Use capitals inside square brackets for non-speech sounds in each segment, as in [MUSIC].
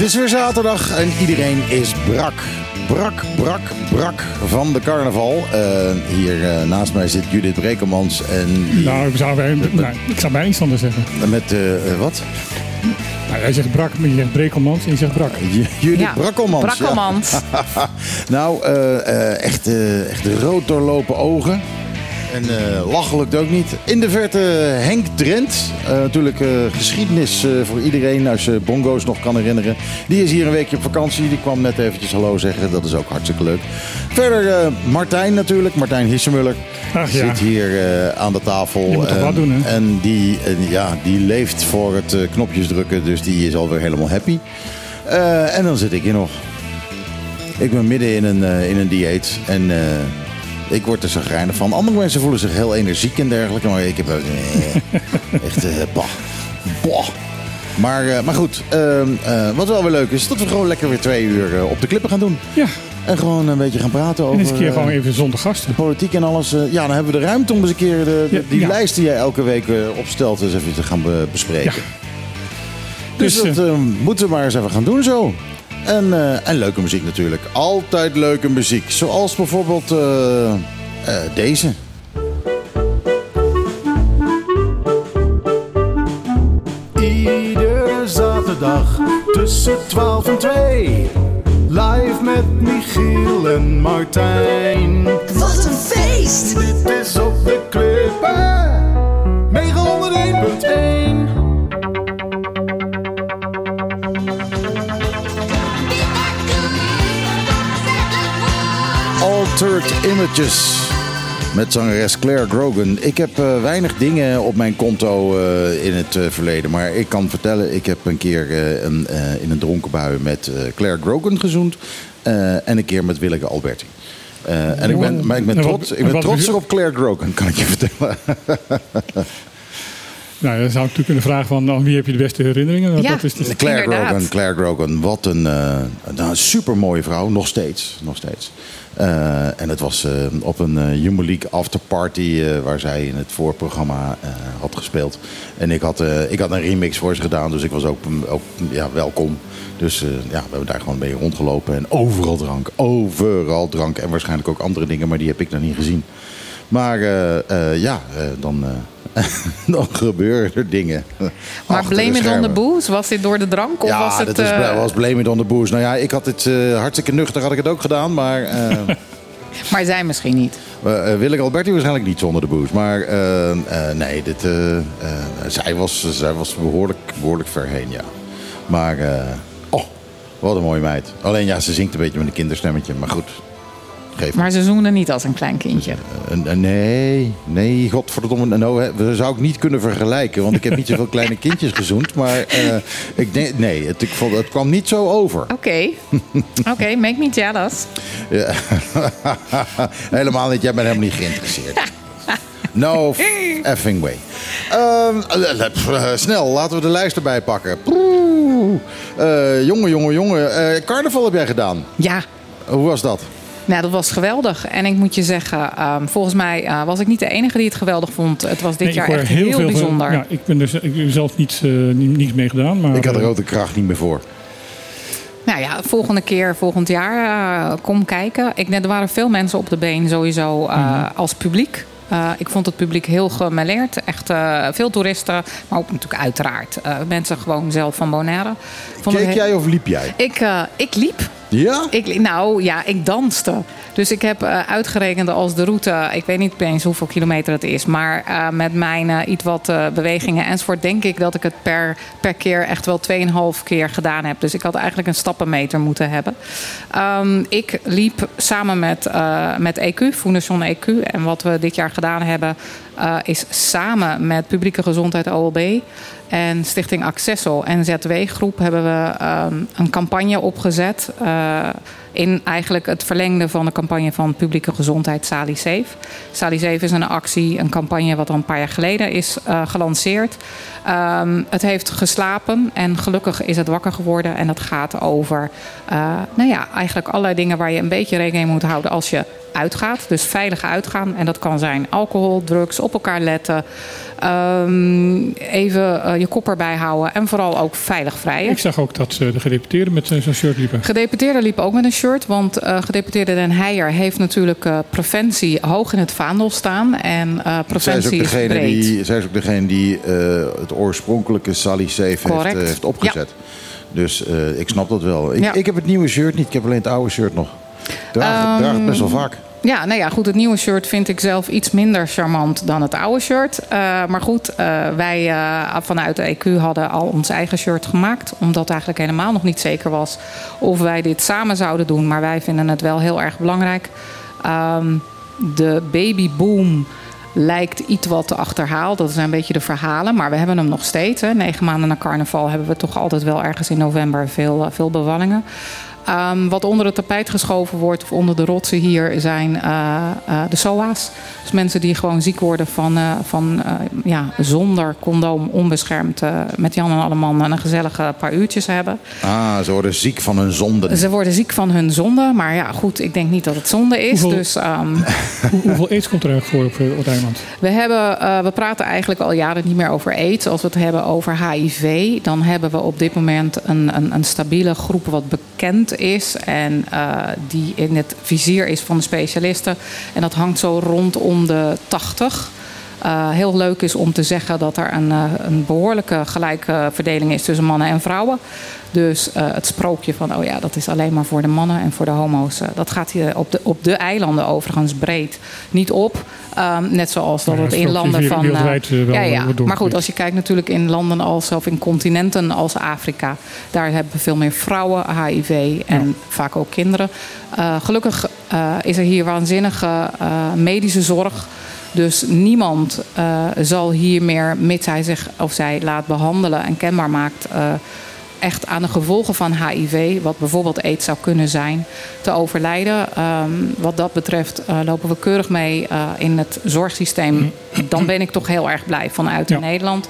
Het is weer zaterdag en iedereen is brak. Brak, brak, brak van de carnaval. Eh, hier eh, naast mij zit Judith Brekelmans en Nou, ik zou, bij, nee, ik zou bij eens anders zeggen. met eh, eh, wat? Nou, jij zegt brak, maar je zegt brekelmans en je zegt brak. Judith Ja, Brakkelmans. ja. [LAUGHS] Nou, eh, eh, echt, eh, echt rood doorlopen ogen. En eh, lachelijk ook niet. In de verte Henk Drent. Eh, natuurlijk eh, geschiedenis voor iedereen als je bongo's nog kan herinneren. Die is hier een weekje op vakantie. Die kwam net eventjes hallo zeggen. Dat is ook hartstikke leuk. Verder Martijn natuurlijk. Martijn Hissemuller. Ach ja. Zit hier aan de tafel. Je moet En- wat doen, hè? En die, ja, die leeft voor het knopjes drukken. Dus die is alweer helemaal happy. En dan zit ik hier nog. Ik ben midden in een, in een dieet en ik word er zagrijnig van. Andere mensen voelen zich heel energiek en dergelijke, maar ik heb ook eh, [LAUGHS] echt eh bah, bah. Maar, eh, maar goed, ehm, eh, wat wel weer leuk is, dat we gewoon lekker weer twee uur op de klippen gaan doen. Ja, En gewoon een beetje gaan praten en over eens een keer gewoon even zonder gasten. politiek en alles. Ja, dan hebben we de ruimte om eens een keer de, de- die ja. lijst die jij elke week opstelt eens even te gaan be- bespreken. Ja. Dus, Dus, dat eh, moeten we maar eens even gaan doen zo. En, eh, en leuke muziek natuurlijk. Altijd leuke muziek. Zoals bijvoorbeeld eh, eh, deze. Iedere zaterdag tussen 12 en 2. Live met Michiel en Martijn. Wat een feest! Dit is op de klippen. 901.1. Altered Images. Met zangeres Claire Grogan. Ik heb eh, weinig dingen op mijn konto eh, in het eh, verleden. Maar ik kan vertellen, ik heb een keer een, in een dronken bui met Claire Grogan gezoend. en een keer met Willeke Alberti. En ik ben, maar ik ben trots, ik en ben wat- trotser op Claire Grogan, kan ik je vertellen. [LAUGHS] Nou, dan zou ik natuurlijk kunnen vragen van aan wie heb je de beste herinneringen? Ja. dat is dus, Claire Inderdaad. Grogan, Claire Grogan, wat een, eh nou, super mooie vrouw, nog steeds. Nog steeds. Eh, en het was eh, op een eh Human League afterparty eh, waar zij in het voorprogramma eh, had gespeeld. En ik had, eh, ik had een remix voor ze gedaan, dus ik was ook, ook ja, welkom. Dus eh, ja, we hebben daar gewoon mee rondgelopen en overal drank, overal drank. En waarschijnlijk ook andere dingen, maar die heb ik nog niet gezien. Maar eh, eh, ja, eh, dan, eh, [LAUGHS] dan gebeuren er dingen. Maar blame it on the booze? Was dit door de drank? Of Ja, was het, dat is, eh, was blame it on the booze. Nou ja, ik had het eh, hartstikke nuchter had ik het ook gedaan. Maar eh [LAUGHS] Maar zij misschien niet. uh, Willeke Alberti waarschijnlijk niet zonder de booze. Maar nee, dit, zij, was, zij was behoorlijk, behoorlijk ver heen, ja. Maar, oh, wat een mooie meid. Alleen ja, ze zingt een beetje met een kinderstemmetje. Maar goed, Maar ze zoende niet als een klein kindje. Eh, eh, nee, nee, godverdomme. Nou, we zou ik niet kunnen vergelijken, want ik heb niet zoveel [LAUGHS] kleine kindjes gezoend. Maar eh, ik denk, nee, het, ik vond, het kwam niet zo over. Oké. Oké, [LAUGHS] make me jealous. Ja. [LAUGHS] helemaal niet, jij bent helemaal niet geïnteresseerd. No effing way. Ehm, eh, eh, snel, laten we de lijst erbij pakken. Eh, jongen, jongen, jongen. Eh, carnaval heb jij gedaan. Ja, Hoe was dat? Nou, dat was geweldig. En ik moet je zeggen, ehm, volgens mij eh, was ik niet de enige die het geweldig vond. Het was dit Nee, jaar echt heel, veel bijzonder. Ja, ik ben er z- ik heb zelf niets, eh, niets mee gedaan. Maar, Ik had de eh, rode kracht niet meer voor. Nou ja, volgende keer, volgend jaar, eh, kom kijken. Ik, net, er waren veel mensen op de been sowieso eh, Mhm. als publiek. Eh, ik vond het publiek heel gemêleerd. Echt eh, veel toeristen, maar ook natuurlijk uiteraard eh, mensen gewoon zelf van Bonaire. Vond Keek jij of liep jij? Ik, eh, ik liep. Ja? Ik, nou ja, ik danste. Dus ik heb eh, uitgerekend als de route, ik weet niet eens hoeveel kilometer het is, maar eh, met mijn eh, iets wat bewegingen enzovoort, denk ik dat ik het per, per keer echt wel 2,5 keer gedaan heb. Dus ik had eigenlijk een stappenmeter moeten hebben. Ehm, ik liep samen met, met EQ, Foundation EQ. En wat we dit jaar gedaan hebben, eh, is samen met Publieke Gezondheid OLB en Stichting Accesso en ZW Groep hebben we ehm, een campagne opgezet. eh, In eigenlijk het verlengde van de campagne van publieke gezondheid Sali Safe. Sali Safe is een actie, een campagne wat al een paar jaar geleden is uh, gelanceerd. Um, het heeft geslapen en gelukkig is het wakker geworden. En dat gaat over, uh, nou ja, eigenlijk allerlei dingen waar je een beetje rekening mee moet houden als je uitgaat. Dus veilig uitgaan. En dat kan zijn alcohol, drugs, op elkaar letten. Um, even uh, je kop erbij houden. En vooral ook veilig vrijen. Ik zag ook dat uh, de gedeputeerden met zo'n shirt liepen. Gedeputeerden liepen ook met een shirt. Want uh, gedeputeerde Den Heijer heeft natuurlijk preventie hoog in het vaandel staan. En preventie zij is, is breed. Die, zij is ook degene die het oorspronkelijke Sally Safe heeft, heeft, opgezet. Ja. Dus ik snap dat wel. Ik, ja. ik heb het nieuwe shirt niet. Ik heb alleen het oude shirt nog. Draag, um, draag het best wel vaak. Ja, nou ja, goed. Het nieuwe shirt vind ik zelf iets minder charmant dan het oude shirt. Uh, maar goed, uh, wij uh, vanuit de EQ hadden al ons eigen shirt gemaakt. Omdat eigenlijk helemaal nog niet zeker was of wij dit samen zouden doen. Maar wij vinden het wel heel erg belangrijk. Um, de babyboom lijkt iets wat te achterhaald. Dat zijn een beetje de verhalen. Maar we hebben hem nog steeds. Negen maanden na carnaval hebben we toch altijd wel ergens in november veel, veel bevallingen. Um, wat onder het tapijt geschoven wordt of onder de rotsen hier zijn uh, uh, de SOA's. Dus mensen die gewoon ziek worden van, uh, van ja, zonder condoom onbeschermd met Jan en alle mannen een gezellige paar uurtjes hebben. Ah, ze worden ziek van hun zonde. Ze worden ziek van hun zonde. Maar ja, goed, ik denk niet dat het zonde is. Hoeveel, dus, um... [LAUGHS] Hoe, hoeveel aids komt er eigenlijk voor op het eiland? We, hebben, we praten eigenlijk al jaren niet meer over aids. Als we het hebben over HIV, dan hebben we op dit moment een, een, een stabiele groep wat bekend is en uh, die in het vizier is van de specialisten. En dat hangt zo rondom de 80. Uh, heel leuk is om te zeggen dat er een, uh, een behoorlijke gelijke verdeling is tussen mannen en vrouwen. Dus uh, het sprookje van, oh ja, dat is alleen maar voor de mannen en voor de homo's. dat gaat hier op de, op de eilanden overigens breed niet op. Um, net zoals dat ja, het in landen van. Uh, ja, ja. Maar goed, als je kijkt natuurlijk in landen als of in continenten als Afrika, daar hebben veel meer vrouwen HIV en ja. vaak ook kinderen. Gelukkig is er hier waanzinnige medische zorg. Dus niemand uh, zal hier meer, mits hij zich of zij laat behandelen en kenbaar maakt, uh, echt aan de gevolgen van HIV, wat bijvoorbeeld aids zou kunnen zijn, te overlijden. Um, wat dat betreft uh, lopen we keurig mee in het zorgsysteem. Dan ben ik toch heel erg blij vanuit ja. Nederland.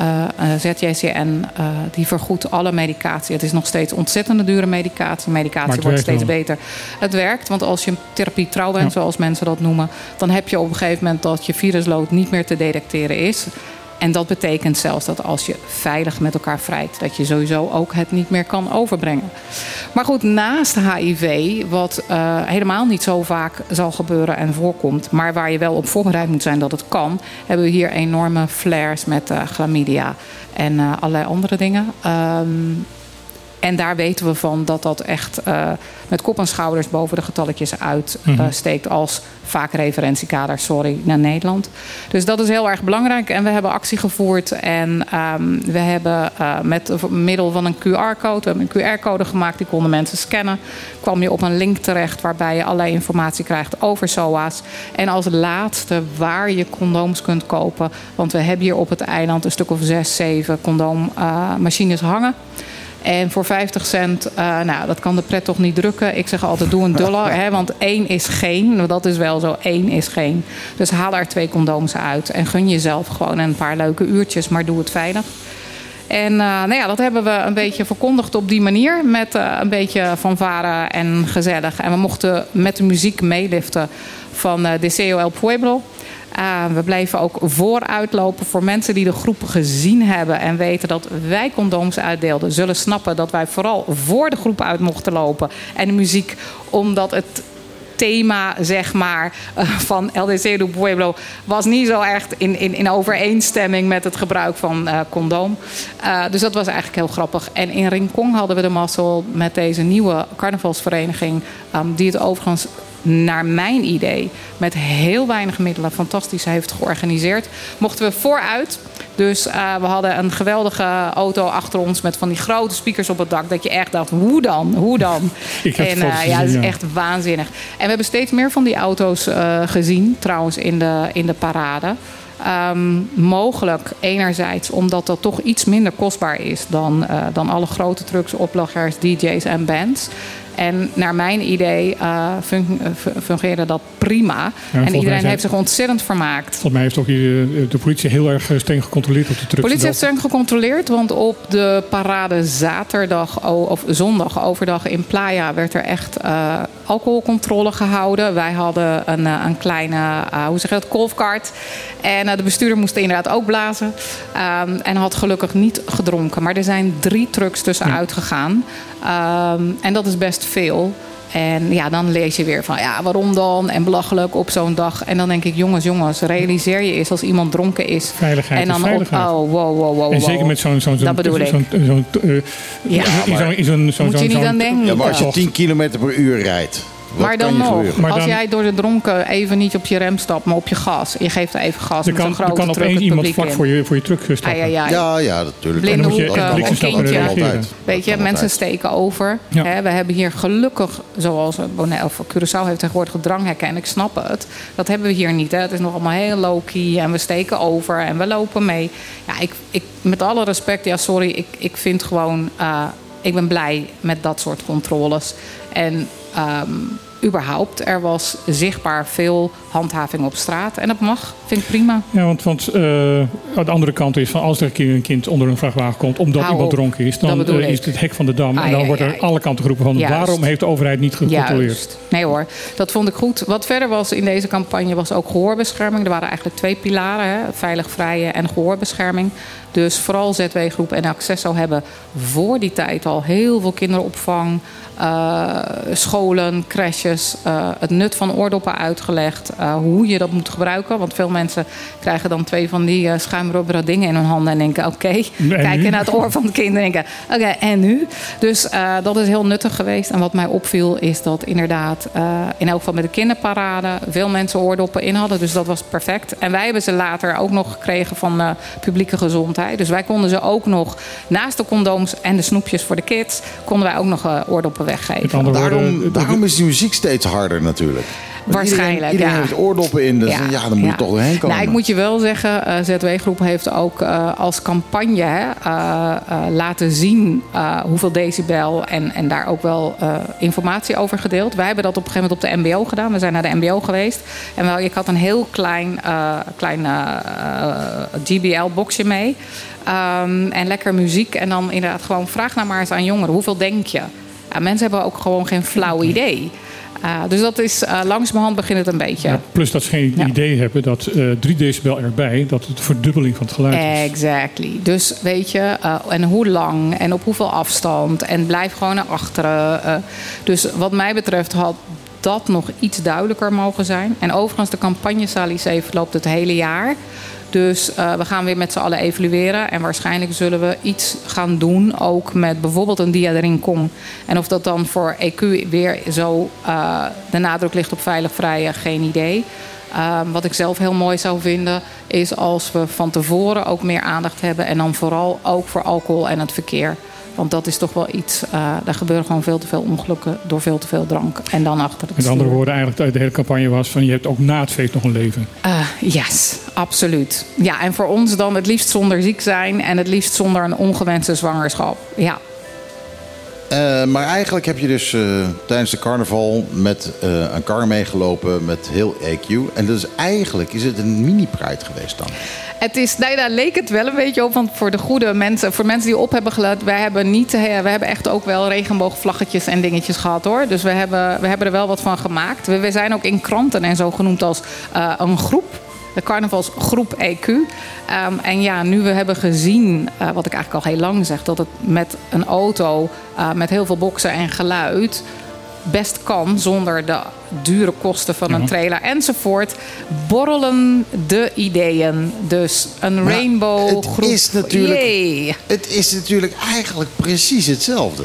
Uh, ZJCN uh, die vergoedt alle medicatie. Het is nog steeds ontzettende dure medicatie. Medicatie wordt steeds wel. beter. Het werkt, want als je therapie trouw bent, ja. zoals mensen dat noemen, dan heb je op een gegeven moment dat je viruslood niet meer te detecteren is. En dat betekent zelfs dat als je veilig met elkaar vrijt, dat je sowieso ook het niet meer kan overbrengen. Maar goed, naast HIV, wat uh, helemaal niet zo vaak zal gebeuren en voorkomt, maar waar je wel op voorbereid moet zijn dat het kan, hebben we hier enorme flares met uh, chlamydia en uh, allerlei andere dingen. Um, en daar weten we van dat dat echt uh, met kop en schouders boven de getalletjes uitsteekt. Uh, als vaak referentiekader, sorry, naar Nederland. Dus dat is heel erg belangrijk. En we hebben actie gevoerd. En um, we hebben uh, met middel van een QR-code, we hebben een QR-code gemaakt, die konden mensen scannen. Kwam je op een link terecht waarbij je allerlei informatie krijgt over SOA's. En als laatste waar je condooms kunt kopen. Want we hebben hier op het eiland een stuk of zes, zeven condoommachines hangen. En voor 50 cent, uh, nou, dat kan de pret toch niet drukken. Ik zeg altijd, doe een dollar. [LAUGHS] hè, want één is geen. Dat is wel zo, één is geen. Dus haal er twee condooms uit. En gun jezelf gewoon een paar leuke uurtjes, maar doe het veilig. En uh, nou ja, dat hebben we een beetje verkondigd op die manier. Met uh, een beetje fanfare en gezellig. En we mochten met de muziek meeliften van uh, Deseo El Pueblo. Uh, we blijven ook vooruitlopen voor mensen die de groep gezien hebben en weten dat wij condooms uitdeelden. Zullen snappen dat wij vooral voor de groep uit mochten lopen. En de muziek, omdat het thema zeg maar, uh, van LDC do Pueblo was niet zo echt in, in, in overeenstemming met het gebruik van uh, condoom. Dus dat was eigenlijk heel grappig. En in Rincon hadden we de mazzel met deze nieuwe carnavalsvereniging, um, die het overigens naar mijn idee, met heel weinig middelen fantastisch heeft georganiseerd. Mochten we vooruit. Dus uh, we hadden een geweldige auto achter ons met van die grote speakers op het dak. Dat je echt dacht, hoe dan? Hoe dan? [LAUGHS] Ik heb en uh, ja, dat is echt waanzinnig. En we hebben steeds meer van die auto's uh, gezien, trouwens, in de, in de parade. Um, mogelijk enerzijds omdat dat toch iets minder kostbaar is dan, uh, dan alle grote trucks, opleggers, DJ's en bands. En naar mijn idee uh, fun fungeerde dat prima. en iedereen heeft zich ontzettend vermaakt. Volgens mij heeft ook hier de politie heel erg streng gecontroleerd op de trucks. De politie heeft streng gecontroleerd, want op de parade zaterdag of zondag overdag in Playa werd er echt uh, alcoholcontrole gehouden. Wij hadden een, een kleine, hoe zeg je dat, kolfkart. En de bestuurder moest inderdaad ook blazen. Um, en had gelukkig niet gedronken. Maar er zijn drie trucks tussenuit ja. gegaan. Um, en dat is best veel. En ja, dan lees je weer van ja, waarom dan? En belachelijk op zo'n dag. En dan denk ik, jongens, jongens, realiseer je eens als iemand dronken is. Veiligheid. En dan is veiligheid. Op, oh, wow, wow, wow. En zeker met zo'n zo'n dat bedoel zo'n ik. zo'n uh, ja, zo'n zo'n zo'n moet je niet aan denken. Ja, maar als je 10 km per uur rijdt. Wat maar dan nog? Maar als dan- jij door de dronken even niet op je rem stapt, maar op je gas. Je geeft even gas er met kan, er grote kan truck opeens het iemand vlak in. voor je, voor je truck stappen. Ai, ai. Ja, ja, natuurlijk. Blinde hoeken, een kindje. Weet je, mensen steken over. Ja. Hè, we hebben hier gelukkig, zoals Bonaire of Curaçao heeft tegenwoordig dranghekken. En ik snap het. Dat hebben we hier niet. Hè. Het is nog allemaal heel low-key. En we steken over en we lopen mee. Ja, ik, ik, met alle respect, ja, sorry. Ik, ik vind gewoon... eh, ik ben blij met dat soort controles. En ehm, überhaupt, er was zichtbaar veel handhaving op straat. En dat mag, vind ik prima. Ja, want, want eh, aan de andere kant is van als er een kind, een kind onder een vrachtwagen komt omdat Hou iemand op. dronken is, dan eh, is het hek van de dam. En dan wordt er alle kanten geroepen van Juist. waarom heeft de overheid niet gecontroleerd? Juist. Nee hoor, dat vond ik goed. Wat verder was in deze campagne was ook gehoorbescherming. Er waren eigenlijk twee pilaren, hè? veilig vrije en gehoorbescherming. Dus vooral ZW-groep en Accesso hebben voor die tijd al heel veel kinderopvang, scholen, crèches, eh, het nut van oordoppen uitgelegd. eh, hoe je dat moet gebruiken. Want veel mensen krijgen dan twee van die eh, schuimrubberen dingen in hun handen en denken: oké, [LAUGHS] kijken naar het oor van het kind en denken: oké, en nu? Dus eh, dat is heel nuttig geweest. En wat mij opviel is dat inderdaad, eh, in elk geval met de kinderparade, veel mensen oordoppen in hadden. Dus dat was perfect. En wij hebben ze later ook nog gekregen van eh, publieke gezondheid. Dus wij konden ze ook nog, naast de condooms en de snoepjes voor de kids, konden wij ook nog eh, oordoppen Met weggeven. Daarom, woorden, daarom is die muziek steeds harder natuurlijk. Want Waarschijnlijk, Iedereen, iedereen ja. heeft oordoppen in, dus ja, dan moet je toch doorheen komen. Nou, ik moet je wel zeggen, eh, ZW-groep heeft ook eh, als campagne hè, eh, eh, laten zien eh, hoeveel decibel en, en daar ook wel eh, informatie over gedeeld. Wij hebben dat op een gegeven moment op de MBO gedaan. We zijn naar de MBO geweest en wel, ik had een heel klein, eh, klein GBL-boxje mee. Ehm, en lekker muziek en dan inderdaad gewoon vraag nou maar eens aan jongeren, hoeveel denk je? Mensen hebben ook gewoon geen flauw idee. Uh, dus dat is uh, langzamerhand begint het een beetje. ja, plus dat ze geen Ja. idee hebben dat eh 3 decibel erbij, dat het verdubbeling van het geluid is. Exactly. Dus weet je, en hoe lang en op hoeveel afstand en blijf gewoon naar achteren. Dus wat mij betreft had dat nog iets duidelijker mogen zijn. En overigens, de campagne Sally Safe loopt het hele jaar. Dus uh, we gaan weer met z'n allen evalueren. En waarschijnlijk zullen we iets gaan doen. Ook met bijvoorbeeld een dia de rincon. En of dat dan voor EQ weer zo uh, de nadruk ligt op veilig vrije, geen idee. Uh, wat ik zelf heel mooi zou vinden, is als we van tevoren ook meer aandacht hebben. En dan vooral ook voor alcohol en het verkeer. Want dat is toch wel iets. Uh, daar gebeuren gewoon veel te veel ongelukken door veel te veel drank. En dan achter het Met andere woorden, eigenlijk de hele campagne was van je hebt ook na het feest nog een leven. Uh, yes, absoluut. Ja, en voor ons dan het liefst zonder ziek zijn en het liefst zonder een ongewenste zwangerschap. Ja. Uh, maar eigenlijk heb je dus uh, tijdens de carnaval met uh, een kar meegelopen met heel EQ. En dus eigenlijk is het een mini-pride geweest dan. Het is, nee, daar leek het wel een beetje op. Want voor de goede mensen, voor mensen die op hebben gelet, wij hebben niet, we hebben echt ook wel regenboogvlaggetjes en dingetjes gehad hoor. Dus we hebben, we hebben er wel wat van gemaakt. We, we zijn ook in kranten en zo genoemd als een groep. De carnavalsgroep EQ. Um, en ja, nu we hebben gezien, uh, wat ik eigenlijk al heel lang zeg, dat het met een auto uh, met heel veel boksen en geluid best kan zonder de dure kosten van een trailer enzovoort, borrelen de ideeën. Dus een Maar rainbow het is natuurlijk, Yay. Het is natuurlijk eigenlijk precies hetzelfde.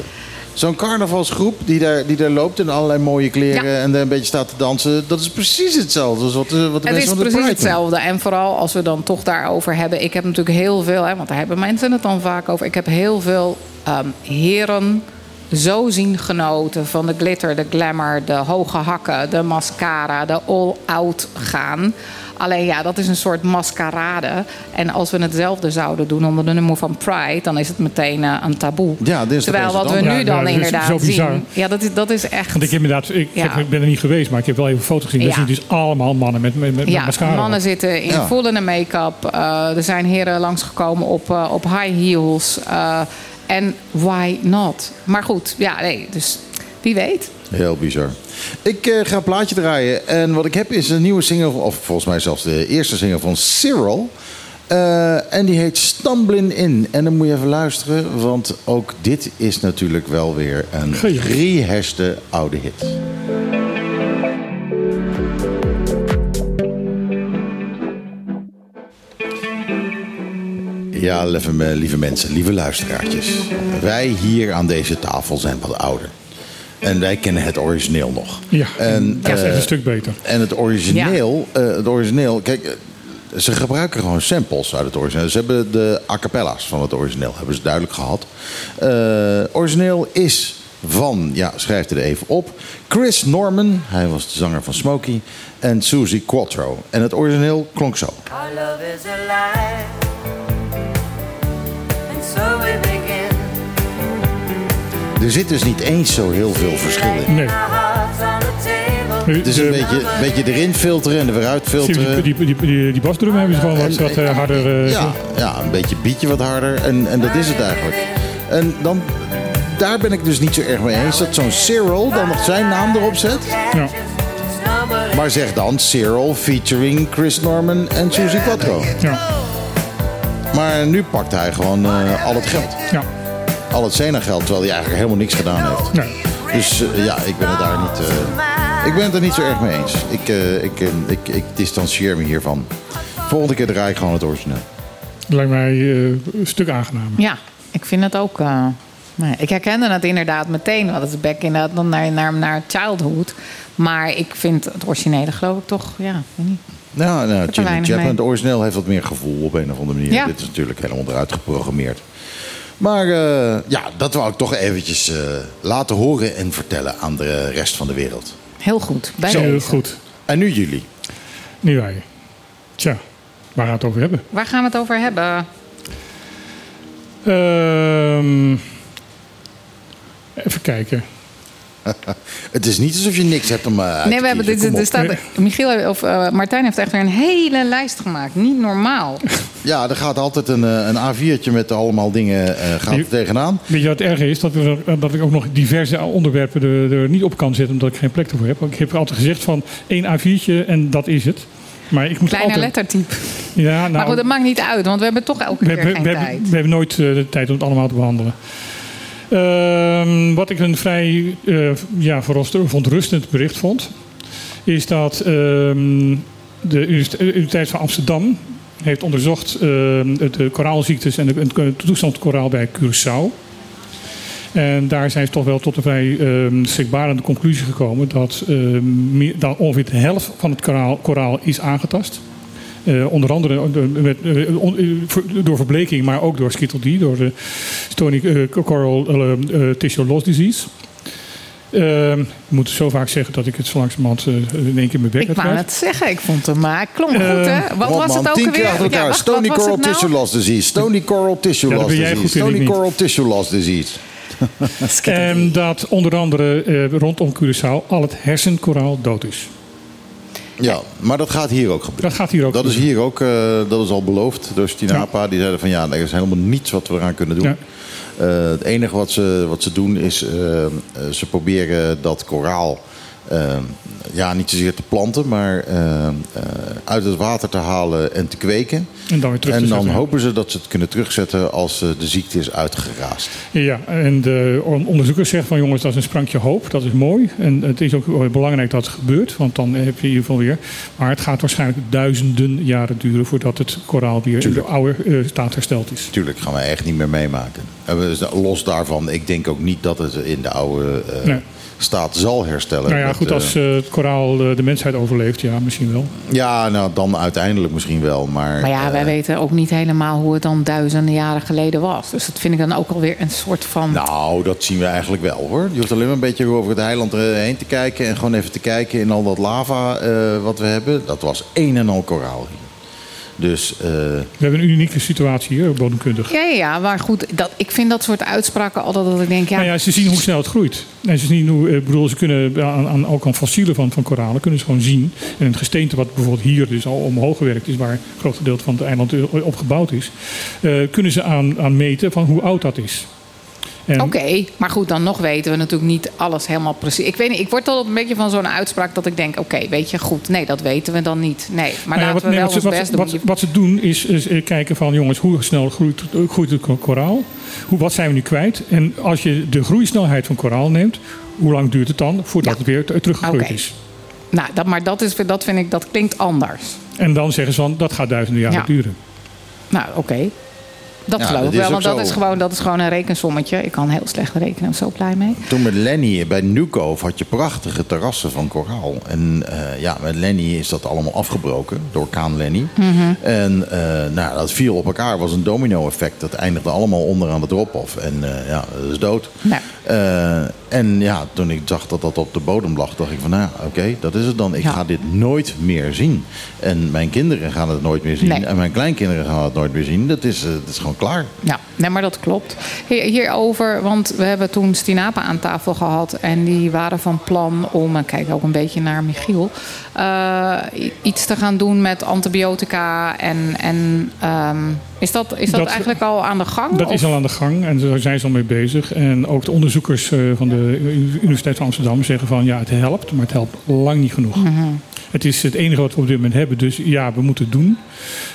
Zo'n carnavalsgroep die daar, die daar loopt in allerlei mooie kleren Ja. en daar een beetje staat te dansen, dat is precies hetzelfde als wat, de- wat de Het mensen is van de precies Pride doen. hetzelfde. En vooral als we dan toch daarover hebben. Ik heb natuurlijk heel veel, hè, want daar hebben mensen het dan vaak over. Ik heb heel veel ehm, heren zo zien genoten van de glitter, de glamour, de hoge hakken, de mascara, de all-out gaan. Alleen ja, dat is een soort mascarade. En als we hetzelfde zouden doen onder de noemer van Pride, dan is het meteen eh, een taboe. Ja, dit is Terwijl wat we nu Ja, dan ja, inderdaad zo bizar. zien. Ja, dat is, dat is echt. Want ik heb inderdaad, ik, Ja. heb- ik ben er niet geweest, maar ik heb wel even foto's gezien. Ja. Dat zie je dus allemaal mannen met, met, met Ja, mascara. mannen op. zitten in Ja. volle make-up. Eh, er zijn heren langsgekomen op, eh, op high heels. Eh, En why not? Maar goed, ja, nee, dus wie weet. Heel bizar. Ik eh, ga een plaatje draaien. En wat ik heb is een nieuwe single, of volgens mij zelfs de eerste single van Cyril. Eh, en die heet Stumbling In. En dan moet je even luisteren, want ook dit is natuurlijk wel weer een rehashte oude hit. Ja, lieve, lieve mensen, lieve luisteraartjes. Wij hier aan deze tafel zijn wat ouder. En wij kennen het origineel nog. Ja, En, dat is echt eh, een stuk beter. en het origineel, eh, het origineel, kijk, eh, ze gebruiken gewoon samples uit het origineel. Ze hebben de a cappella's van het origineel, hebben ze duidelijk gehad. Eh, origineel is van, ja, schrijf er even op, Chris Norman, hij was de zanger van Smokey, en Susie Quattro. En het origineel klonk zo. Our love is alive, and so we begin. Er zit dus niet eens zo heel veel verschil in. Nee. Het is een de- beetje, een beetje erin filteren en er weer uit filteren. die, die, die, die, die basdrum hebben ze gewoon wat, wat eh, harder. eh, Ja, ja, een beetje beatje wat harder. En, en dat is het eigenlijk. En dan, daar ben ik dus niet zo erg mee eens. Dat zo'n Cyril dan nog zijn naam erop zet. ja. Maar zeg dan Cyril featuring Chris Norman en Susie Quattro. Ja, Maar nu pakt hij gewoon eh, al het geld. ja. Al het Sena-geld, terwijl hij eigenlijk helemaal niks gedaan heeft. Nee. Dus eh, ja, ik ben het daar niet... eh, ik ben het er niet zo erg mee eens. Ik, eh, ik, ik, ik distancieer me hiervan. Volgende keer draai ik gewoon het origineel. Lijkt mij eh, een stuk aangenamer. Ja, ik vind het ook. eh, nee, ik herkende het inderdaad meteen, want het is back inderdaad dan naar, naar, naar childhood. Maar ik vind het originele geloof ik toch, ja, ik weet niet. Nou, nou Jimmy Chapman, het origineel heeft wat meer gevoel op een of andere manier. Ja. Dit is natuurlijk helemaal eruit geprogrammeerd. Maar eh, ja, dat wou ik toch eventjes eh, laten horen en vertellen aan de rest van de wereld. Heel goed. Bij Zo, deze. goed. En nu jullie. Nu wij. Tja, waar gaan we het over hebben? Waar gaan we het over hebben? Ehm, even kijken. [LAUGHS] Het is niet alsof je niks hebt om eh, uit Nee, te we hebben dit, er staat, Michiel of eh, Martijn heeft echt weer een hele lijst gemaakt. Niet normaal. [LAUGHS] Ja, er gaat altijd een, eh, een A4'tje met allemaal dingen eh gaat tegenaan. Weet je wat het erg is? Dat, we, er- dat ik ook nog diverse onderwerpen er, er niet op kan zetten omdat ik geen plek ervoor heb. Ik heb altijd gezegd van één A4'tje en dat is het. Maar ik moet Kleiner altijd... lettertype. Ja, nou, maar goed, dat maakt niet uit, want we hebben toch elke we, keer hebben- geen we, tijd. hebben, we hebben nooit eh, de tijd om het allemaal te behandelen. Ehm, wat ik een vrij eh, ja, verontrustend bericht vond, is dat ehm, de Universite- Universiteit van Amsterdam heeft onderzocht ehm, de koraalziektes en de, de toestand koraal bij Curaçao. En daar zijn ze toch wel tot een vrij schrikbarende conclusie gekomen dat, meer, dan ongeveer de helft van het koraal, koraal is aangetast. Eh, onder andere door- met, eh, on- eh, door verbleking, maar ook door Skittle D, door de Stony eh, Coral eh, eh, Tissue Loss Disease. Ehm, ik moet zo vaak zeggen dat ik het zo langzamerhand eh, in één keer mijn bek Ik heb wou het zeggen, ik vond hem maar. Klonk goed, Eh, hè? Wat was man, het ook tien alweer? keer achter elkaar. Ja, wacht, Stony Coral het nou? Tissue Loss Disease. Stony Coral Tissue Ja, Loss Disease. Stony. Coral Tissue Loss Disease. En dat onder andere eh, rondom Curaçao al het hersenkoraal dood is. Ja, maar dat gaat hier ook gebeuren. Dat gaat hier ook Dat is hier ook, eh, dat is al beloofd door Stinapa. Die zeiden van ja, er is helemaal niets wat we eraan kunnen doen. Ja. Eh, het enige wat ze, wat ze doen is, eh, ze proberen dat koraal, ja niet zozeer te planten, maar eh, eh, uit het water te halen en te kweken. En dan weer terug te En dan zetten. hopen ze dat ze het kunnen terugzetten als eh, de ziekte is uitgeraasd. Ja, en de on- onderzoekers zeggen van jongens, dat is een sprankje hoop. Dat is mooi. En het is ook belangrijk dat het gebeurt, want dan heb je in ieder geval weer. Maar het gaat waarschijnlijk duizenden jaren duren voordat het koraal weer in de oude eh, staat hersteld is. Tuurlijk gaan we echt niet meer meemaken. Los daarvan, ik denk ook niet dat het in de oude Nee. Staat zal herstellen. Nou ja, Dat, goed, eh, als eh, het koraal eh, de mensheid overleeft, ja, misschien wel. ja, nou dan uiteindelijk misschien wel. Maar, Maar ja, eh, wij weten ook niet helemaal hoe het dan duizenden jaren geleden was. Dus dat vind ik dan ook alweer een soort van... Nou, dat zien we eigenlijk wel hoor. Je hoeft alleen maar een beetje over het eiland eh, heen te kijken. En gewoon even te kijken in al dat lava eh, wat we hebben. Dat was een en al koraal hier. Dus eh, We hebben een unieke situatie hier, bodemkundig. Ja, ja, maar goed, dat, ik vind dat soort uitspraken altijd dat ik denk... Ja, Nou ja, ze zien hoe snel het groeit. En ze zien hoe, eh, ik bedoel, ze kunnen aan, aan, ook aan fossielen van, van koralen kunnen ze gewoon zien. En het gesteente wat bijvoorbeeld hier dus al omhoog gewerkt is, waar een groot gedeelte van het eiland eh, op gebouwd is, eh, kunnen ze aan, aan meten van hoe oud dat is. Oké, maar goed, dan nog weten we natuurlijk niet alles helemaal precies. Ik weet niet, ik word altijd een beetje van zo'n uitspraak dat ik denk... oké, weet je, goed, nee, dat weten we dan niet. Nee, maar Nou ja, laten we nee, wel wat, ons ze, best wat, doen. wat, ze doen is, is, eh, kijken van jongens, hoe snel groeit, groeit het koraal? Hoe, wat zijn we nu kwijt? En als je de groeisnelheid van koraal neemt, hoe lang duurt het dan voordat Ja. het weer teruggegroeid is? Nou, dat, maar dat, is, dat vind ik, dat klinkt anders. En dan zeggen ze van, dat gaat duizenden jaren Ja. duren. Nou, oké. Dat Ja, geloof ik wel, want dat zo. is, gewoon, dat is gewoon een rekensommetje. Ik kan heel slecht rekenen, zo blij mee. toen met Lenny bij Newcove had je prachtige terrassen van koraal. En eh, ja, met Lenny is dat allemaal afgebroken door Kaan Lenny. Mhm. En eh, nou, dat viel op elkaar, was een domino-effect. Dat eindigde allemaal onder aan de drop-off. En eh, ja, dat is dood. Nou. En ja, toen ik zag dat dat op de bodem lag, dacht ik van nou, oké, dat is het dan. Ik Ja. ga dit nooit meer zien. En mijn kinderen gaan het nooit meer zien. Nee. En mijn kleinkinderen gaan het nooit meer zien. Dat is, dat is gewoon klaar. Ja, nee, maar dat klopt. Hier- Hierover, want we hebben toen Stinapa aan tafel gehad. En die waren van plan om, en kijk ook een beetje naar Michiel. eh, iets te gaan doen met antibiotica. En, en ehm, is dat, is dat, Dat- eigenlijk al aan de gang? Dat is al aan de gang en daar zijn ze al mee bezig. En ook de onderzoekers eh, van de Universiteit van Amsterdam zeggen van ja, het helpt, maar het helpt lang niet genoeg. Mhm. Het is het enige wat we op dit moment hebben. Dus ja, we moeten het doen.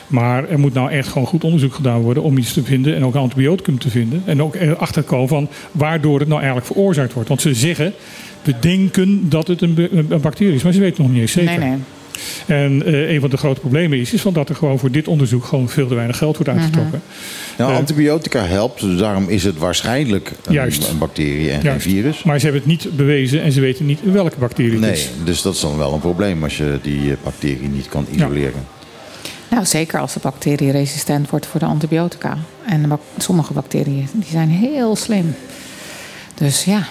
Maar er moet nou echt gewoon goed onderzoek gedaan worden om iets te vinden. En ook antibioticum te vinden. En ook erachter komen van waardoor het nou eigenlijk veroorzaakt wordt. Want ze zeggen, we denken dat het een, een bacterie is. Maar ze weten nog niet eens zeker. Nee, nee. En eh, een van de grote problemen is, is van dat er gewoon voor dit onderzoek gewoon veel te weinig geld wordt Mhm. uitgetrokken. Nou, Eh, antibiotica helpt, dus daarom is het waarschijnlijk een, Juist. een bacterie en Juist. geen virus. Maar ze hebben het niet bewezen en ze weten niet welke bacterie het Nee, is. dus dat is dan wel een probleem als je die eh, bacterie niet kan isoleren. Nou, zeker als de bacterie resistent wordt voor de antibiotica. En de sommige bacteriën die zijn heel slim. Dus ja.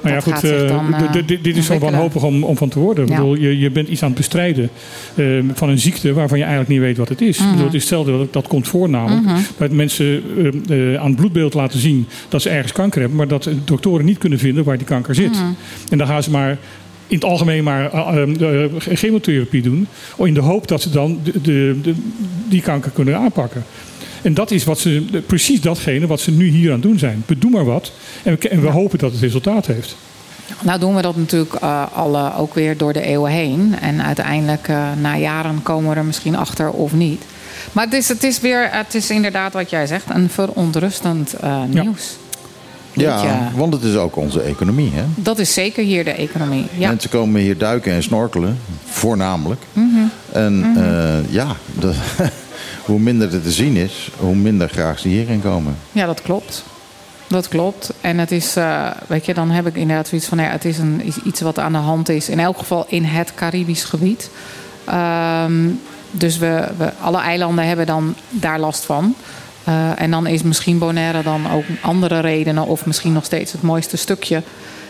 Maar ja, dat goed, eh, dan, eh, dit is zo wanhopig om, om van te worden. Ik Ja. bedoel, je, je bent iets aan het bestrijden eh, van een ziekte waarvan je eigenlijk niet weet wat het is. Ik Mhm. bedoel, het is hetzelfde dat, dat komt voor namelijk. Dat mensen eh, eh, aan het bloedbeeld laten zien dat ze ergens kanker hebben, maar dat de doktoren niet kunnen vinden waar die kanker zit. Mhm. En dan gaan ze maar in het algemeen maar eh, eh, eh, chemotherapie doen, in de hoop dat ze dan de, de, de- die kanker kunnen aanpakken. En dat is wat ze, precies datgene wat ze nu hier aan het doen zijn. We doen maar wat en we, en we hopen dat het resultaat heeft. Nou doen we dat natuurlijk al eh, ook weer door de eeuwen heen. En uiteindelijk na jaren komen we er misschien achter of niet. Maar het is, het is weer, het is inderdaad wat jij zegt, een verontrustend nieuws. Ja, Ja. want het is ook onze economie. Hè? Dat is zeker hier de economie. Ja. Mensen komen hier duiken en snorkelen, voornamelijk. Mhm. En eh, ja, de- [LAUGHS] hoe minder er te zien is, hoe minder graag ze hierin komen. ja, dat klopt. Dat klopt. En het is, eh, weet je, dan heb ik inderdaad zoiets van, ja, het is een, is iets wat aan de hand is. In elk geval in het Caribisch gebied. Ehm, dus we, we, alle eilanden hebben dan daar last van. Eh, en dan is misschien Bonaire dan ook andere redenen, of misschien nog steeds het mooiste stukje.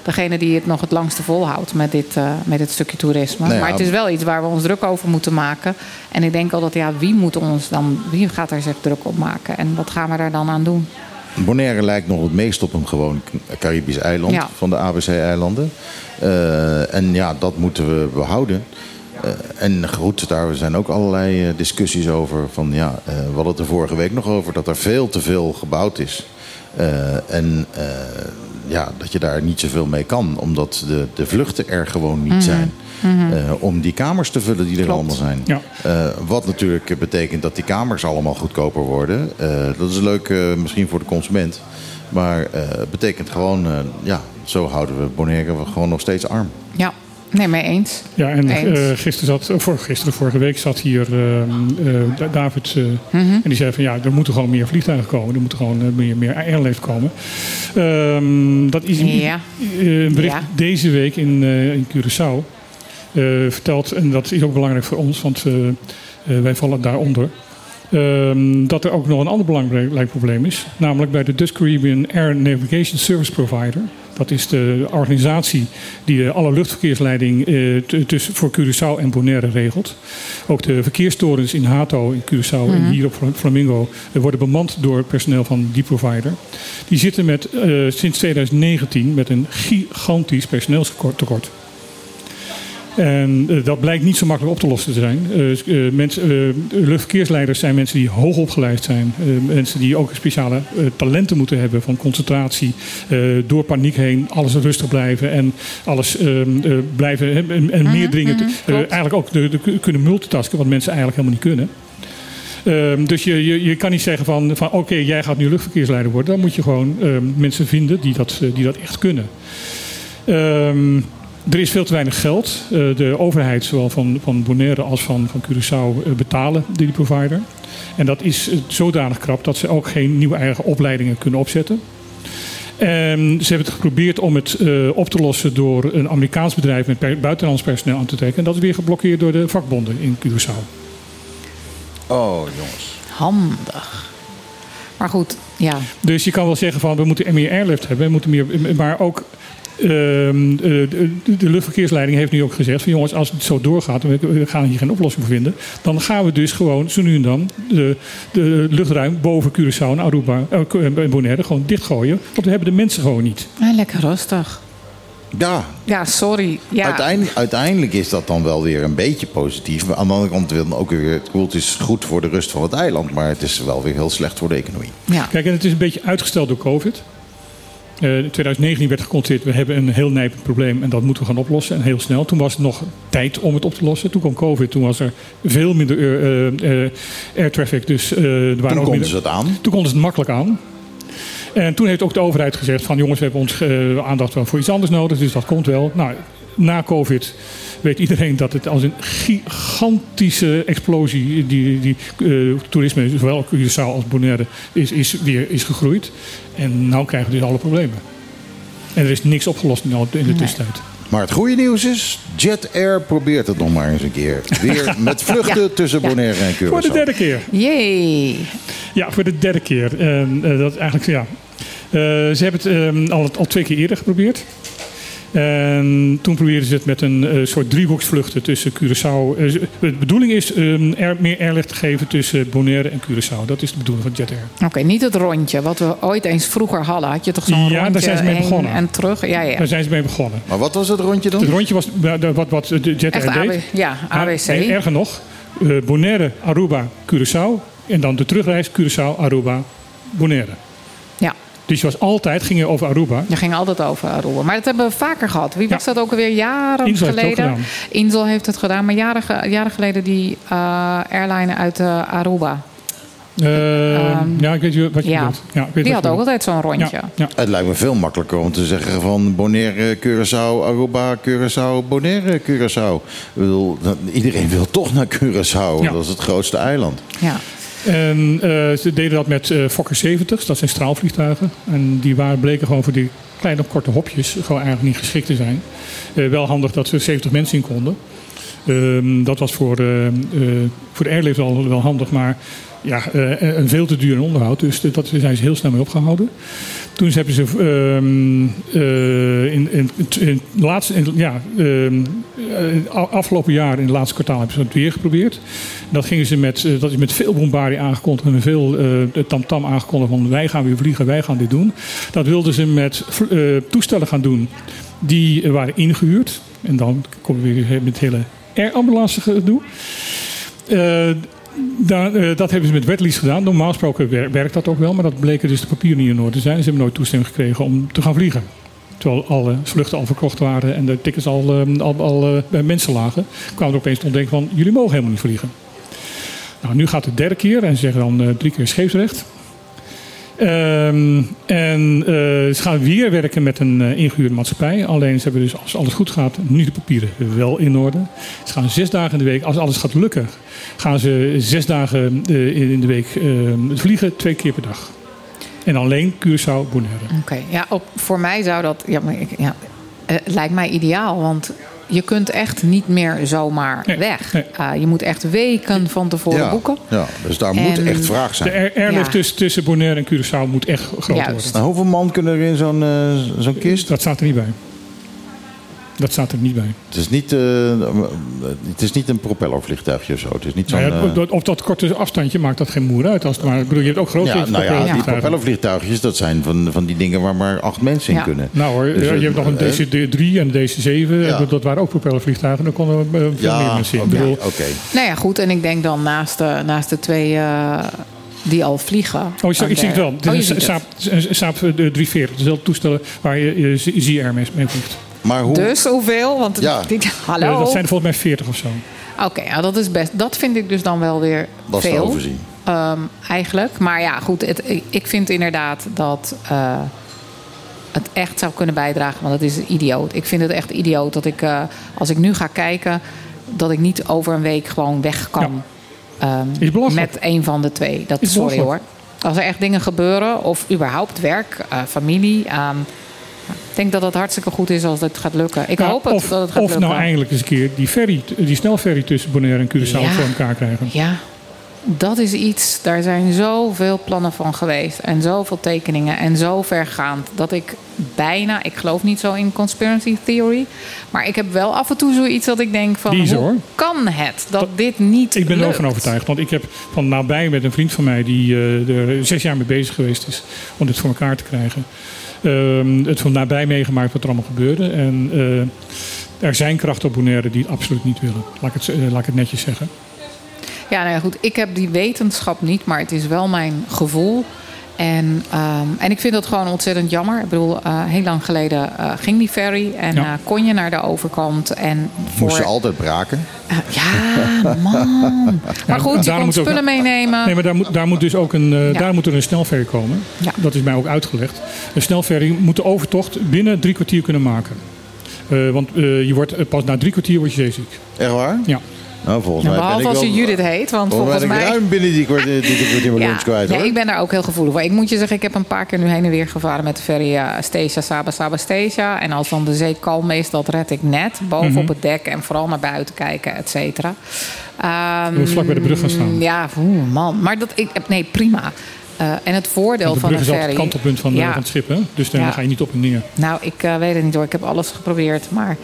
Degene die het nog het langste volhoudt met dit, eh, met dit stukje toerisme. Nou maar het is wel iets waar we ons druk over moeten maken. En ik denk altijd, ja, wie moet ons dan, wie gaat er zich druk op maken? En wat gaan we daar dan aan doen? Bonaire lijkt nog het meest op een gewoon Caribisch eiland Ja. van de ABC-eilanden. Eh, en ja, dat moeten we behouden. Eh, en goed, daar zijn ook allerlei eh, discussies over. Van, ja, eh, we hadden het er vorige week nog over dat er veel te veel gebouwd is. Eh, en eh, ja, dat je daar niet zoveel mee kan, omdat de, de vluchten er gewoon niet zijn. Eh, om die kamers te vullen die er Klopt. allemaal zijn. Ja. Eh, wat natuurlijk betekent dat die kamers allemaal goedkoper worden. Eh, dat is leuk eh, misschien voor de consument. Maar eh, het betekent gewoon, eh, ja, zo houden we Bonaire gewoon nog steeds arm. Ja, Nee, mee eens. Ja, en Eens. eh, gisteren zat, voor, gisteren, vorige week zat hier ehm, eh, Da- David. eh, Mhm. En die zei van ja, er moeten gewoon meer vliegtuigen komen. Er moeten gewoon meer, meer airlift komen. Ehm, dat is een, Ja. een bericht Ja. deze week in, in Curaçao. verteld, en dat is ook belangrijk voor ons, want wij vallen daaronder. Ehm, dat er ook nog een ander belangrijk probleem is. Namelijk bij de Dutch Caribbean Air Navigation Service Provider. Dat is de organisatie die eh, alle luchtverkeersleiding eh, tussen voor Curaçao en Bonaire regelt. Ook de verkeerstorens in Hato, in Curaçao en hier op Fla- Flamingo eh, worden bemand door personeel van die provider. Die zitten met, sinds 2019 met een gigantisch personeelstekort. En eh, dat blijkt niet zo makkelijk op te lossen te zijn. Eh, eh, luchtverkeersleiders zijn mensen die hoog opgeleid zijn. Mensen die ook speciale talenten moeten hebben van concentratie. door paniek heen alles rustig blijven en alles ehm, eh, blijven en, en meer te- eh, klopt. eigenlijk ook de, de- kunnen multitasken, wat mensen eigenlijk helemaal niet kunnen. Ehm, dus je, je, je kan niet zeggen van, van oké, jij gaat nu luchtverkeersleider worden. Dan moet je gewoon ehm, mensen vinden die dat, die dat echt kunnen. Ehm, er is veel te weinig geld. Eh, de overheid, zowel van, van Bonaire als van, van Curaçao, eh, betalen die provider. En dat is eh, zodanig krap dat ze ook geen nieuwe eigen opleidingen kunnen opzetten. En ze hebben het geprobeerd om het eh, op te lossen door een Amerikaans bedrijf met per- buitenlands personeel aan te trekken. En dat is weer geblokkeerd door de vakbonden in Curaçao. Oh, jongens. Handig. Maar goed, ja. Dus je kan wel zeggen van we moeten meer airlift hebben, we moeten meer, maar ook ehm, de, de luchtverkeersleiding heeft nu ook gezegd van jongens, als het zo doorgaat en we, gaan hier geen oplossing voor vinden, dan gaan we dus gewoon zo nu en dan de, de luchtruim boven Curaçao en Aruba eh, en Bonaire gewoon dichtgooien, want we hebben de mensen gewoon niet. Ah, lekker rustig. Ja, Ja, sorry. Ja. Uiteindelijk, uiteindelijk is dat dan wel weer een beetje positief. Maar aan de andere kant wil dan ook weer... Het goed, het is goed voor de rust van het eiland... maar het is wel weer heel slecht voor de economie. ja. Kijk, en het is een beetje uitgesteld door COVID. Eh, in 2019 werd geconstateerd, we hebben een heel nijpend probleem en dat moeten we gaan oplossen. En heel snel. Toen was het nog tijd om het op te lossen. Toen kwam COVID, toen was er veel minder eh, eh, eh, air traffic. Dus, eh, er waren Toen ook konden minder- ze het aan. toen konden ze het makkelijk aan. En toen heeft ook de overheid gezegd van jongens, we hebben ons eh, aandacht wel voor iets anders nodig, dus dat komt wel. Nou, na COVID weet iedereen dat het als een gigantische explosie, die, die eh, toerisme, zowel Curaçao als Bonaire, is, is weer is gegroeid. En nu krijgen we dus alle problemen. En er is niks opgelost in, de- in de tussentijd. Maar het goede nieuws is... Jet Air probeert het nog maar eens een keer. Weer [LAUGHS] met vluchten Ja. tussen Ja. Bonaire en Curaçao. Voor de derde keer. Jee. Ja, voor de derde keer. En, eh, dat is eigenlijk, ja. Eh, ze hebben het ehm, al, al twee keer eerder geprobeerd. En toen probeerden ze het met een eh, soort driehoeksvluchten tussen Curaçao. eh, de bedoeling is ehm, er meer airlift te geven tussen Bonaire en Curaçao. Dat is de bedoeling van Jet Air. Oké, niet het rondje wat we ooit eens vroeger hadden. Had je toch zo'n Ja, daar rondje zijn ze mee heen begonnen. en terug? Ja, ja. Daar zijn ze mee begonnen. Maar wat was het rondje dan? Het rondje was wat, wat de Jet Echt Air deed. AB, ja, ABC. Nee, erger nog. eh, Bonaire, Aruba, Curaçao. En dan de terugreis Curaçao, Aruba, Bonaire. Dus je was altijd, ging je over Aruba. je ging altijd over Aruba. Maar dat hebben we vaker gehad. Wie was Ja. dat ook alweer? Jaren Insel heeft het ook geleden. Insel heeft het gedaan. Maar jaren, jaren geleden die eh, airline uit eh, Aruba. Eh, ja, ik weet je wat je ja. bedoelt. Ja, ik weet Die had ook altijd zo'n rondje. Ja, ja. Het lijkt me veel makkelijker om te zeggen van Bonaire, Curaçao, Aruba, Curaçao, Bonaire, Curaçao. Ik bedoel, dat- iedereen wil toch naar Curaçao. Ja. Dat is het grootste eiland. Ja. En eh, ze deden dat met eh Fokker 70's, dat zijn straalvliegtuigen. En die waren, bleken gewoon voor die kleine korte hopjes gewoon eigenlijk niet geschikt te zijn. Eh, wel handig dat ze 70 mensen in konden. Ehm, dat was voor, voor de airlift al wel handig, maar ja, eh, een veel te duur onderhoud. Dus dat zijn ze heel snel mee opgehouden. Toen hebben ze ehm, eh, in, in, in, laatste, ja, ehm, eh, afgelopen jaar, in het laatste kwartaal, hebben ze het weer geprobeerd. Dat, gingen ze met, dat is met veel bombardie aangekondigd en veel tamtam aangekondigd van wij gaan weer vliegen, wij gaan dit doen. Dat wilden ze met toestellen gaan doen die waren ingehuurd. En dan komen we weer met hele air ambulance gedoe. Eh, eh, dat hebben ze met wetlease gedaan. Normaal gesproken wer- werkt dat ook wel, maar dat bleken dus de papieren niet in orde te zijn. Ze hebben nooit toestemming gekregen om te gaan vliegen. Terwijl alle vluchten al verkocht waren en de tickets al, eh, al, eh, bij mensen lagen, kwamen er opeens te ontdekken van jullie mogen helemaal niet vliegen. Nou, nu gaat het de derde keer en ze zeggen dan eh, drie keer scheepsrecht. Ehm, en eh, ze gaan weer werken met een uh, ingehuurde maatschappij. Alleen ze hebben dus, als alles goed gaat, nu de papieren wel in orde. Ze gaan zes dagen in de week, als alles gaat lukken, gaan ze zes dagen uh, in de week vliegen, twee keer per dag. En alleen Curaçao, Bonaire. Oké, ja, op, voor mij zou dat, ja, maar ik, ja, lijkt mij ideaal, want je kunt echt niet meer zomaar Nee, weg. nee. Uh, je moet echt weken van tevoren Ja, boeken. ja, dus daar moet echt vraag De zijn. air- airlift Ja. tussen, tussen Bonaire en Curaçao moet echt groot Juist. worden. Nou, hoeveel man kunnen er in zo'n eh, zo'n kist? Dat staat er niet bij. Dat staat er niet bij. Het is niet, eh, het is niet een propellervliegtuigje of zo. Het is niet zo'n... Nou ja, eh, dat- op dat korte afstandje maakt dat geen moer uit. Als het maar, ik bedoel, je hebt ook grote ja, nou ja, die propellervliegtuigjes, dat zijn van, van die dingen waar maar acht mensen in Ja. kunnen. Nou hoor, Dus, ja, je eh, hebt nog een eh, DC-3 en een DC-7. Ja. Dat, dat waren ook propellervliegtuigen. Daar konden eh, veel meer Ja, mensen in. bedoel, oké. Nou ja, goed. En ik denk dan naast de, naast de twee eh, die al vliegen. Oh, ik, zie- ik zie het wel. Oh, Dit is ziet een. Saab, een Saab eh, 340. Dezelfde toestellen waar je, mee mee vliegt. Maar hoe... Dus hoeveel? Want Ja. dit, hallo. Dat zijn er volgens mij 40 of zo. Oké, ja, dat is best. Dat vind ik dus dan wel weer Dat is te veel. overzien. Ehm, eigenlijk. Maar ja, goed. Het, ik- vind inderdaad dat eh, het echt zou kunnen bijdragen. Want het is idioot. Ik vind het echt idioot dat ik, eh, als ik nu ga kijken, dat ik niet over een week gewoon weg kan. ehm, Is belachelijk. met een van de twee. Dat, Is sorry hoor. Als er echt dingen gebeuren, of überhaupt werk, eh, familie. ehm, ik denk dat het hartstikke goed is als het gaat lukken. Ik Ja, hoop het, of dat het gaat of lukken. nou eindelijk eens een keer die, ferry, die snelferry tussen Bonaire en Curaçao Ja. voor elkaar krijgen. Ja, dat is iets. Daar zijn zoveel plannen van geweest. En zoveel tekeningen. En zo vergaand. Dat ik bijna. Ik geloof niet zo in conspiracy theory. Maar ik heb wel af en toe zoiets dat ik denk van. Hoe kan het dat, dit niet. Ik ben er ook van overtuigd. Want ik heb van nabij met een vriend van mij die eh, er zes jaar mee bezig geweest is om dit voor elkaar te krijgen. Ehm, het van nabij meegemaakt wat er allemaal gebeurde. En eh, er zijn krachten die het absoluut niet willen. Laat ik het, eh, laat ik het netjes zeggen. Ja, nou ja, goed. Ik heb die wetenschap niet, maar het is wel mijn gevoel. En, ehm, en ik vind dat gewoon ontzettend jammer. Ik bedoel, eh, heel lang geleden eh, ging die ferry en Ja. eh, kon je naar de overkant. En voor, Moest je altijd braken? Ja, man. [LAUGHS] Maar goed, je kon moet ook- spullen meenemen. Nee, maar daar moet, daar moet dus ook een, eh, Ja. daar moet er een snelferry komen. Ja. Dat is mij ook uitgelegd. Een snelferry moet de overtocht binnen drie kwartier kunnen maken. Eh, want eh, je wordt, pas na drie kwartier word je zeeziek. Echt waar? Ja. Nou, volgens Nou, mij behalve ik als je Judith heet. Want Volgens volgens mij ben ik mij... ruim binnen die kwartier, die kwartier mijn lunch kwijt, hoor. ik ben daar ook heel gevoelig voor. Ik moet je zeggen, ik heb een paar keer nu heen en weer gevaren met de ferry uh, Stesia, Saba, Saba, Stesia. En als dan de zee kalm is, dat red ik net. Boven Mhm. op het dek en vooral naar buiten kijken, et cetera. Ehm, moet vlak bij de brug gaan staan. Ja, oeh, man. Maar dat, ik, nee, prima. Eh, en het voordeel de van brug een is altijd ferry... het kantelpunt van, de- Ja. van het schip. Hè? Dus daar Ja. ga je niet op en neer. Nou, ik eh, weet het niet hoor. Ik heb alles geprobeerd. Maar,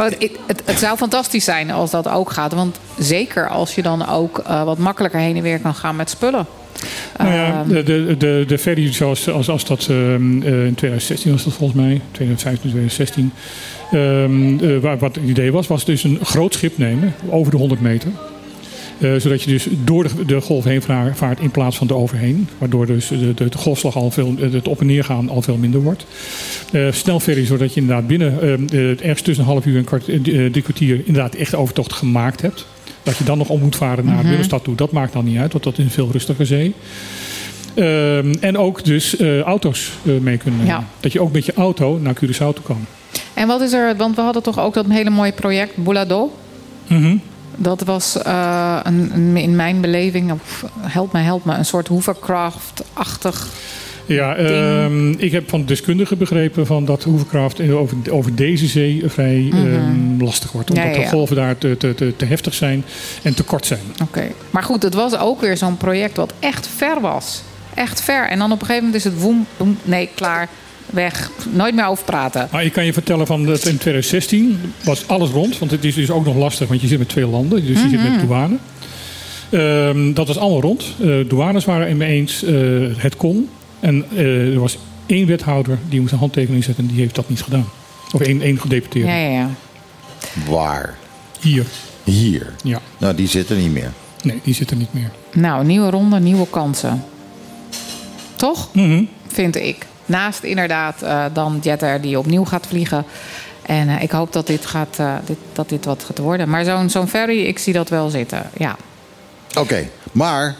maar het, het, zou fantastisch zijn als dat ook gaat. Want zeker als je dan ook eh, wat makkelijker heen en weer kan gaan met spullen. Nou ja, Ehm, de, de, de, de ferry zoals als, als dat ehm, eh, in 2016 was dat volgens mij. 2015, 2016. Ehm, eh, waar, wat het idee was, was dus een groot schip nemen. Over de 100 meter. Eh, zodat je dus door de, de golf heen vaart in plaats van de overheen. Waardoor dus de, de, de golfslag al veel, het op en neer gaan al veel minder wordt. Eh snelferry, zodat je inderdaad binnen eh, ergens tussen een half uur en kwart, eh, drie kwartier inderdaad echt overtocht gemaakt hebt. Dat je dan nog om moet varen naar Willemstad toe, dat maakt dan niet uit, want dat is een veel rustiger zee. Ehm, en ook dus eh, auto's eh, mee kunnen nemen. Ja. Dat je ook met je auto naar Curaçao toe kan. En wat is er, want we hadden toch ook dat hele mooie project Boulado. Mhm. Dat was eh, een, een- in mijn beleving, of, help me, help me, een soort hovercraft-achtig. Ja, ehm, ik heb van deskundigen begrepen van dat hovercraft over, over deze zee vrij ehm, lastig wordt. Omdat Mhm. Ja, ja, ja. de golven daar te, te, te, te heftig zijn en te kort zijn. Oké. Maar goed, het was ook weer zo'n project wat echt ver was. Echt ver. En dan op een gegeven moment is het woem, boem, nee, klaar, weg. Nooit meer over praten. Maar ik kan je vertellen van dat in 2016 was alles rond. Want het is dus ook nog lastig, want je zit met twee landen. Dus je zit Mhm. met douane. Ehm, dat was allemaal rond. Eh douanes waren het mee eens. eh, het kon. En eh, er was één wethouder die moest een handtekening zetten. En die heeft dat niet gedaan. Of één, één gedeputeerde. Ja, ja, ja. Waar? Hier. Hier. Ja. Nou, die zitten niet meer. Nee, die zit er niet meer. Nou, nieuwe ronde, nieuwe kansen. Toch? Mhm. Vind ik. Naast inderdaad eh, dan Jet Air die opnieuw gaat vliegen. En eh, ik hoop dat dit, gaat, eh, dit, dat dit wat gaat worden. Maar zo'n zo'n ferry, ik zie dat wel zitten. Ja. Oké, maar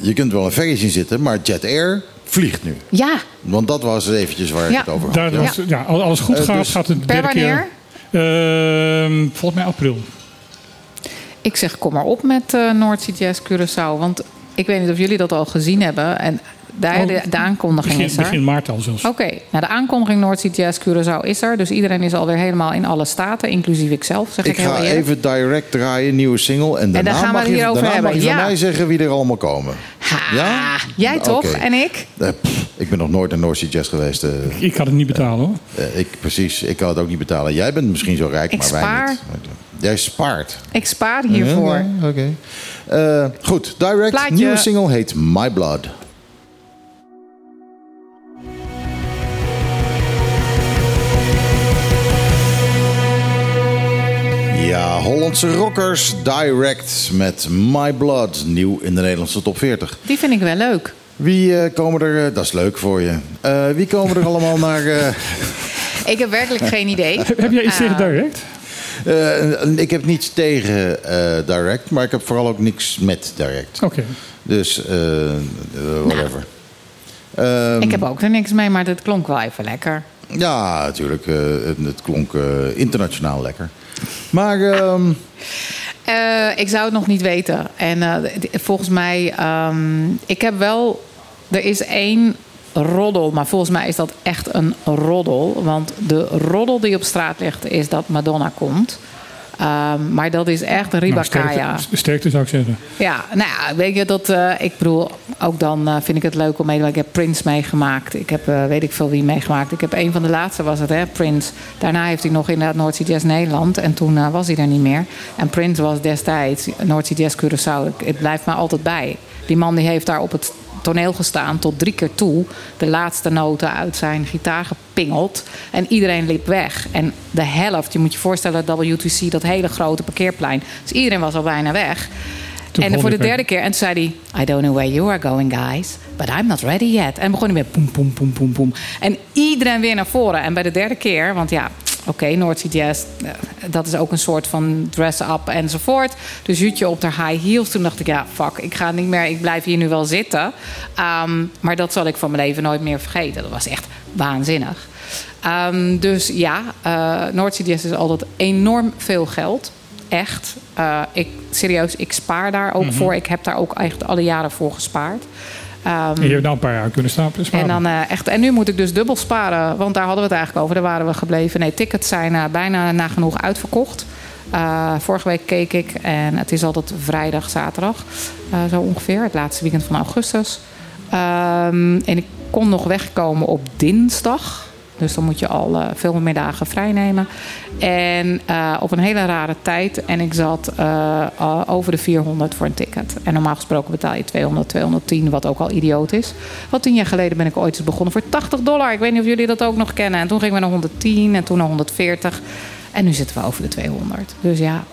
je kunt wel een ferry zien zitten, maar Jet Air vliegt nu. Ja, Want dat was eventjes waar ik Ja. het over had. Daar, ja. was- ja. als alles goed gaat, dus gaat het per derde wanneer? keer... Ehm, volgens mij april. Ik zeg, kom maar op met eh North Sea Jazz Curaçao. Want ik weet niet of jullie dat al gezien hebben. En daar, Oh, de, de aankondiging Begin, is er. begin maart al zelfs. Oké, nou de aankondiging North Sea Jazz Curaçao is er. Dus iedereen is alweer helemaal in alle staten, inclusief ikzelf, zeg ik, Ik ga eerlijk. even direct draaien, nieuwe single. En daarna dan gaan we mag je, hierover daarna hebben. mag je van Ja. mij zeggen wie er allemaal komen. Ha, Ja? Jij toch? En ik? Eh, pff, ik ben nog nooit naar North Sea Jazz geweest. eh. Ik kan het niet betalen hoor. Eh, ik, precies, ik kan het ook niet betalen. Jij bent misschien zo rijk, Ik maar wij spaar. niet. Jij spaart. Ik spaar hiervoor. Ja, ja, Oké. Eh, goed, direct. Plaatje. Nieuwe single heet My Blood. Ja, Hollandse rockers direct met My Blood. Nieuw in de Nederlandse top 40. Die vind ik wel leuk. Wie eh, komen er, eh, dat is leuk voor je. Eh, wie komen er [LAUGHS] allemaal naar... eh, Ik heb werkelijk [LAUGHS] geen idee. Heb jij iets tegen direct? eh, ik heb niets tegen eh, direct, maar ik heb vooral ook niks met direct. Oké. Dus, eh, eh, whatever. Ehm, Ik heb ook er niks mee, maar het klonk wel even lekker. Ja, natuurlijk. eh, het, het klonk internationaal lekker. Maar ehm, Eh, ik zou het nog niet weten. En eh, volgens mij, ehm, ik heb wel. Er is één roddel, maar volgens mij is dat echt een roddel. Want de roddel die op straat ligt, is dat Madonna komt. Ehm, maar dat is echt een Nou, ribakaya. sterkte, sterkte zou ik zeggen. Ja, nou ja, weet je dat. eh, ik bedoel, ook dan eh, vind ik het leuk om mee te maken. Ik heb Prince meegemaakt. Ik heb eh, weet ik veel wie meegemaakt. Ik heb een van de laatste was het, hè, Prince. Daarna heeft hij nog inderdaad North Sea Jazz Nederland. En toen was hij er niet meer. En Prince was destijds North Sea Jazz Curaçao. Het blijft me altijd bij. Die man die heeft daar op het toneel gestaan tot drie keer toe. De laatste noten uit zijn gitaar gepingeld. En iedereen liep weg. En de helft, je moet je voorstellen, WTC, dat hele grote parkeerplein. Dus iedereen was al bijna weg. Toen en voor de weer. derde keer. En toen zei hij: I don't know where you are going, guys. But I'm not ready yet. En begon hij met boem, boem, boem, boem, boem. En iedereen weer naar voren. En bij de derde keer, want ja, oké, North Sea Jazz, eh, dat is ook een soort van dress-up enzovoort. Dus Jutje op haar high heels. Toen dacht ik: ja, fuck, ik ga niet meer, ik blijf hier nu wel zitten. Ehm, maar dat zal ik van mijn leven nooit meer vergeten. Dat was echt waanzinnig. Ehm, dus ja, eh North Sea Jazz is altijd enorm veel geld. Echt. Eh, ik, serieus, ik spaar daar ook voor. Ik heb daar ook echt alle jaren voor gespaard. Ehm, En je hebt nou een paar jaar kunnen slapen. en, dan, eh, echt, en nu moet ik dus dubbel sparen. Want daar hadden we het eigenlijk over. Daar waren we gebleven. Nee, tickets zijn eh, bijna nagenoeg uitverkocht. Vorige week keek ik. En het is altijd vrijdag, zaterdag. zo ongeveer. Het laatste weekend van augustus. Ehm, en ik kon nog wegkomen op dinsdag. Dus dan moet je al eh, veel meer dagen vrij nemen. En eh, op een hele rare tijd. En ik zat eh, over de 400 voor een ticket. En normaal gesproken betaal je 200, 210, wat ook al idioot is. Want tien jaar geleden ben ik ooit eens begonnen voor 80 dollar. Ik weet niet of jullie dat ook nog kennen. En toen gingen we naar 110 en toen naar 140. En nu zitten we over de 200. Dus ja,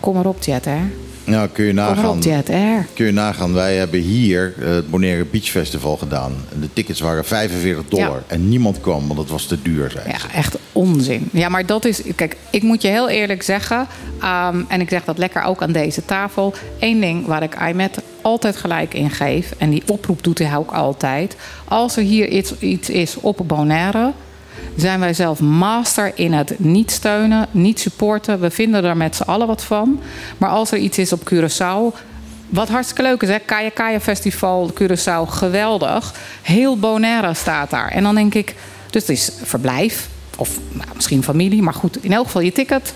kom maar op, Jet Air. Nou, kun je nagaan. op, Jet Air. Kun je nagaan, wij hebben hier eh, het Bonaire Beach Festival gedaan. En de tickets waren 45 dollar. Ja. En niemand kwam, want het was te duur, Ja, echt onzin. Ja, maar dat is. Kijk, ik moet je heel eerlijk zeggen. ehm, en ik zeg dat lekker ook aan deze tafel. Eén ding waar ik IMET altijd gelijk in geef. En die oproep doet hij ook altijd. Als er hier iets, iets is op Bonaire. Zijn wij zelf master in het niet steunen, niet supporten. We vinden er met z'n allen wat van. Maar als er iets is op Curaçao. Wat hartstikke leuk is, hè? Kaya Kaya Festival Curaçao, geweldig. Heel Bonaire staat daar. En dan denk ik, dus het is verblijf. Of nou, misschien familie, maar goed, in elk geval je ticket.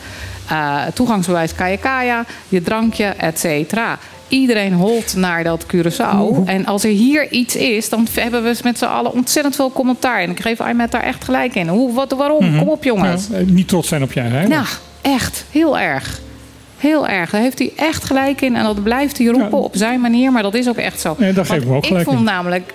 eh, toegangsbewijs Kaya je drankje, et cetera. Iedereen holt naar dat Curaçao. En als er hier iets is, dan hebben we met z'n allen ontzettend veel commentaar. En ik geef Aymet daar echt gelijk in. Hoe, wat, waarom? Kom op, jongens. Ja, eh, niet trots zijn op eigen eiland. Nou, echt. Heel erg. Heel erg. Daar heeft hij echt gelijk in. En dat blijft hij roepen Ja. op zijn manier. Maar dat is ook echt zo. Nee, daar geef ik me ook ik gelijk vond in. namelijk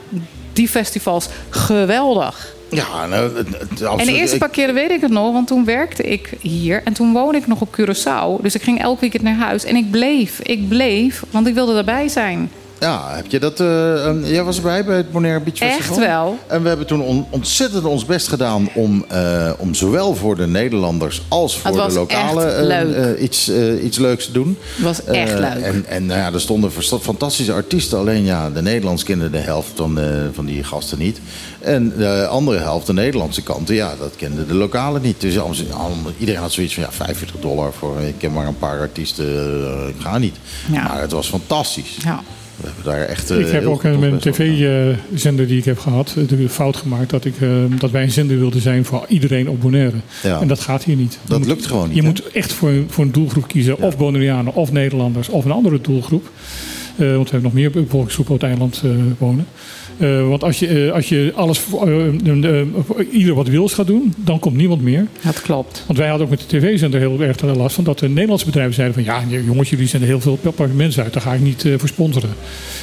die festivals geweldig. Ja, nou, het- het- absoluut. En de eerste paar keren weet ik het nog, want toen werkte ik hier en toen woonde ik nog op Curaçao. Dus ik ging elk weekend naar huis en ik bleef, ik bleef, want ik wilde erbij zijn. Ja, heb je dat... eh, jij was erbij bij het Bonaire Beach Festival? Echt wel. En we hebben toen on- ontzettend ons best gedaan om, eh, om zowel voor de Nederlanders als voor de lokale eh, leuk. iets, iets leuks te doen. Het was echt leuk. En, en nou ja, er stonden fantastische artiesten. Alleen ja, de Nederlands kenden de helft van, van die gasten niet. En de andere helft, de Nederlandse kanten, ja, dat kenden de lokale niet. Dus iedereen had zoiets van ja, 45 dollar voor. Ik ken maar een paar artiesten, eh, ik ga niet. Ja. Maar het was fantastisch. Ja. We hebben daar echt. eh, Ik heb ook eh, met een tv-zender die ik heb gehad, eh, de fout gemaakt dat, ik, eh, dat wij een zender wilden zijn voor iedereen op Bonaire. Ja. En dat gaat hier niet. Je Dat moet- lukt gewoon niet, Je hè? moet echt voor, een- voor een doelgroep kiezen, of Bonaireanen, of Nederlanders, of een andere doelgroep. Eh, want we hebben nog meer bevolkingsgroepen op het eiland eh, wonen. Eh, want als je, eh, als je alles, voor- eh, ieder wat wils gaat doen, dan komt niemand meer. Dat klopt. Want wij hadden ook met de tv-zender heel erg last van dat de Nederlandse bedrijven zeiden van ja jongens, jullie zenden heel veel papiermensen uit, daar ga ik niet eh, voor sponsoren.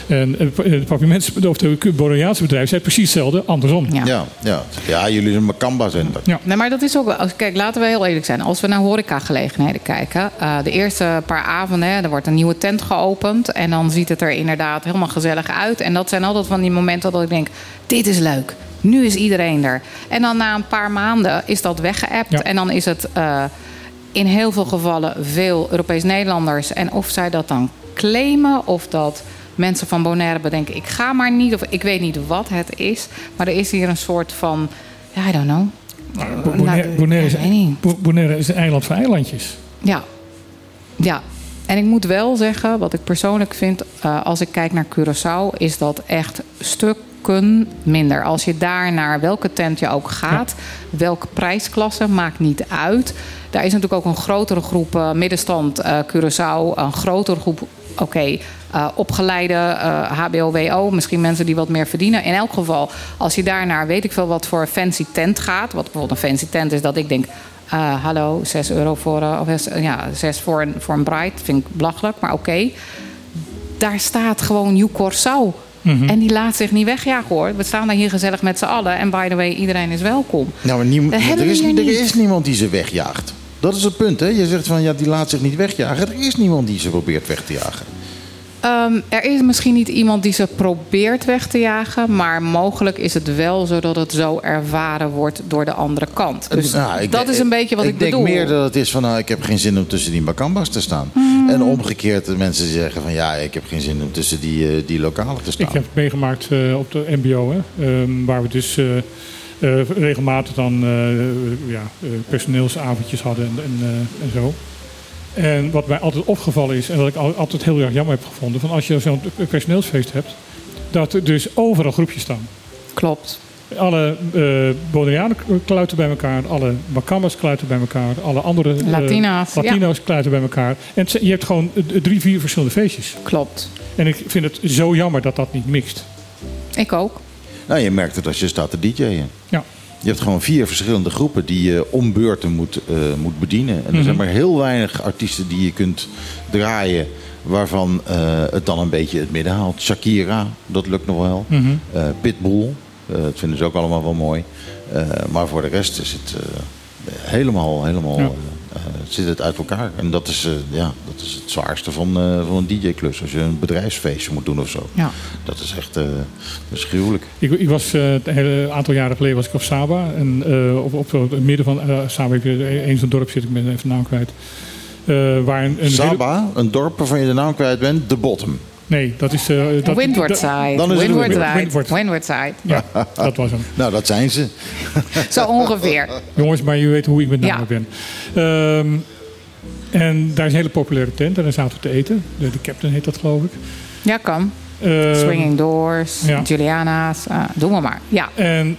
En de papiermensen, of de Boreaanse bedrijven zei precies hetzelfde, andersom. Ja. Ja, ja. ja, jullie zijn een Makamba-zender. Ja. Nee, maar dat is ook als- Kijk, laten we heel eerlijk zijn. Als we naar horecagelegenheden kijken. eh, de eerste paar avonden, hè, er wordt een nieuwe tent geopend. En dan ziet het er inderdaad helemaal gezellig uit. En dat zijn altijd van die momenten dat ik denk: dit is leuk. Nu is iedereen er. En dan na een paar maanden is dat weggeëpt. Ja. En dan is het eh, in heel veel gevallen veel Europees Nederlanders. En of zij dat dan claimen of dat mensen van Bonaire bedenken: ik ga maar niet. Of ik weet niet wat het is. Maar er is hier een soort van. Ja, I don't know. Bo- Bonaire, Nou, Bonaire, is, Bonaire is een eiland van eilandjes. Ja. Ja. En ik moet wel zeggen, wat ik persoonlijk vind, eh, als ik kijk naar Curaçao, is dat echt stukken minder. Als je daar naar welke tent je ook gaat, welke prijsklasse, maakt niet uit. Daar is natuurlijk ook een grotere groep eh, middenstand eh, Curaçao, een grotere groep, oké, opgeleide eh, HBO-WO, misschien mensen die wat meer verdienen. In elk geval, als je daar naar weet ik veel wat voor fancy tent gaat, wat bijvoorbeeld een fancy tent is, dat ik denk, eh, hallo, 6 euro voor, eh, of zes- ja, 6 voor een, voor een bride. Vind ik belachelijk, maar oké. Daar staat gewoon New Curaçao. En die laat zich niet wegjagen hoor. We staan daar hier gezellig met z'n allen. En by the way, iedereen is welkom. Nou, maar er, is, er niet. is niemand die ze wegjaagt. Dat is het punt, hè? Je zegt van ja, die laat zich niet wegjagen. Er is niemand die ze probeert weg te jagen. Ehm, er is misschien niet iemand die ze probeert weg te jagen. Maar mogelijk is het wel zo dat het zo ervaren wordt door de andere kant. Dus Nou, ik dat denk- is een beetje wat ik, ik bedoel. denk meer dat het is van nou, ik heb geen zin om tussen die Macambas te staan. Hmm. En omgekeerd de mensen zeggen van ja, ik heb geen zin om tussen die, eh, die lokalen te staan. Ik heb het meegemaakt eh, op de MBO, hè, ehm, waar we dus eh, eh, regelmatig dan eh, ja, eh, personeelsavondjes hadden en, en, en zo. En wat mij altijd opgevallen is, en wat ik al- altijd heel erg jammer heb gevonden, van als je zo'n personeelsfeest hebt, dat er dus overal groepjes staan. Klopt. Alle eh Bonaireanen kluiten bij elkaar, alle Macambas kluiten bij elkaar, alle andere Latina's, ja. Latino's kluiten bij elkaar. En je hebt gewoon drie, vier verschillende feestjes. Klopt. En ik vind het zo jammer dat dat niet mixt. Ik ook. Nou, je merkt het als je staat te DJ'en. Ja. Je hebt gewoon vier verschillende groepen die je om beurten moet, eh, moet bedienen. En er zijn maar heel weinig artiesten die je kunt draaien waarvan eh, het dan een beetje het midden haalt. Shakira, dat lukt nog wel. Eh, Pitbull, dat vinden ze ook allemaal wel mooi. Maar voor de rest is het helemaal, helemaal Ja. Eh, zit het uit elkaar. En dat is, eh, ja, dat is het zwaarste van, eh, van een DJ-klus. Als je een bedrijfsfeestje moet doen of zo. Ja. Dat is echt eh, dat is gruwelijk. Ik, ik was eh, een hele aantal jaren geleden was ik op Saba. En eh, op, op het midden van eh, Saba, heb je een zo'n dorp zit, ik ben even de naam kwijt. Eh, waar een, een hele- Saba, een dorp waarvan je de naam kwijt bent, de Bottom. Nee, dat is... eh, dat, Windward side. dan is het Windward Windward. side. Windward. Windward side. Ja, dat was hem. Nou, dat zijn ze. Zo ongeveer. Jongens, maar je weet hoe ik met name Ja. ben. Ehm, en daar is een hele populaire tent. En daar zaten we te eten. De, de Captain heet dat, geloof ik. Ja, kan. Ehm, Swinging Doors, ja. Juliana's. eh, doen we maar. Ja. En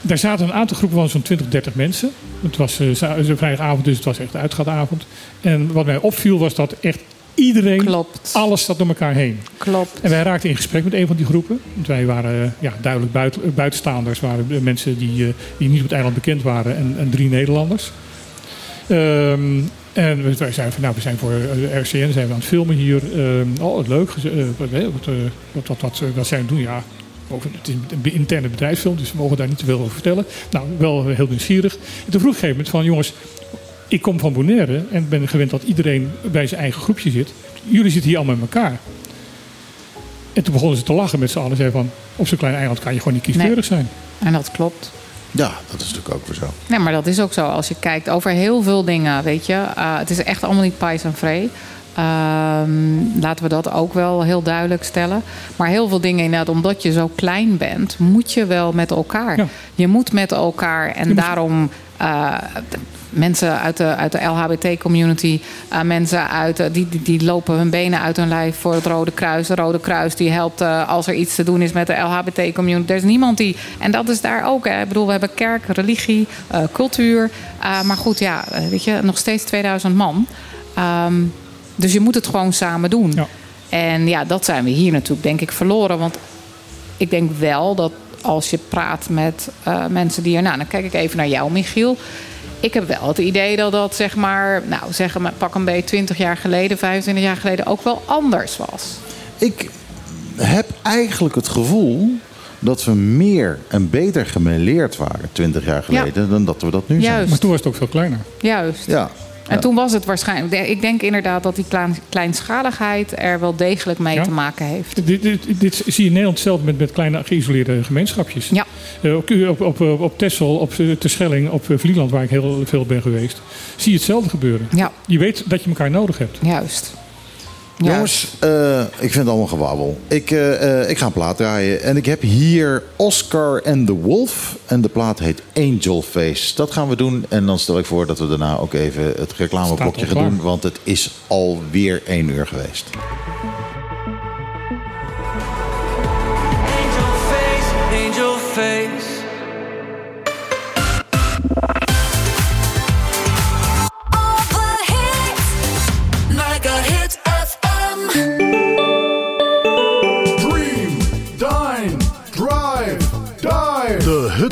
daar zaten een aantal groepen van zo'n 20, 30 mensen. Het was een vrijdagavond, dus het was echt een uitgaatavond. En wat mij opviel was dat echt iedereen, Klopt. alles zat door elkaar heen. Klopt. En wij raakten in gesprek met een van die groepen. Want wij waren eh, ja, duidelijk buiten, eh, buitenstaanders. waren mensen die, eh, die niet op het eiland bekend waren. En, en drie Nederlanders. Ehm, en wij zeiden van, nou, we zijn voor RCN, zijn we aan het filmen hier. Ehm, oh, leuk. wat, wat, wat, wat, wat, zijn we doen? Ja, over, het is een interne bedrijfsfilm, dus we mogen daar niet te veel over vertellen. Nou, wel heel nieuwsgierig. En toen vroeg ik een gegeven moment van, jongens, ik kom van Bonaire en ben gewend dat iedereen bij zijn eigen groepje zit. Jullie zitten hier allemaal met elkaar. En toen begonnen ze te lachen met z'n allen. Zeiden van, op zo'n klein eiland kan je gewoon niet kieskeurig zijn. En dat klopt. Ja, dat is natuurlijk ook weer zo. Nee, maar dat is ook zo. Als je kijkt over heel veel dingen, weet je. eh, het is echt allemaal niet pais en vree. Ehm, laten we dat ook wel heel duidelijk stellen. Maar heel veel dingen inderdaad, omdat je zo klein bent, moet je wel met elkaar. Ja. Je moet met elkaar. En daarom eh, mensen uit de, uit de LHBT-community, eh, mensen uit, eh, die, die, die lopen hun benen uit hun lijf voor het Rode Kruis. De Rode Kruis die helpt als er iets te doen is met de LHBT-community. Er is niemand die. En dat is daar ook. Hè. Ik bedoel, we hebben kerk, religie, cultuur. Maar goed, ja, weet je, nog steeds 2000 man. Ehm, dus je moet het gewoon samen doen. Ja. En ja, dat zijn we hier natuurlijk, denk ik, verloren. Want ik denk wel dat als je praat met eh, mensen die er... Nou, dan kijk ik even naar jou, Michiel. Ik heb wel het idee dat dat, zeg maar... Nou, zeg maar, pak een beetje 20 jaar geleden, 25 jaar geleden... ook wel anders was. Ik heb eigenlijk het gevoel dat we meer en beter gemêleerd waren 20 jaar geleden dan dat we dat nu zijn. Juist. Maar toen was het ook veel kleiner. Juist. Ja. En toen was het waarschijnlijk... Ik denk inderdaad dat die klein, kleinschaligheid er wel degelijk mee Ja. te maken heeft. Dit, dit, dit zie je in Nederland zelf met, met kleine geïsoleerde gemeenschapjes. Ja. Eh, op, op, op, op Texel, op eh, Terschelling, op eh, Vlieland, waar ik heel veel ben geweest, zie je hetzelfde gebeuren. Ja, Je weet dat je elkaar nodig hebt. juist. Jongens, eh, ik vind het allemaal gewabbel. Ik, eh, eh, ik ga een plaat draaien. En ik heb hier Oscar and the Wolf. En de plaat heet Angel Face. Dat gaan we doen. En dan stel ik voor dat we daarna ook even het reclameblokje gaan doen. Want het is alweer één uur geweest.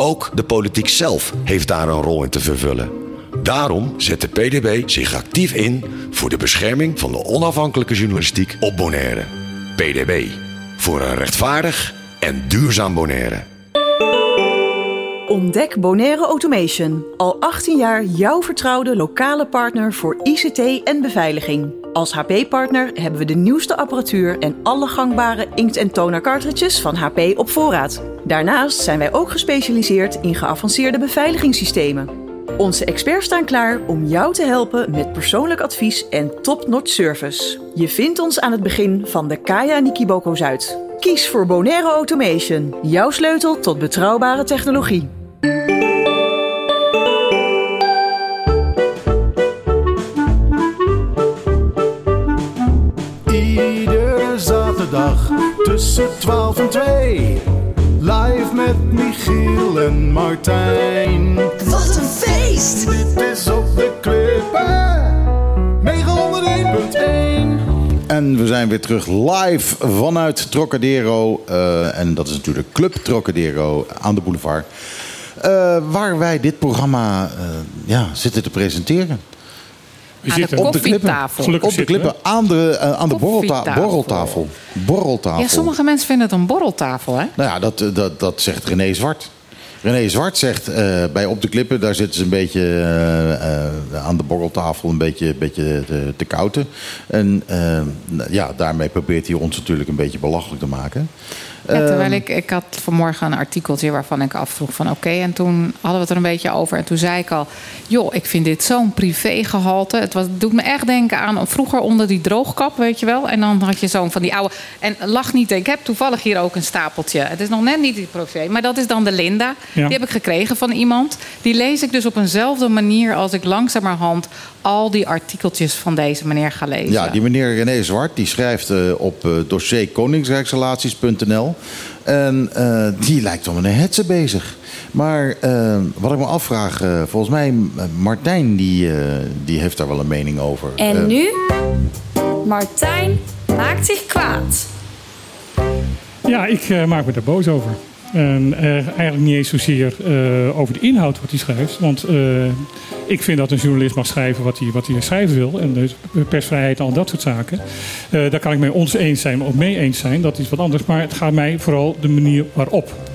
Ook de politiek zelf heeft daar een rol in te vervullen. Daarom zet de PDB zich actief in voor de bescherming van de onafhankelijke journalistiek op Bonaire. PDB. Voor een rechtvaardig en duurzaam Bonaire. Ontdek Bonaire Automation. Al 18 jaar jouw vertrouwde lokale partner voor ICT en beveiliging. Als HP-partner hebben we de nieuwste apparatuur en alle gangbare inkt- en toner van HP op voorraad. Daarnaast zijn wij ook gespecialiseerd in geavanceerde beveiligingssystemen. Onze experts staan klaar om jou te helpen met persoonlijk advies en top-notch service. Je vindt ons aan het begin van de Kaya Nikiboko Zuid. Kies voor Bonaire Automation, jouw sleutel tot betrouwbare technologie. Iedere zaterdag tussen 12 en 2. Met Michiel en Martijn. Wat een feest. Dit is op de klippen. 901.1. En we zijn weer terug live vanuit Trocadero. eh, en dat is natuurlijk Club Trocadero aan de boulevard. Eh, waar wij dit programma eh, ja, zitten te presenteren. We Aan zitten op de klippen. Gelukkig Op de klippen aan de, eh, aan de borreltafel. Borreltafel. Ja, sommige mensen vinden het een borreltafel, hè? Nou ja, dat, eh, dat, dat zegt René Zwart. René Zwart zegt eh, bij Op de Klippen, daar zitten ze een beetje aan de borreltafel een beetje, beetje te, te kouten. En ja, daarmee probeert hij ons natuurlijk een beetje belachelijk te maken. Ja, terwijl Ehm, ik, ik had vanmorgen een artikeltje waarvan ik afvroeg van oké. en toen hadden we het er een beetje over. En toen zei ik al, joh, ik vind dit zo'n privégehalte. Het, was, het doet me echt denken aan vroeger onder die droogkap, weet je wel. En dan had je zo'n van die oude... En lach niet, ik heb toevallig hier ook een stapeltje. Het is nog net niet die privé, maar dat is dan de Linda. Ja. Die heb ik gekregen van iemand. Die lees ik dus op eenzelfde manier als ik langzamerhand... al die artikeltjes van deze meneer ga lezen. Ja, die meneer René Zwart die schrijft eh, op eh, dossier koningsrijksrelaties.nl. En eh, die lijkt wel met een hetze bezig. Maar eh, wat ik me afvraag, eh, volgens mij eh, Martijn die, eh, die heeft daar wel een mening over. En Eh, nu? Martijn maakt zich kwaad. Ja, ik eh, maak me daar boos over. En eh, eigenlijk niet eens zozeer eh, over de inhoud wat hij schrijft. Want eh, ik vind dat een journalist mag schrijven wat hij, wat hij schrijven wil. En dus persvrijheid en al dat soort zaken. Daar kan ik mee ons eens zijn of mee eens zijn. Dat is wat anders. Maar het gaat mij vooral de manier waarop.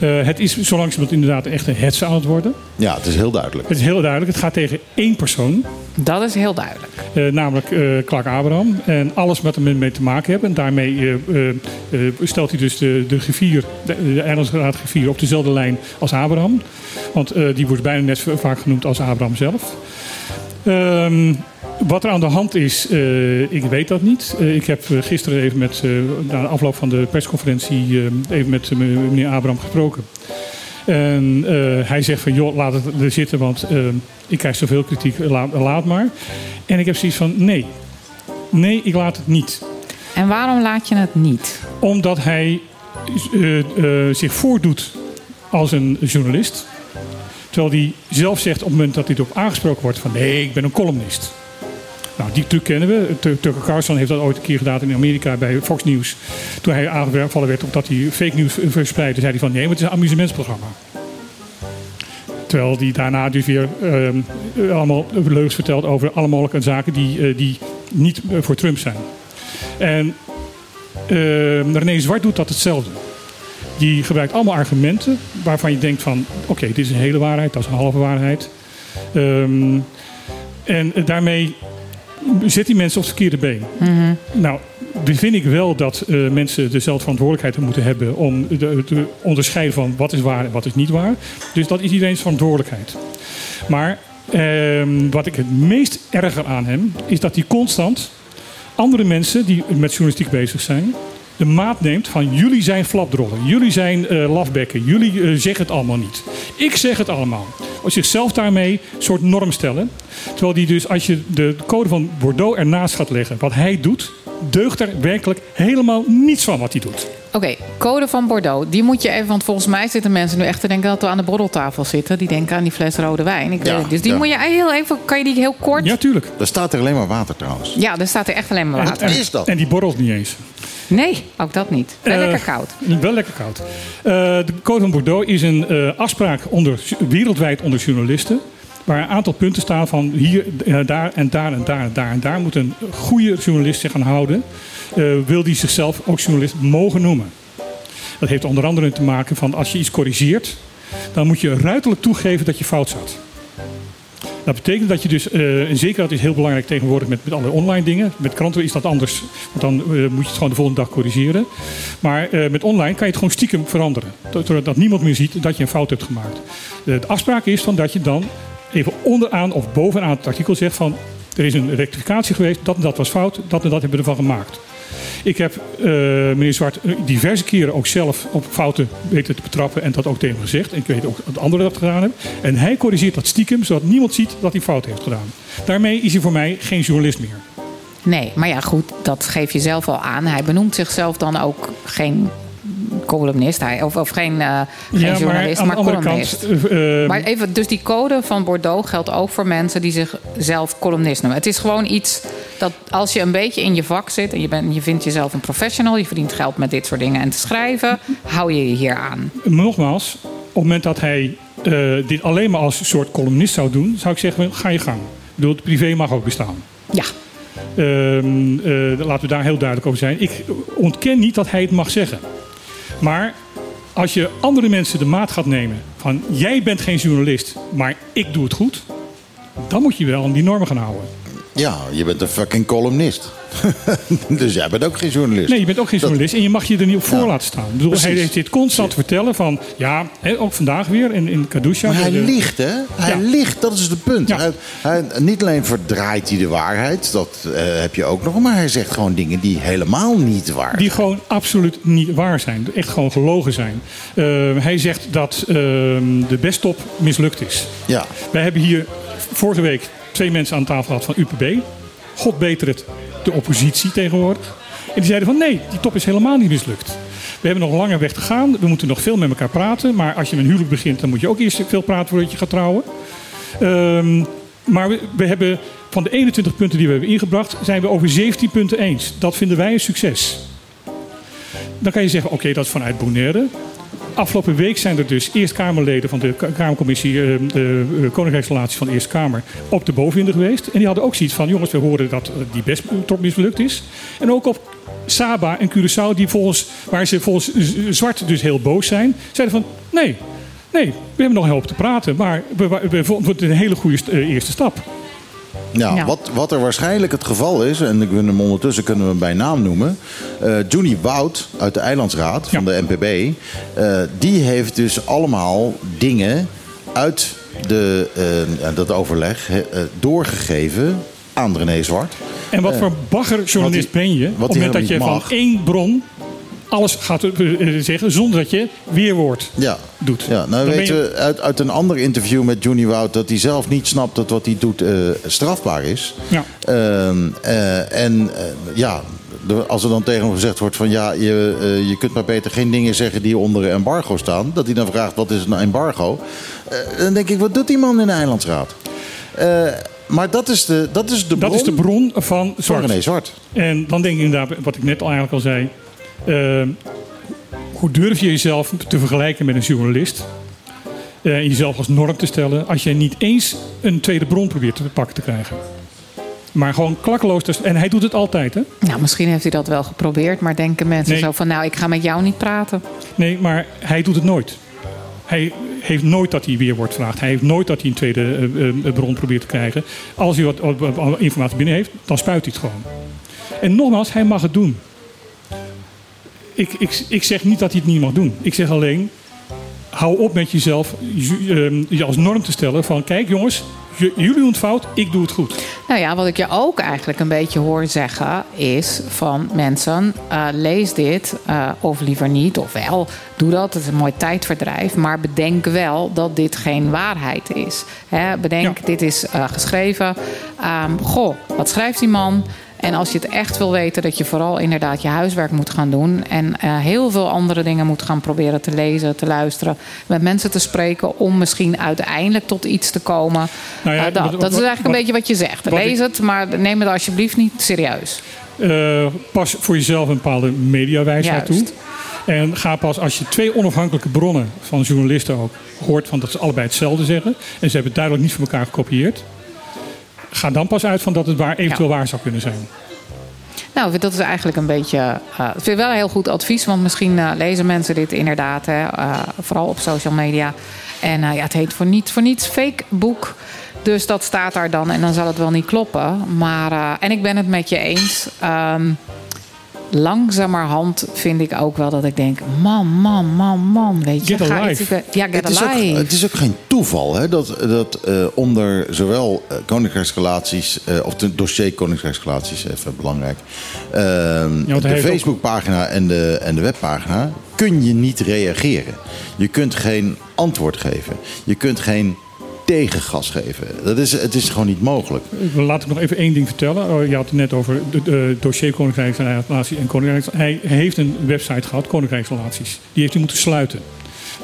Eh, het is zo langzamerhand inderdaad echt een hetze aan het worden. Ja, het is heel duidelijk. Het is heel duidelijk. Het gaat tegen één persoon. Dat is heel duidelijk. Eh, namelijk eh, Clark Abraham. En alles wat er mee te maken heeft. En daarmee eh, eh, eh, stelt hij dus de, de griffier, de, de Eilandsraad griffier op dezelfde lijn als Abraham. Want eh, die wordt bijna net zo vaak genoemd als Abraham zelf. Ehm, wat er aan de hand is, eh, ik weet dat niet. Eh, ik heb eh, gisteren even met, na de afloop van de persconferentie, even met meneer Abraham gesproken. En hij zegt van, joh, laat het er zitten, want ik krijg zoveel kritiek, laat, laat maar. En ik heb zoiets van, nee. Nee, ik laat het niet. En waarom laat je het niet? Omdat hij zich voordoet als een journalist. Terwijl hij zelf zegt op het moment dat hij erop aangesproken wordt van, nee, ik ben een columnist. Nou, die truc kennen we. Tu- Tucker Carlson heeft dat ooit een keer gedaan in Amerika bij Fox News. Toen hij aangevallen werd omdat hij fake news verspreidde, zei hij van nee, maar het is een amusementsprogramma. Terwijl hij daarna dus weer ehm, allemaal leugens vertelt over alle mogelijke zaken die, eh, die niet eh, voor Trump zijn. En ehm René Zwart doet dat hetzelfde. Die gebruikt allemaal argumenten waarvan je denkt van... oké, dit is een hele waarheid, dat is een halve waarheid. Ehm, en daarmee zet die mensen op het verkeerde been. Nou, dan vind ik wel dat eh, mensen dezelfde verantwoordelijkheid moeten hebben... om de- te onderscheiden van wat is waar en wat is niet waar. Dus dat is iedereen's verantwoordelijkheid. Maar ehm, wat ik het meest erger aan hem... is dat hij constant andere mensen die met journalistiek bezig zijn... de maat neemt van jullie zijn flapdrollen. Jullie zijn eh lafbekken. Jullie eh, zeggen het allemaal niet. Ik zeg het allemaal. Als zichzelf daarmee een soort norm stellen. Terwijl die dus, als je de code van Bordeaux ernaast gaat leggen... wat hij doet, deugt er werkelijk helemaal niets van wat hij doet. Oké, code van Bordeaux. Die moet je even, want volgens mij zitten mensen nu echt te denken dat we aan de borreltafel zitten. Die denken aan die fles rode wijn. Ik weet Ja, het. Dus die ja. moet je heel even, kan je die heel kort? Ja, tuurlijk. Er staat er alleen maar water trouwens. Ja, er staat er echt alleen maar water. Wat is dat? En die borrelt niet eens. Nee, ook dat niet. Wel Eh, lekker koud. Wel lekker koud. Eh, de Code van Bordeaux is een eh, afspraak onder, wereldwijd onder journalisten. Waar een aantal punten staan van hier, eh, daar en daar en daar en daar en daar moet een goede journalist zich aan houden. Eh, wil die zichzelf ook journalist mogen noemen. Dat heeft onder andere te maken van als je iets corrigeert, dan moet je ruiterlijk toegeven dat je fout zat. Dat betekent dat je dus, eh, en zeker dat is heel belangrijk tegenwoordig met, met alle online dingen. Met kranten is dat anders, want dan eh, moet je het gewoon de volgende dag corrigeren. Maar eh, met online kan je het gewoon stiekem veranderen. Zodat dat niemand meer ziet dat je een fout hebt gemaakt. De afspraak is dan dat je dan even onderaan of bovenaan het artikel zegt van... er is een rectificatie geweest, dat en dat was fout, dat en dat hebben we ervan gemaakt. Ik heb eh, meneer Zwart eh, diverse keren ook zelf op fouten weten te betrappen en dat ook tegen hem gezegd. En ik weet ook dat anderen dat gedaan hebben. En hij corrigeert dat stiekem, zodat niemand ziet dat hij fout heeft gedaan. Daarmee is hij voor mij geen journalist meer. Nee, maar ja, goed, dat geef je zelf al aan. Hij benoemt zichzelf dan ook geen columnist, hij, of, of geen, eh, geen journalist, maar, columnist. kant... eh, Maar even, dus die code van Bordeaux geldt ook voor mensen die zichzelf columnist noemen. Het is gewoon iets dat als je een beetje in je vak zit en je, bent, je vindt jezelf een professional, je verdient geld met dit soort dingen en te schrijven, hou je je hier aan. nogmaals, op het moment dat hij eh, dit alleen maar als soort columnist zou doen, zou ik zeggen, ga je gang. Ik bedoel, het privé mag ook bestaan. Ja, eh, laten we daar heel duidelijk over zijn. Ik ontken niet dat hij het mag zeggen. Maar Als je andere mensen de maat gaat nemen van jij bent geen journalist, maar ik doe het goed, dan moet je wel aan die normen gaan houden. Ja, je bent een fucking columnist. [LAUGHS] dus jij bent ook geen journalist. Nee, je bent ook geen Dat- journalist en je mag je er niet op voor Ja, laten staan. Ik bedoel, hij heeft dit constant te vertellen van, ja, hè, ook vandaag weer in, in Kadusha. Maar hij de- liegt, hè? Hij Ja. liegt, dat is het punt. Hij, hij- niet alleen verdraait hij de waarheid, dat eh, heb je ook nog, maar hij zegt gewoon dingen die helemaal niet waar Die zijn. gewoon absoluut niet waar zijn. Echt gewoon gelogen zijn. Eh, hij zegt dat ehm, de bestop mislukt is. Ja, Wij hebben hier vorige week twee mensen aan tafel gehad van UPB. God beter het, de oppositie tegenwoordig. En die zeiden van nee, die top is helemaal niet mislukt. We hebben nog een lange weg te gaan. We moeten nog veel met elkaar praten. Maar als je een huwelijk begint, dan moet je ook eerst veel praten voordat je gaat trouwen. Ehm, maar we, we hebben van de 21 punten die we hebben ingebracht, zijn we over 17 punten eens. Dat vinden wij een succes. Dan kan je zeggen, oké, dat is vanuit Bonaire. Afgelopen week zijn er dus Eerst-Kamerleden van de Ka- Kamercommissie eh, de eh, Koninkrijksrelaties van de Eerste Kamer op de bovenwinden geweest. En die hadden ook zoiets van, jongens, we horen dat eh, die best top mislukt is. En ook op Saba en Curaçao, die volgens, waar ze volgens zwart dus heel boos zijn, zeiden van, nee, nee, we hebben nog hoop te praten, maar we, we, vonden het een hele goede st- eerste stap. Ja, Ja. Wat, wat er waarschijnlijk het geval is, en ik wil hem ondertussen kunnen we hem bij naam noemen. eh Johnny Wout uit de Eilandsraad van Ja. de NPB, eh, die heeft dus allemaal dingen uit de, eh, dat overleg doorgegeven aan René Zwart. En wat voor baggerjournalist ben je op het moment dat je van één bron alles gaat zeggen zonder dat je weerwoord Ja. doet. Ja, nou Dan weten je- we uit, uit een ander interview met Johnny Wout dat hij zelf niet snapt dat wat hij doet eh, strafbaar is. Ja. Ehm, eh, en eh, ja, als er dan tegen hem gezegd wordt van ja, je, je kunt maar beter geen dingen zeggen die onder embargo staan. Dat hij dan vraagt wat is een embargo. Dan denk ik, wat doet die man in de Eilandsraad? Maar dat is de, dat is de Dat bron is de bron van van zwart. René Zwart. En dan denk ik inderdaad, wat ik net al eigenlijk al zei. Eh, hoe durf je jezelf te vergelijken met een journalist? En jezelf als norm te stellen als je niet eens een tweede bron probeert te pakken te krijgen. Maar gewoon klakkeloos. te- En hij doet het altijd, hè? Nou, misschien heeft hij dat wel geprobeerd, maar denken mensen Nee. zo van, nou, ik ga met jou niet praten. Nee, maar hij doet het nooit. Hij heeft nooit dat hij weer wordt gevraagd. Hij heeft nooit dat hij een tweede eh, bron probeert te krijgen. Als hij wat informatie binnen heeft, dan spuit hij het gewoon. En nogmaals, hij mag het doen. Ik, ik, ik zeg niet dat hij het niet mag doen. Ik zeg alleen, hou op met jezelf je als norm te stellen van... kijk jongens, jullie doen het fout, ik doe het goed. Nou ja, wat ik je ook eigenlijk een beetje hoor zeggen is van mensen, eh, lees dit eh, of liever niet, of wel, doe dat, het is een mooi tijdverdrijf, maar bedenk wel dat dit geen waarheid is. Hè, bedenk, Ja. dit is eh, geschreven. Ehm, goh, wat schrijft die man? En als je het echt wil weten, dat je vooral inderdaad je huiswerk moet gaan doen. En eh, heel veel andere dingen moet gaan proberen te lezen, te luisteren. Met mensen te spreken om misschien uiteindelijk tot iets te komen. Nou ja, Eh, dat, wat- dat wat- is eigenlijk wat- een beetje wat je zegt. Lees het, maar neem het alsjeblieft niet serieus. Eh, pas voor jezelf een bepaalde mediawijsheid toe. En ga pas als je twee onafhankelijke bronnen van journalisten ook hoort van dat ze allebei hetzelfde zeggen. En ze hebben het duidelijk niet van elkaar gekopieerd. Ga dan pas uit van dat het waar, eventueel waar zou kunnen zijn. Nou, dat is eigenlijk een beetje. eh ik vind wel een heel goed advies, want misschien eh, lezen mensen dit inderdaad, hè, eh, vooral op social media. En eh, ja, het heet voor, niet, voor niets fake boek. Dus dat staat daar dan en dan zal het wel niet kloppen. Maar, en ik ben het met je eens. Ehm, langzamerhand vind ik ook wel dat ik denk: man, man, man, man. Weet je, Get ga alive. iets- ja, get Het is, ook, het is ook geen toeval hè, dat, dat eh, onder zowel eh, koninkrijksrelaties, eh, of het dossier koninkrijksrelaties, even belangrijk, ehm, hij de Facebookpagina en de, en de webpagina, kun je niet reageren. Je kunt geen antwoord geven. Je kunt geen tegengas geven. Dat is, het is gewoon niet mogelijk. Laat ik nog even één ding vertellen. Oh, Je had het net over het dossier Koninkrijksrelaties en Koninkrijksrelaties. Hij heeft een website gehad, Koninkrijksrelaties. Die heeft hij moeten sluiten.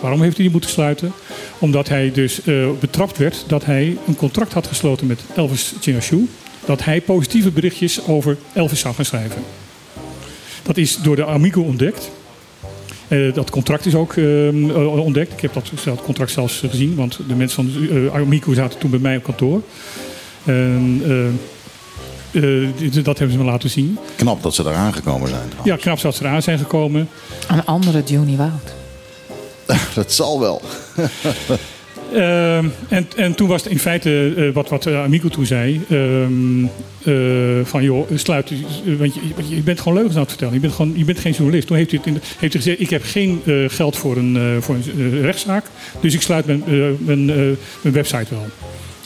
Waarom heeft hij die moeten sluiten? Omdat hij dus eh, betrapt werd dat hij een contract had gesloten met Elvis Chinashu. Dat hij positieve berichtjes over Elvis zou gaan schrijven. Dat is door de Amigo ontdekt. Eh, dat contract is ook ehm, eh, ontdekt. Ik heb dat, dat contract zelfs gezien, want de mensen van uh, Amico zaten toen bij mij op kantoor. Dat hebben ze me laten zien. Knap dat ze daar aangekomen zijn. Ja, knap dat ze eraan zijn gekomen. Een andere Juni Wout. [LAUGHS] dat zal wel. [LAUGHS] Ehm, en, en toen was het in feite eh, wat, wat eh, Amico toen zei. ehm, eh, van joh, sluit. want je, je- bent gewoon leugens aan het vertellen. Je bent, gewoon, je bent geen journalist. Toen heeft hij, het in heeft hij gezegd: Ik heb geen geld voor een, voor een rechtszaak. Dus ik sluit mijn, mijn, mijn website wel.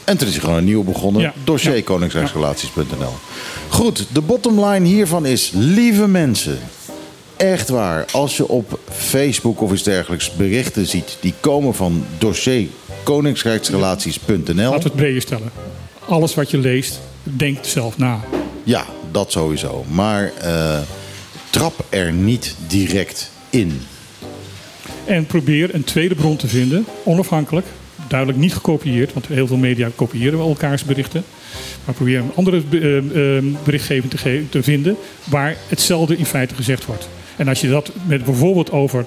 En toen is hij gewoon een nieuw begonnen. Ja. Dossier Ja. koningsrechtsrelaties.nl. Goed, de bottom line hiervan is... Lieve mensen, echt waar. Als je op Facebook of iets dergelijks berichten ziet... die komen van dossier koningsrechtsrelaties.nl... Laten we het breder stellen. Alles wat je leest, denk zelf na. Ja, dat sowieso. Maar eh, trap er niet direct in. En probeer een tweede bron te vinden, onafhankelijk. Duidelijk niet gekopieerd, want heel veel media kopiëren wel elkaars berichten. Maar probeer een andere eh, eh, berichtgeving te, te vinden waar hetzelfde in feite gezegd wordt. En als je dat met bijvoorbeeld over,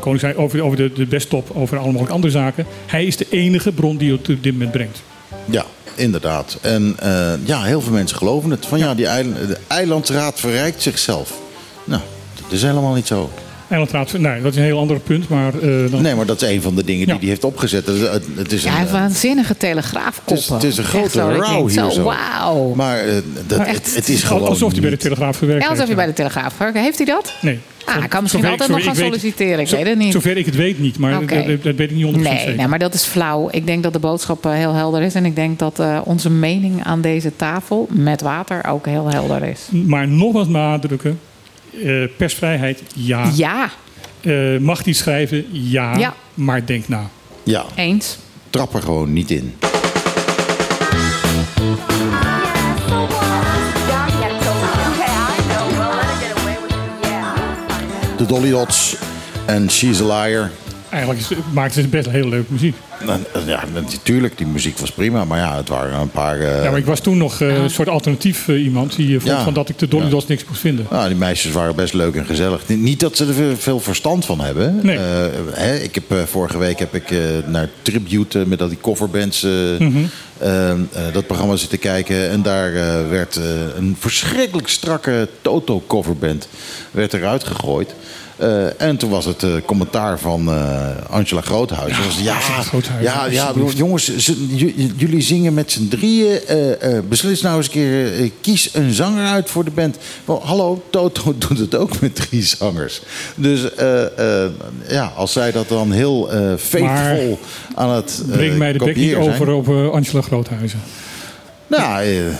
Koningshuis, over, over de, de desktop, over allemaal mogelijke andere zaken. Hij is de enige bron die het op dit moment brengt. Ja, inderdaad. En eh, ja, heel veel mensen geloven het. Van ja, die eiland, de eilandsraad verrijkt zichzelf. Nou, dat is helemaal niet zo. Eilandraad, nee, dat is een heel ander punt. Maar, eh, dan, Nee, maar dat is een van de dingen die Ja. hij heeft opgezet. Het, het- het is Ja, een, eh, waanzinnige telegraafkoppen. het is, het is een grote ik rouw hier zo. Wauw. Maar eh, dat, Echt. het, het is gewoon alsof hij bij de Telegraaf gewerkt Ja, alsof heeft. hij bij de Telegraaf werkt. Heeft hij dat? Nee. Ah, hij kan misschien Zover ik- altijd nog gaan ik weet- solliciteren. Ik zo- weet het niet. Zover ik het weet niet, maar dat, dat- weet ik niet 100% Nee, zeker. nee, maar dat is flauw. Ik denk dat de boodschap eh, heel helder is. En ik denk dat eh, onze mening aan deze tafel met water ook heel helder is. Maar nogmaals benadrukken, eh, persvrijheid ja. Ja, Eh, mag hij schrijven? Ja. Ja. Maar denk na. Ja, eens. trap er gewoon niet in. De Dolly Dots en She's a Liar. Eigenlijk is, maakt het best heel leuke muziek. Nou, Ja, natuurlijk, die muziek was prima. Maar ja, het waren een paar... eh, Ja, maar ik was toen nog eh, een soort alternatief eh, iemand die vond Ja. van dat ik de Dolly Ja. Dots niks moest vinden. Nou, die meisjes waren best leuk en gezellig. Niet- dat ze er veel- verstand van hebben. Nee. Eh, hè, ik heb, vorige week heb ik eh, naar Tribute met al die coverbands Mhm. eh, eh, dat programma zitten kijken. En daar werd eh, een verschrikkelijk strakke Toto coverband werd eruit gegooid. Eh, en toen was het eh, commentaar van eh, Angela Groothuis. Ja, was, ja, Groothuis, ja, jongens, jullie zingen met z'n drieën. beslis nou eens een keer, kies een zanger uit voor de band. Wel, hallo, Toto [LAUGHS] doet het ook met drie zangers. Dus ja, als zij dat dan heel eh faithful aan het Breng mij de bek niet over op Angela Groothuizen. Nou, eh, eh,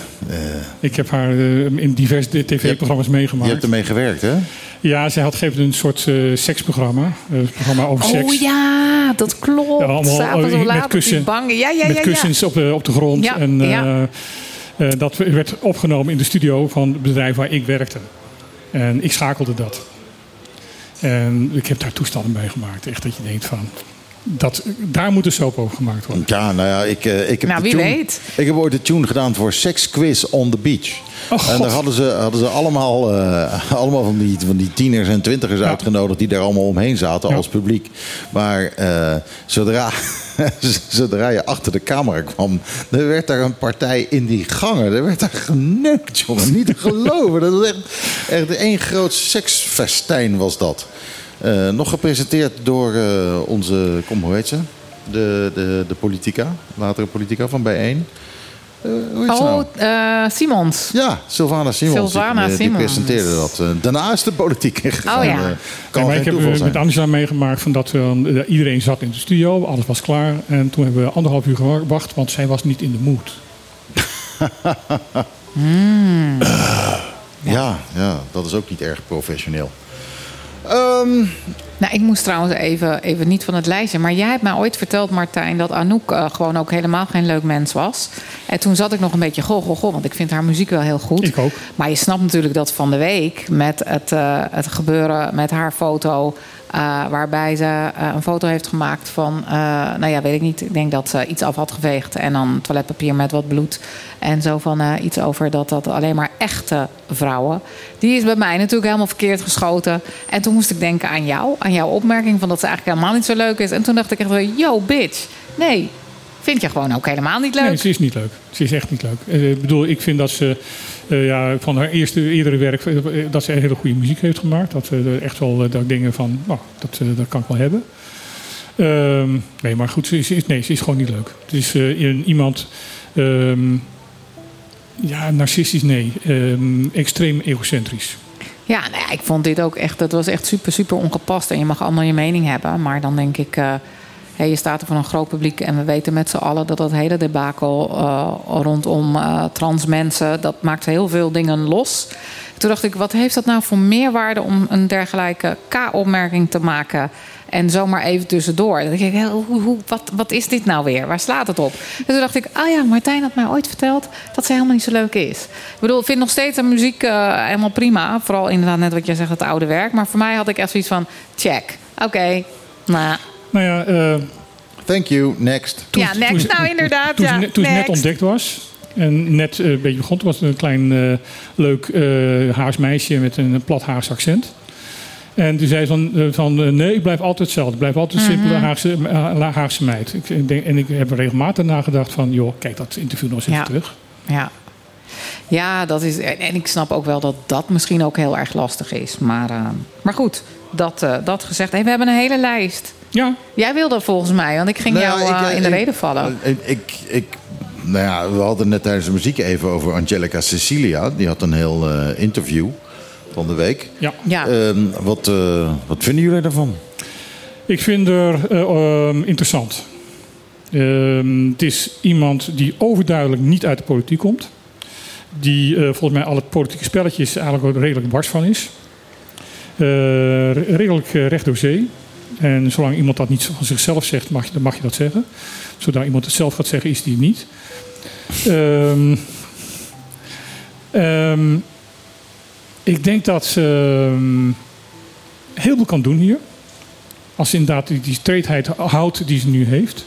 Ik heb haar eh, in diverse tv-programma's je meegemaakt. hebt ermee gewerkt, hè? Ja, zij had gegeven een soort eh, seksprogramma. eh, een programma over seks. Oh ja, dat klopt. Ja, allemaal, met kussen- banken. Ja, ja, met ja, kussens op de, op de grond. Ja, en eh, ja. eh, dat werd opgenomen in de studio van het bedrijf waar ik werkte. En ik schakelde dat. En ik heb daar toestanden bij gemaakt. Echt dat je denkt van... Dat, daar moet een soap over gemaakt worden. Ja, nou ja, ik, eh, ik heb Nou, de wie tune- weet. Ik heb ooit de tune gedaan voor Sex Quiz on the Beach. Oh, en daar hadden ze, hadden ze allemaal, eh, [LAUGHS] allemaal van, die, van die tieners en twintigers Ja. uitgenodigd... die daar allemaal omheen zaten Ja. als publiek. Maar eh, zodra, [LAUGHS] zodra je achter de camera kwam... er werd daar een partij in die gangen. Er werd daar geneukt, jongen. Niet te geloven. Dat was echt, echt één groot seksfestijn was dat. Eh, nog gepresenteerd door eh, onze, kom, hoe heet ze? De, de, de politica, latere politica van Bijeen. Eh hoe heet ze nou? Oh, eh, Simons. Ja, Sylvana Simons. Sylvana die, die Simons. presenteerde dat. Daarna is de politiek ingegaan. Oh ja. Ja, kan ik heb toeval zijn. met Angela meegemaakt van dat we, iedereen zat in de studio, alles was klaar. En toen hebben we anderhalf uur gewacht, want zij was niet in de mood. ja, ja, dat is ook niet erg professioneel. Ehm, Nou, ik moest trouwens even, even niet van het lijstje. Maar jij hebt mij ooit verteld, Martijn, dat Anouk eh, gewoon ook helemaal geen leuk mens was. En toen zat ik nog een beetje goh, goh, goh, want ik vind haar muziek wel heel goed. Ik ook. Maar je snapt natuurlijk dat van de week met het, eh, het gebeuren met haar foto. Eh, waarbij ze eh, een foto heeft gemaakt van, eh, nou ja, weet ik niet. Ik denk dat ze iets af had geveegd en dan toiletpapier met wat bloed. En zo van iets over dat dat alleen maar echte vrouwen. Die is bij mij natuurlijk helemaal verkeerd geschoten. En toen moest ik denken aan jou, aan jouw opmerking van dat ze eigenlijk helemaal niet zo leuk is. En toen dacht ik echt wel, yo bitch, nee, vind je gewoon ook helemaal niet leuk. Nee, ze is niet leuk. Ze is echt niet leuk. Ik bedoel, ik vind dat ze eh, ja, van haar eerste, eerdere werk... eh, dat ze hele goede muziek heeft gemaakt. Dat er echt wel eh, dat dingen van... Nou, dat, eh, dat kan ik wel hebben. Ehm, nee, maar goed, ze is, nee, is gewoon niet leuk. Het is eh, iemand... ehm, ja, narcistisch, nee. Ehm, extreem egocentrisch. Ja, nou ik vond dit ook echt, dat was echt super, super ongepast. En je mag allemaal je mening hebben. Maar dan denk ik, eh, je staat er voor een groot publiek. En we weten met z'n allen dat dat hele debakel eh, rondom eh, trans mensen, dat maakt heel veel dingen los. Toen dacht ik, wat heeft dat nou voor meerwaarde om een dergelijke K-opmerking te maken? En zomaar even tussendoor. Dan ik, hoe, wat, wat is dit nou weer? Waar slaat het op? En toen dacht ik, ah ja, Martijn had mij ooit verteld dat ze helemaal niet zo leuk is. Ik bedoel, ik vind nog steeds de muziek eh, helemaal prima. Vooral inderdaad net wat jij zegt, het oude werk. Maar voor mij had ik echt zoiets van, check. Oké, nou Nou ja, eh, Thank you, next. ja, next. toen ze- nou, inderdaad. toen, ja, ze, net- toen ze net next. ontdekt was. En net eh, een beetje begon. Toen was het een klein eh, leuk eh Haars meisje met een plat Haars accent. En toen zei ze van, van nee, ik blijf altijd hetzelfde. Ik blijf altijd een simpele Mhm. Haagse, Haagse meid. Ik denk, en ik heb er regelmatig nagedacht van... joh, kijk dat interview nog eens even terug. Ja. Ja, dat is. En en ik snap ook wel dat dat misschien ook heel erg lastig is. Maar, eh, maar goed, dat, eh, dat gezegd. Hey, we hebben een hele lijst. Ja. Jij wilde volgens mij, want ik ging Nou jou ik, eh, eh, in de ik- reden vallen. Ik, ik, ik- nou ja, we hadden net tijdens de muziek even over Angelica Cecilia. Die had een heel eh, interview van de week. Ja. Ja. Ehm, wat, eh, wat vinden jullie daarvan? Ik vind er eh, ehm, interessant. Ehm, het is iemand die overduidelijk niet uit de politiek komt. Die eh, volgens mij al het politieke spelletjes eigenlijk redelijk bars van is. Eh, re- redelijk eh, recht door zee. En zolang iemand dat niet van zichzelf zegt, mag je, mag je dat zeggen. Zodra iemand het zelf gaat zeggen, is die niet. Ehm, ehm, ik denk dat ze ehm, heel veel kan doen hier. Als ze inderdaad die, streedheid houdt die ze nu heeft.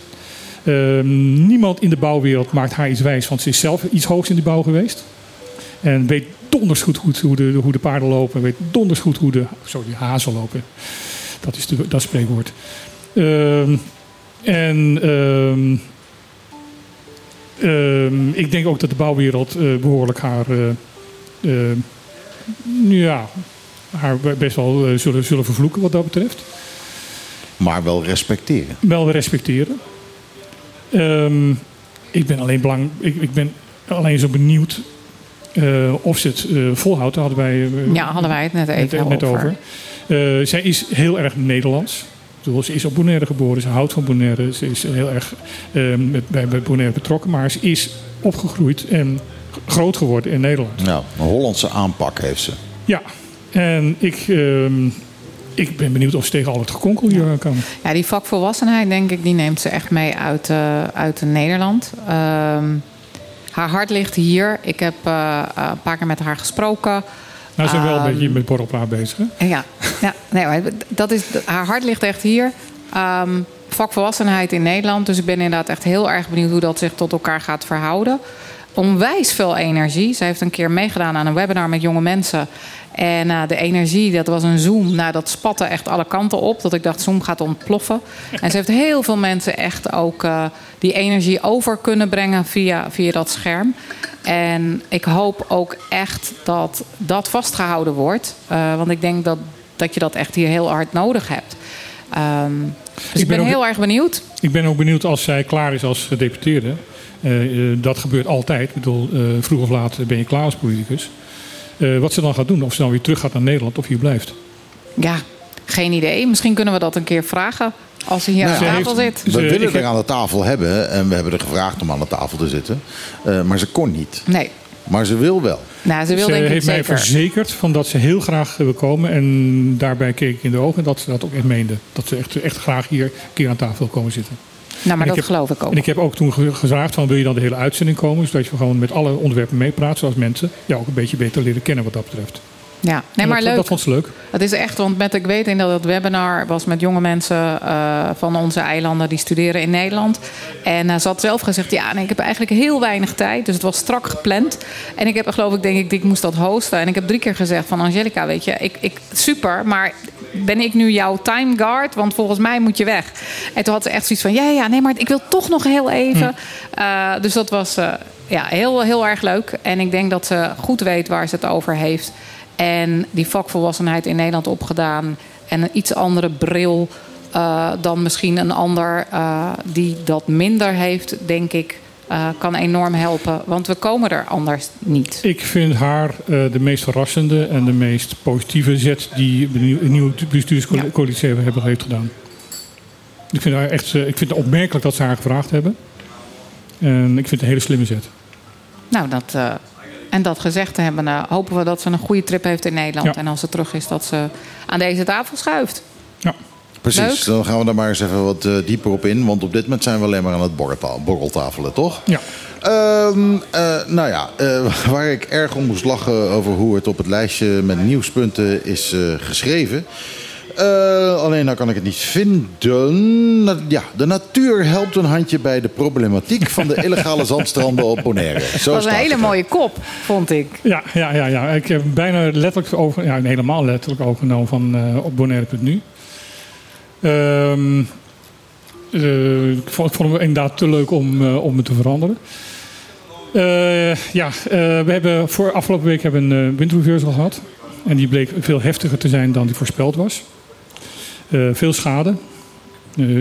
Niemand in de bouwwereld maakt haar iets wijs, want ze is zelf iets hoogs in de bouw geweest. En weet donders goed hoe, de, hoe de paarden lopen. Weet donders goed hoe de, sorry, hazen lopen. Dat is de, dat spreekwoord. Ehm, en ehm, ehm, ik denk ook dat de bouwwereld eh, behoorlijk haar, eh, ja, haar best wel eh, zullen, zullen vervloeken wat dat betreft. Maar wel respecteren. Wel respecteren. Ik ben alleen belang, ik, ik ben alleen zo benieuwd eh, of ze het eh, volhoudt. Daar hadden wij, eh, Ja, hadden wij het net even net over. Eh, zij is heel erg Nederlands. Bedoel, ze is op Bonaire geboren, ze houdt van Bonaire. Ze is heel erg met, bij, bij Bonaire betrokken. Maar ze is opgegroeid en groot geworden in Nederland. Nou, een Hollandse aanpak heeft ze. Ja, en ik, ehm, ik ben benieuwd of ze tegen al het gekonkel hier aan kan. Ja, die vakvolwassenheid, denk ik, die neemt ze echt mee uit, eh, uit Nederland. Ehm, haar hart ligt hier. Ik heb eh, eh, een paar keer met haar gesproken. Nou, ze zijn wel een Ehm, beetje met borrelpraat bezig. Hè? Ja, ja nee, maar dat is, haar hart ligt echt hier. Ehm, vakvolwassenheid in Nederland. Dus ik ben inderdaad echt heel erg benieuwd hoe dat zich tot elkaar gaat verhouden. Onwijs veel energie. Ze heeft een keer meegedaan aan een webinar met jonge mensen. En eh, de energie, dat was een Zoom. Nou, dat spatte echt alle kanten op. Dat ik dacht, Zoom gaat ontploffen. En ze heeft heel veel mensen echt ook eh, die energie over kunnen brengen via, via dat scherm. En ik hoop ook echt dat dat vastgehouden wordt. Eh, want ik denk dat, dat je dat echt hier heel hard nodig hebt. Ehm, dus ik, ben, ben ook- heel erg benieuwd. Ik ben ook benieuwd als zij klaar is als gedeputeerde. Eh, eh, dat gebeurt altijd. Ik bedoel, eh, vroeg of laat ben je klaar als politicus. Eh, wat ze dan gaat doen. Of ze dan weer terug gaat naar Nederland of hier blijft. Ja, geen idee. Misschien kunnen we dat een keer vragen als ze hier Nou aan tafel zit. We willen er aan de tafel hebben en we hebben er gevraagd om aan de tafel te zitten. Eh, maar ze kon niet. Nee, Maar ze wil wel. nou, ze wil ze denk ik heeft mij zeker. verzekerd van dat ze heel graag wil komen. En daarbij keek ik in de ogen en dat ze dat ook echt meende. Dat ze echt, echt graag hier een keer aan tafel wil komen zitten. Nou, maar dat heb- geloof ik ook. En ik heb ook toen ge- gevraagd van wil je dan de hele uitzending komen. Zodat je gewoon met alle onderwerpen meepraat. Zoals mensen jou ook een beetje beter leren kennen wat dat betreft. Ja, nee, maar dat, leuk. Dat vond ze leuk. Het is echt, want met, ik weet in dat het webinar was met jonge mensen eh, van onze eilanden die studeren in Nederland. En eh, ze had zelf gezegd, ja, nee, ik heb eigenlijk heel weinig tijd. Dus het was strak gepland. En ik heb geloof ik, denk ik, ik moest dat hosten. En ik heb drie keer gezegd van Angelica, weet je, ik, ik, super, maar ben ik nu jouw time guard? Want volgens mij moet je weg. En toen had ze echt zoiets van, ja, ja, nee, maar ik wil toch nog heel even. Eh, dus dat was eh, ja, heel, heel erg leuk. En ik denk dat ze goed weet waar ze het over heeft. En die vakvolwassenheid in Nederland opgedaan. En een iets andere bril eh, dan misschien een ander die dat minder heeft, denk ik, eh, kan enorm helpen. Want we komen er anders niet. Ik vind haar eh, de meest verrassende en de meest positieve zet die de nieuwe bestuurscoalitie hebben heeft gedaan. Ik vind, haar echt, eh, ik vind het opmerkelijk dat ze haar gevraagd hebben. En ik vind het een hele slimme zet. Nou, dat, en dat gezegd te hebben, hopen we dat ze een goede trip heeft in Nederland. Ja. En als ze terug is, dat ze aan deze tafel schuift. Precies, Leuk. dan gaan we daar maar eens even wat eh, dieper op in. Want op dit moment zijn we alleen maar aan het borrelta- borreltafelen, toch? Ja. Ehm, eh, nou ja, eh, [LAUGHS] waar ik erg om moest lachen over hoe het op het lijstje met nieuwspunten is eh, geschreven. Eh, alleen nou kan ik het niet vinden. Na- Ja, de natuur helpt een handje bij de problematiek van de [LAUGHS] illegale zandstranden op Bonaire. Zo Dat was een hele er. mooie kop, vond ik. Ja, ja, ja, ja. ik heb bijna letterlijk over, ja, helemaal letterlijk overgenomen van eh, op Bonaire.nu. Eh, ik vond ik vond hem inderdaad te leuk om, eh, om te veranderen. Eh, ja, we hebben voor afgelopen week hebben we een uh, windreversal gehad. En die bleek veel heftiger te zijn dan die voorspeld was. Veel schade.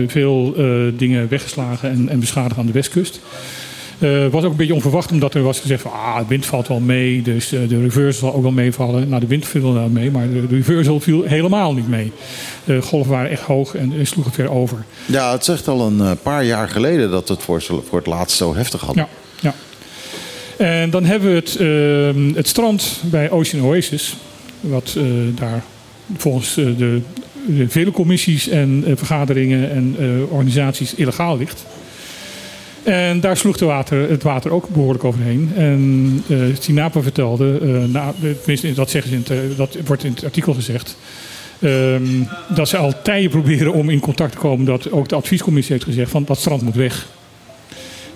Veel dingen weggeslagen en, en beschadigd aan de westkust. Eh was ook een beetje onverwacht, omdat er was gezegd van ah, de wind valt wel mee, dus eh, de reversal zal ook wel meevallen. Nou, de wind viel wel mee, maar de, reversal viel helemaal niet mee. De golven waren echt hoog en, en sloegen ver over. Ja, het zegt al een eh, paar jaar geleden dat het voor, voor het laatst zo heftig hadden. Ja, ja. En dan hebben we het, eh, het strand bij Ocean Oasis, wat daar volgens de, de vele commissies en vergaderingen en organisaties illegaal ligt. En daar sloeg water, het water ook behoorlijk overheen. En eh Tinapa vertelde, na, tenminste dat, zeggen ze in het, eh, dat wordt in het artikel gezegd, ehm, dat ze al tijden proberen om in contact te komen. Dat ook de adviescommissie heeft gezegd van dat strand moet weg.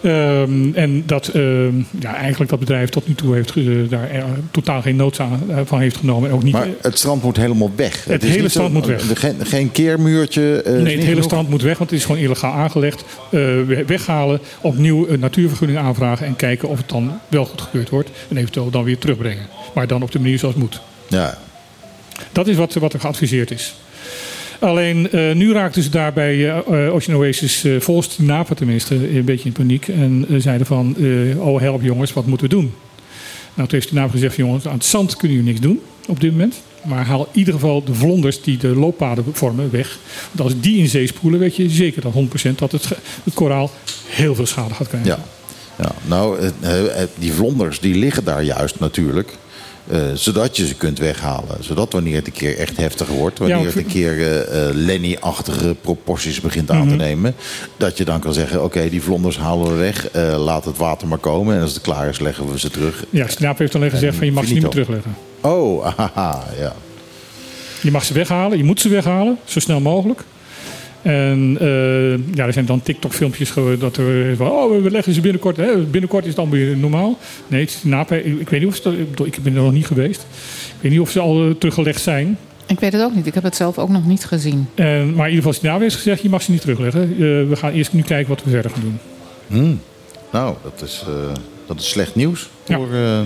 Ehm, en dat ehm, ja, eigenlijk dat bedrijf tot nu toe heeft, ge- daar eh, totaal geen noodzaak eh, van heeft genomen. En ook niet, Maar het strand moet helemaal weg. Het is hele zo- strand moet weg. Geen, geen keermuurtje. eh, nee, het hele genoeg? strand moet weg, want het is gewoon illegaal aangelegd. Eh, we- weghalen, opnieuw een natuurvergunning aanvragen en kijken of het dan wel goedgekeurd wordt. En eventueel dan weer terugbrengen. Maar dan op de manier zoals het moet. Ja. Dat is wat, wat er geadviseerd is. Alleen eh, nu raakten ze daar bij eh, eh, Ocean Oasis, eh, volgens NAPA tenminste, een beetje in paniek. En zeiden van, oh help jongens, wat moeten we doen? Nou, toen heeft de NAPA gezegd, jongens, aan het zand kunnen jullie niks doen op dit moment. Maar haal in ieder geval de vlonders die de looppaden vormen weg. Want als die in zee spoelen, weet je zeker dat 100% dat het, het koraal heel veel schade gaat krijgen. Ja. ja. Nou, die vlonders die liggen daar juist natuurlijk. Eh, zodat je ze kunt weghalen. Zodat wanneer het een keer echt heftig wordt. Wanneer Ja, het een keer eh, eh, Lenny-achtige proporties begint aan Mhm. te nemen. Dat je dan kan zeggen, oké, die vlonders halen we weg. laat het water maar komen. En als het klaar is, leggen we ze terug. Ja, Snaap heeft alleen gezegd van je mag ze niet meer terugleggen. Oh, [LAUGHS] haha, ja. Je mag ze weghalen, je moet ze weghalen, zo snel mogelijk. En eh, ja, er zijn dan TikTok-filmpjes dat er van, oh, we leggen ze binnenkort, hè, binnenkort is het dan weer normaal. Nee, het is. Ik, weet niet of ze, ik ben er nog niet geweest. Ik weet niet of ze al eh, teruggelegd zijn. Ik weet het ook niet. Ik heb het zelf ook nog niet gezien. En, maar in ieder geval is het heeft gezegd, je mag ze niet terugleggen. Eh, we gaan eerst nu kijken wat we verder gaan doen. Hmm. Nou, dat is, eh, dat is slecht nieuws. Ja. Voor, eh,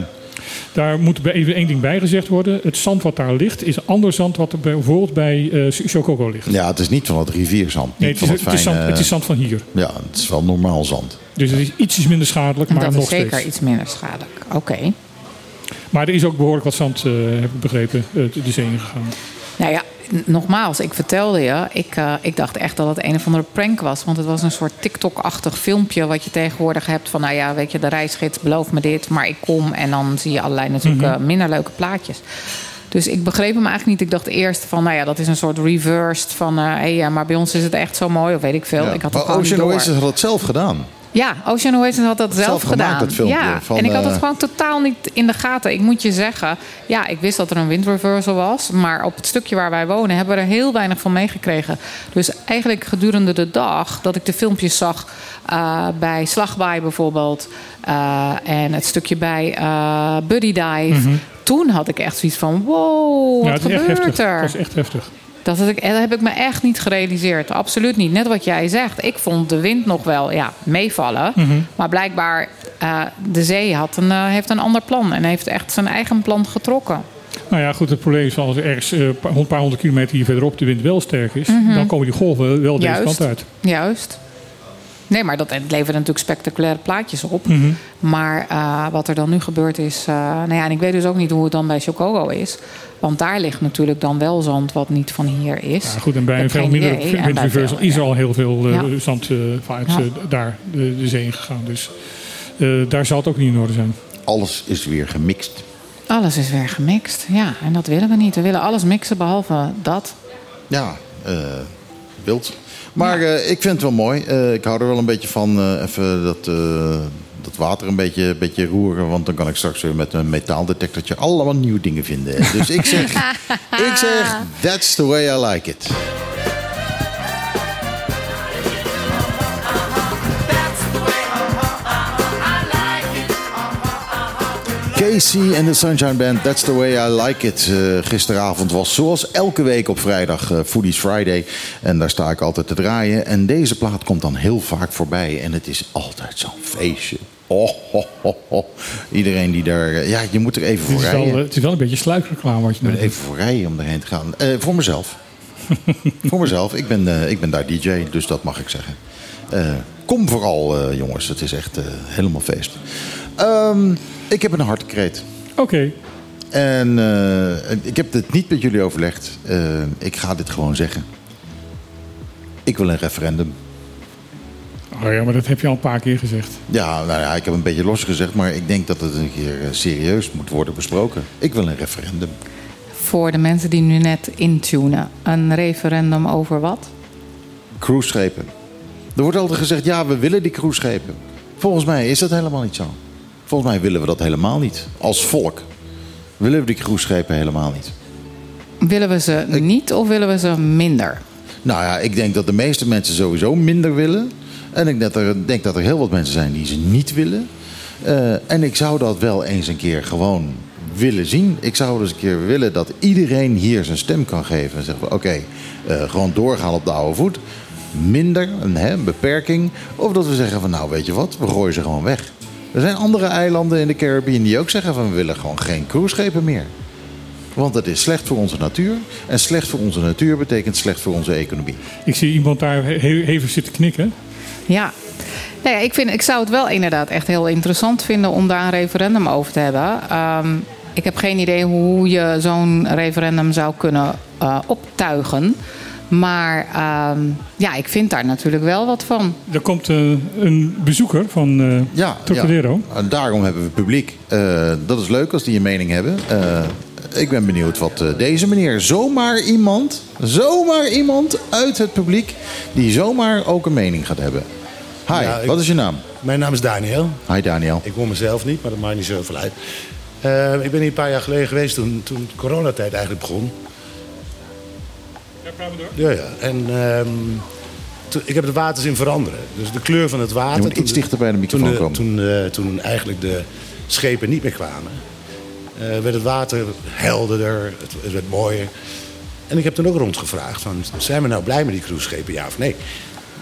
Daar moet even één ding bij gezegd worden. Het zand wat daar ligt is ander zand wat er bij- bijvoorbeeld bij eh Chococo ligt. ja, het is niet van het rivierzand. Nee, niet het is, het, is zand, het is zand van hier. Ja, het is wel normaal zand. Dus het is ietsjes minder schadelijk, maar dat nog is zeker steeds. iets minder schadelijk. Oké. Maar er is ook behoorlijk wat zand, eh, heb ik begrepen, eh, de zee ingegaan. Nou ja, nogmaals, ik vertelde je, ik, eh, ik dacht echt dat het een of andere prank was. Want het was een soort TikTok-achtig filmpje wat je tegenwoordig hebt van, nou ja, weet je, de reisgids belooft me dit, maar ik kom en dan zie je allerlei natuurlijk Mhm. eh, minder leuke plaatjes. Dus ik begreep hem eigenlijk niet. Ik dacht eerst van, nou ja, dat is een soort reversed van, eh hey, ja, maar bij ons is het echt zo mooi, of weet ik veel. Ja. Ik had het Maar Ocean. Oasis had het zelf gedaan. Ja, Ocean Oasis had dat zelf, Zelf gemaakt, gedaan. dat filmpje ja, van, en ik had het eh, gewoon totaal niet in de gaten. Ik moet je zeggen, ja, ik wist dat er een windreversal was. Maar op het stukje waar wij wonen hebben we er heel weinig van meegekregen. Dus eigenlijk gedurende de dag dat ik de filmpjes zag eh, bij Slagbaai bijvoorbeeld... eh, en het stukje bij eh, Buddy Dive... Toen had ik echt zoiets van, wow, wat Mhm. gebeurt er? Dat is echt heftig. Dat, ik, dat heb ik me echt niet gerealiseerd. Absoluut niet. Net wat jij zegt. Ik vond de wind nog wel ja, meevallen. Mhm. Maar blijkbaar, eh, de zee had een, eh, heeft een ander plan. En heeft echt zijn eigen plan getrokken. Nou ja, goed, het probleem is als er ergens eh, een paar honderd kilometer hier verderop de wind wel sterk is, dan komen die golven wel deze Mhm. Juist. kant uit. Juist. Nee, maar dat levert natuurlijk spectaculaire plaatjes op. Mhm. Maar eh, wat er dan nu gebeurd is... eh, nou ja, en ik weet dus ook niet hoe het dan bij Chocogo is. Want daar ligt natuurlijk dan wel zand wat niet van hier is. Ja, goed, en bij een veel minder windreversal veel, is er al heel veel eh, Ja. zand eh, vanuit Ja. eh, daar de, de zee ingegaan. Dus eh, daar zal het ook niet in orde zijn. Alles is weer gemixt. Alles is weer gemixt. Ja, en dat willen we niet. We willen alles mixen behalve dat. Ja, eh, wild. Maar eh, ik vind het wel mooi. Eh, ik hou er wel een beetje van eh, even dat, eh, dat water een beetje, beetje roeren. Want dan kan ik straks weer met een metaaldetectortje allemaal nieuwe dingen vinden. Dus ik zeg, [LAUGHS] ik zeg, that's the way I like it. Casey en de Sunshine Band, That's the Way I Like It. Eh, gisteravond was zoals elke week op vrijdag eh, Foodies Friday. En daar sta ik altijd te draaien. En deze plaat komt dan heel vaak voorbij. En het is altijd zo'n feestje. Oh, ho, ho, ho. Iedereen die daar... eh, Ja, je moet er even voor wel, rijden. het is wel een beetje sluikreclame wat je doet. even voor rijden om daarheen te gaan. Voor mezelf. [LAUGHS] voor mezelf. Ik ben, ik ben daar DJ, dus dat mag ik zeggen. Kom vooral, jongens. Het is echt helemaal feest. Ehm, ik heb een hartekreet. Oké, En eh, ik heb het niet met jullie overlegd. Eh, ik ga dit gewoon zeggen. Ik wil een referendum. oh ja, maar dat heb je al een paar keer gezegd. Ja, nou ja, ik heb een beetje losgezegd, maar ik denk dat het een keer eh, serieus moet worden besproken. Ik wil een referendum. Voor de mensen die nu net intunen. Een referendum over wat? Cruiseschepen. Er wordt altijd gezegd, ja, we willen die cruiseschepen. Volgens mij is dat helemaal niet zo. Volgens mij willen we dat helemaal niet. Als volk willen we die cruiseschepen helemaal niet. Willen we ze niet of willen we ze minder? Nou ja, ik denk dat de meeste mensen sowieso minder willen. En ik denk dat er, denk dat er heel wat mensen zijn die ze niet willen. Eh, en ik zou dat wel eens een keer gewoon willen zien. Ik zou dus een keer willen dat iedereen hier zijn stem kan geven. En zeggen, oké, eh, gewoon doorgaan op de oude voet. Minder, een, hè, een beperking. Of dat we zeggen van, nou weet je wat, we gooien ze gewoon weg. Er zijn andere eilanden in de Caribbean die ook zeggen van... we willen gewoon geen cruiseschepen meer. Want het is slecht voor onze natuur. En slecht voor onze natuur betekent slecht voor onze economie. Ik zie iemand daar hevig zitten knikken. Ja. Nou ja, ik, vind, ik zou het wel inderdaad echt heel interessant vinden om daar een referendum over te hebben. Ehm, ik heb geen idee hoe je zo'n referendum zou kunnen eh, optuigen. Maar ehm, ja, ik vind daar natuurlijk wel wat van. Er komt eh, een bezoeker van eh Ja, Trocadero. ja. En daarom hebben we publiek. Eh, dat is leuk als die een mening hebben. Eh, ik ben benieuwd wat deze meneer, zomaar iemand, zomaar iemand uit het publiek, die zomaar ook een mening gaat hebben. Hi, Ja, ik- wat is je naam? Mijn naam is Daniel. Hi Daniel. Ik woon mezelf niet, maar dat maakt niet zoveel uit. Eh, ik ben hier een paar jaar geleden geweest toen, toen de coronatijd eigenlijk begon. Ja, ja. En ehm, ik heb de water zien veranderen. Dus de kleur van het water. Je moet toen iets dichter bij de microfoon toen, komen. Toen, eh, toen eigenlijk de schepen niet meer kwamen, eh, werd het water helderder, het, het werd mooier. En ik heb toen ook rondgevraagd: van, zijn we nou blij met die cruiseschepen, ja of nee?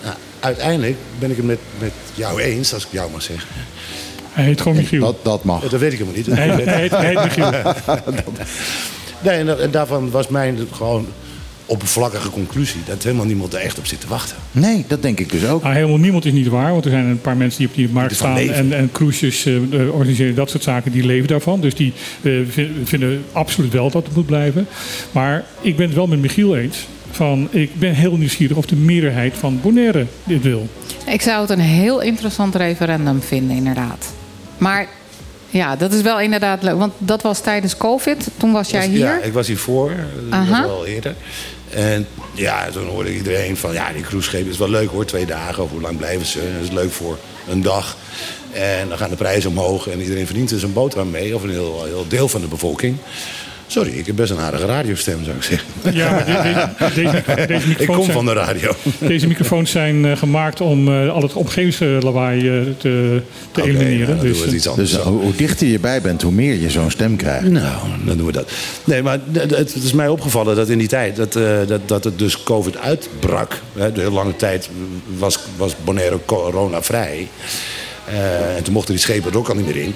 Nou, uiteindelijk ben ik het met, met jou eens, als ik jou mag zeggen. Hij heet gewoon Michiel. Dat, dat mag. Dat weet ik helemaal niet. Hij, hij heet, hij heet Michiel. [LAUGHS] Nee, en, en daarvan was mijn gewoon oppervlakkige conclusie... dat helemaal niemand er echt op zit te wachten. Nee, dat denk ik dus ook. Nou, helemaal niemand is niet waar, want er zijn een paar mensen die op die markt staan en, en cruises eh, eh, organiseren, dat soort zaken, die leven daarvan. Dus die eh, vin- vinden absoluut wel dat het moet blijven. Maar ik ben het wel met Michiel eens. Van, ik ben heel nieuwsgierig of de meerderheid van Bonaire dit wil. Ik zou het een heel interessant referendum vinden, inderdaad. Maar ja, dat is wel inderdaad leuk. Want dat was tijdens COVID. Toen was jij hier. Ja, ik was hiervoor, dat Aha. was wel eerder. En ja, toen hoorde iedereen van... ja, die cruiseschepen is wel leuk hoor, twee dagen. Of hoe lang blijven ze? Dat is leuk voor een dag. En dan gaan de prijzen omhoog en iedereen verdient er zijn boterham mee. Of een heel, heel deel van de bevolking. Sorry, ik heb best een aardige radiostem, zou ik zeggen. Ja, maar de- de- deze, deze [LAUGHS] ik kom zijn- van de radio. Deze microfoons zijn eh, gemaakt om eh, al het omgevingslawaai eh, te, te elimineren. nou, dan doen dus, we het iets Dus anders. hoe, hoe dichter je bij bent, hoe meer je zo'n stem krijgt. Nou, dan doen we dat. Nee, maar het, het is mij opgevallen dat in die tijd dat, eh, dat, dat het dus COVID uitbrak. Hè, de hele lange tijd was, was Bonaire corona-vrij. Eh, en toen mochten die schepen er ook al niet meer in.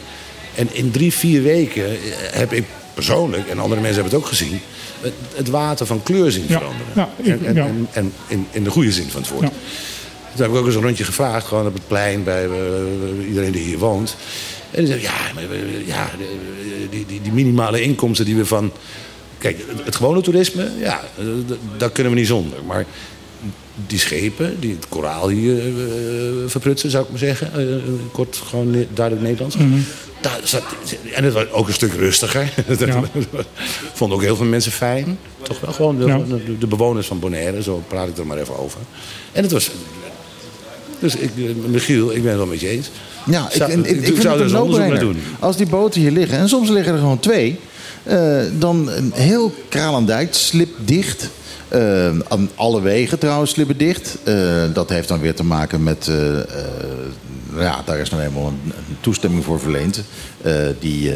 En in drie, vier weken heb ik persoonlijk, en andere mensen hebben het ook gezien, het, het water van kleur zien veranderen. ja, ik- en en, ja. en, en in, in de goede zin van het woord. Ja. Toen heb ik ook eens een rondje gevraagd, gewoon op het plein bij eh, iedereen die hier woont. En die zei, ja, maar, we- ja die, die, die minimale inkomsten die we van... Kijk, het- het gewone toerisme, ja, eh, daar kunnen we niet zonder. Maar die schepen, die het koraal hier eh, verprutsen, zou ik maar zeggen. eh, kort, gewoon ne- duidelijk Nederlands. Daar zat, en het was ook een stuk rustiger. [LAUGHS] Dat Ja. vonden ook heel veel mensen fijn. Toch wel gewoon de, Ja. de, de bewoners van Bonaire, zo praat ik er maar even over. En het was... Dus ik, eh, Michiel, ik ben het wel met je eens. Ja, ik, Zou- ik, ik, ik vind zou het er een doen. Als die boten hier liggen, en soms liggen er gewoon twee... eh, dan een heel Kralendijk slipdicht. Eh, aan alle wegen trouwens dicht. Eh, dat heeft dan weer te maken met... eh, ja, daar is nou eenmaal een, toestemming voor verleend. Die,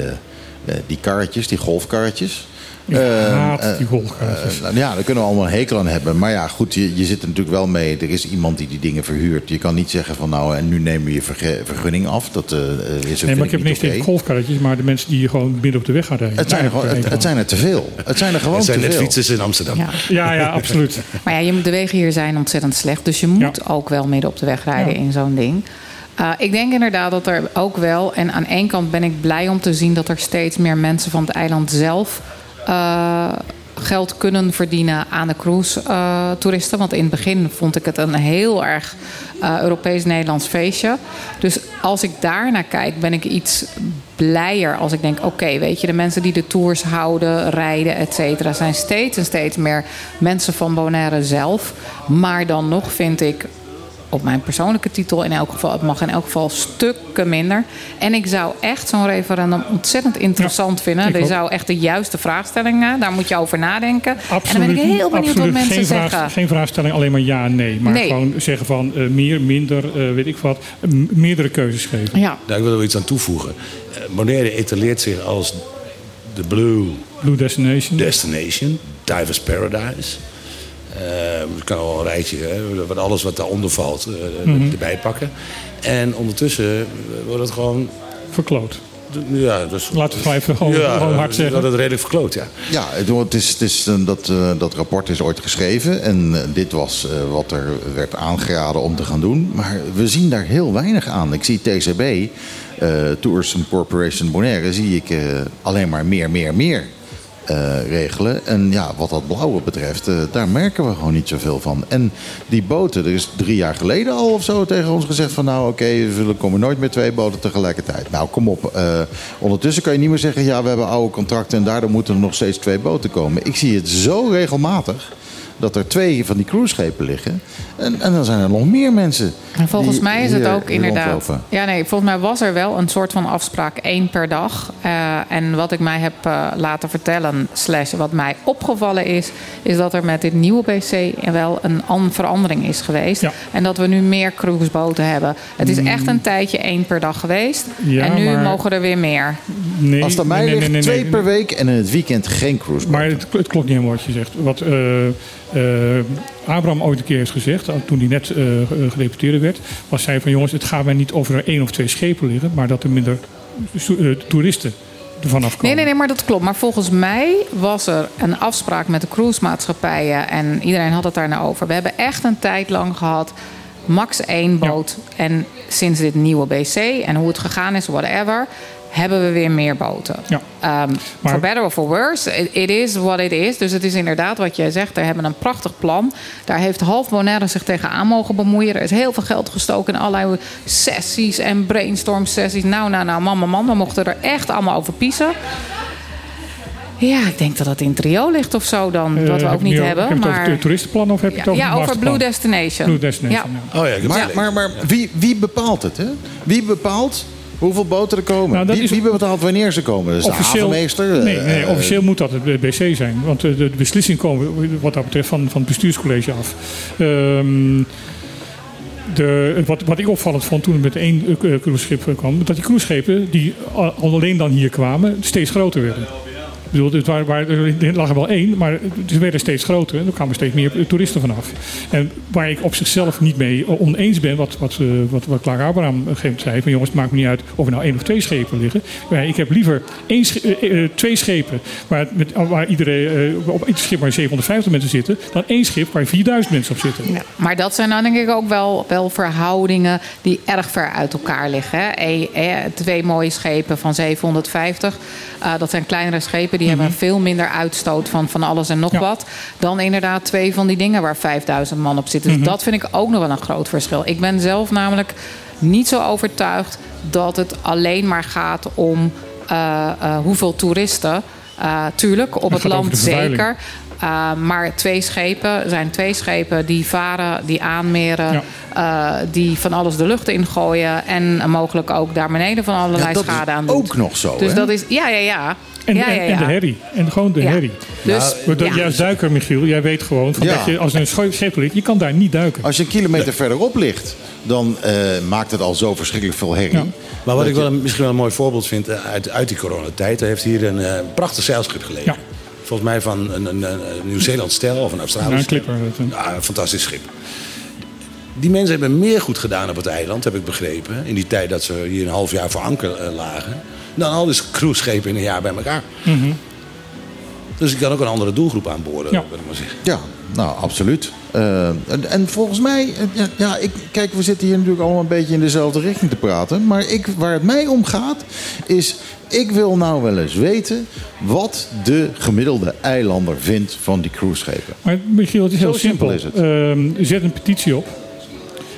die karretjes, die golfkarretjes... Ik Eh, haat eh, die golfkarretjes. eh, nou ja, daar kunnen we allemaal een hekel aan hebben. Maar ja, goed, je, je zit er natuurlijk wel mee. Er is iemand die die dingen verhuurt. Je kan niet zeggen van nou, en nu nemen we je vergunning af. Dat eh, is nee, maar ik heb niet niks tegen oké. golfkarretjes, maar de mensen die hier gewoon midden op de weg gaan rijden. Het zijn, er gewoon, het, het zijn er te veel. Het zijn er gewoon Het zijn te net veel. fietsers in Amsterdam. Ja. Ja, ja, absoluut. [LAUGHS] Maar ja, je, moet- de wegen hier zijn ontzettend slecht. Dus je moet Ja. ook wel midden op de weg rijden Ja. in zo'n ding. Uh, ik denk inderdaad dat er ook wel... en aan één kant ben ik blij om te zien... dat er steeds meer mensen van het eiland zelf... uh, geld kunnen verdienen aan de cruise-toeristen. Want in het begin vond ik het een heel erg uh, Europees-Nederlands feestje. Dus als ik daar naar kijk, ben ik iets blijer als ik denk... oké, weet je, de mensen die de tours houden, rijden, et cetera... zijn steeds en steeds meer mensen van Bonaire zelf. Maar dan nog vind ik op mijn persoonlijke titel in elk geval. Het mag in elk geval stukken minder. En ik zou echt zo'n referendum ontzettend interessant vinden. ook. zou echt de juiste vraagstellingen. Daar moet je over nadenken. Absoluut, en dan ben ik heel benieuwd absoluut. wat mensen geen zeggen. Vraag, geen vraagstelling alleen maar ja, nee. Maar Nee. gewoon zeggen van eh, meer, minder, eh, weet ik wat. M- meerdere keuzes geven. Ja. Nou, ik wil er wel iets aan toevoegen. Eh, Bonaire etaleert zich als de blue Blue Destination. destination, divers paradise. Eh, ik kan wel een rijtje, hè, wat alles wat daaronder valt, eh, Mhm. erbij pakken. En ondertussen eh, wordt het gewoon... Verkloot. Ja, dus, Laten we het gewoon even gewoon, ja, gewoon hard zeggen. dat het redelijk verkloot, ja. Ja, het, het is, het is, dat, eh, dat rapport is ooit geschreven. En dit was eh, wat er werd aangeraden om te gaan doen. Maar we zien daar heel weinig aan. Ik zie TCB, eh Tourism Corporation Bonaire, zie ik eh, alleen maar meer, meer, meer eh, regelen. En ja, wat dat blauwe betreft, eh, daar merken we gewoon niet zoveel van. En die boten, er is drie jaar geleden al of zo tegen ons gezegd van... nou oké, we zullen- komen nooit meer twee boten tegelijkertijd. Nou, kom op. eh, ondertussen kan je niet meer zeggen... ja, we hebben oude contracten en daardoor moeten er nog steeds twee boten komen. Ik zie het zo regelmatig dat er twee van die cruiseschepen liggen. En, en dan zijn er nog meer mensen. En volgens die mij is het ook inderdaad. rondlopen. Ja, nee, volgens mij was er wel een soort van afspraak één per dag. Eh, en wat ik mij heb eh, laten vertellen, slash wat mij opgevallen is, is dat er met dit nieuwe BC wel een an- verandering is geweest. Ja. En dat we nu meer cruiseboten hebben. Het is echt een tijdje één per dag geweest. Ja, en nu maar- mogen er weer meer. Nee, Als het aan mij nee, nee, ligt, nee, nee, twee nee. per week en in het weekend geen cruise. Maar het, het klopt niet helemaal wat je zegt. Wat eh, Abraham ooit een keer heeft gezegd, toen hij net eh gedeputeerde werd, was hij van jongens, het gaat mij niet over er één of twee schepen liggen, maar dat er minder eh, toeristen ervan afkomen. Nee, nee, nee, maar dat klopt. Maar volgens mij was er een afspraak met de cruisemaatschappijen. En iedereen had het daar nou over. We hebben echt een tijd lang gehad. Max één boot. En sinds dit nieuwe BC en hoe het gegaan is, whatever. Hebben we weer meer boten. Ja. Ehm, Maar- for better or for worse, it, it is what it is. Dus het is inderdaad wat jij zegt. We hebben een prachtig plan. Daar heeft half Bonaire zich tegenaan mogen bemoeien. Er is heel veel geld gestoken in allerlei sessies en brainstorm sessies. Nou, nou, nou, man, man, man. We mochten er echt allemaal over piezen. Ja, ik denk dat dat in trio ligt of zo dan. Eh, wat we ook niet hebben. Heb je het over Maar het toeristenplan of heb je het ja, over ja, over Blue? Destination. Blue Destination, Ja. ja. Oh ja, Maar, maar, maar wie, wie bepaalt het? Hè? Wie bepaalt hoeveel boten er komen? Nou, dat wie, wie bepaalt wanneer ze komen? Dus de havenmeester? nee, eh, nee, officieel moet dat het BC zijn. Want eh, de, beslissing komen wat dat betreft van, van het bestuurscollege af. Ehm, de, wat, wat ik opvallend vond toen het met één eh, cruiseschip kwam... dat die cruiseschepen die al- alleen dan hier kwamen steeds groter werden. Bedoel, het waar, er lag er wel één, maar ze werden steeds groter. En er kwamen steeds meer toeristen vanaf. En waar ik op zichzelf niet mee oneens ben, wat, wat, eh, wat, wat Abraham moment zei: van jongens, het maakt me niet uit of er nou één of twee schepen liggen. Maar ik heb liever één, eh, eh, twee schepen waar, waar iedereen, eh, op ieder schip waar 750 mensen zitten, dan één schip waar 4000 mensen op zitten. Ja, maar dat zijn dan denk ik ook wel, wel verhoudingen die erg ver uit elkaar liggen. Hè. E- twee mooie schepen van 750. eh, dat zijn kleinere schepen. Die hebben veel minder uitstoot van, van alles en nog Ja. wat. Dan inderdaad twee van die dingen waar 5000 man op zitten. Dus dat vind ik ook nog wel een groot verschil. Ik ben zelf namelijk niet zo overtuigd dat het alleen maar gaat om eh, eh, hoeveel toeristen. Eh, tuurlijk, op Het land zeker. Uh, maar twee schepen zijn twee schepen die varen, die aanmeren, uh, die van alles de lucht ingooien en mogelijk ook daar beneden van allerlei Ja, dat is schade aan doen. ook nog zo, Dus hè? dat is, ja, ja, ja. En, ja, en, ja, en ja. de herrie. En gewoon de Ja. herrie. Dus, ja. Juist duiker, Michiel, jij weet gewoon van Ja. dat je als een schip ligt, je kan daar niet duiken. Als je een kilometer verderop ligt, dan eh, maakt het al zo verschrikkelijk veel herrie. Ja. Maar wat Dat ik wel een, misschien wel een mooi voorbeeld vind eh, uit, uit die coronatijd. Er heeft hier een eh, prachtig zeilschip gelegen. Ja. Volgens mij van een, een, een Nieuw-Zeeland stel of een Ja, Australisch een clipper. dat. Ja, een fantastisch schip. Die mensen hebben meer goed gedaan op het eiland, heb ik begrepen. In die tijd dat ze hier een half jaar voor anker eh, lagen. Dan al die cruiseschepen in een jaar bij elkaar. Dus ik kan ook een andere doelgroep aanboren, Ja. wil ik maar zeggen. Ja, nou, absoluut. Eh, en, en volgens mij, eh, ja, ja, ik, kijk, we zitten hier natuurlijk allemaal een beetje in dezelfde richting te praten. Maar ik, waar het mij om gaat, is. Ik wil nou wel eens weten wat de gemiddelde eilander vindt van die cruiseschepen. Maar Michiel, het is Zo heel simpel. is het. Ehm, zet een petitie op.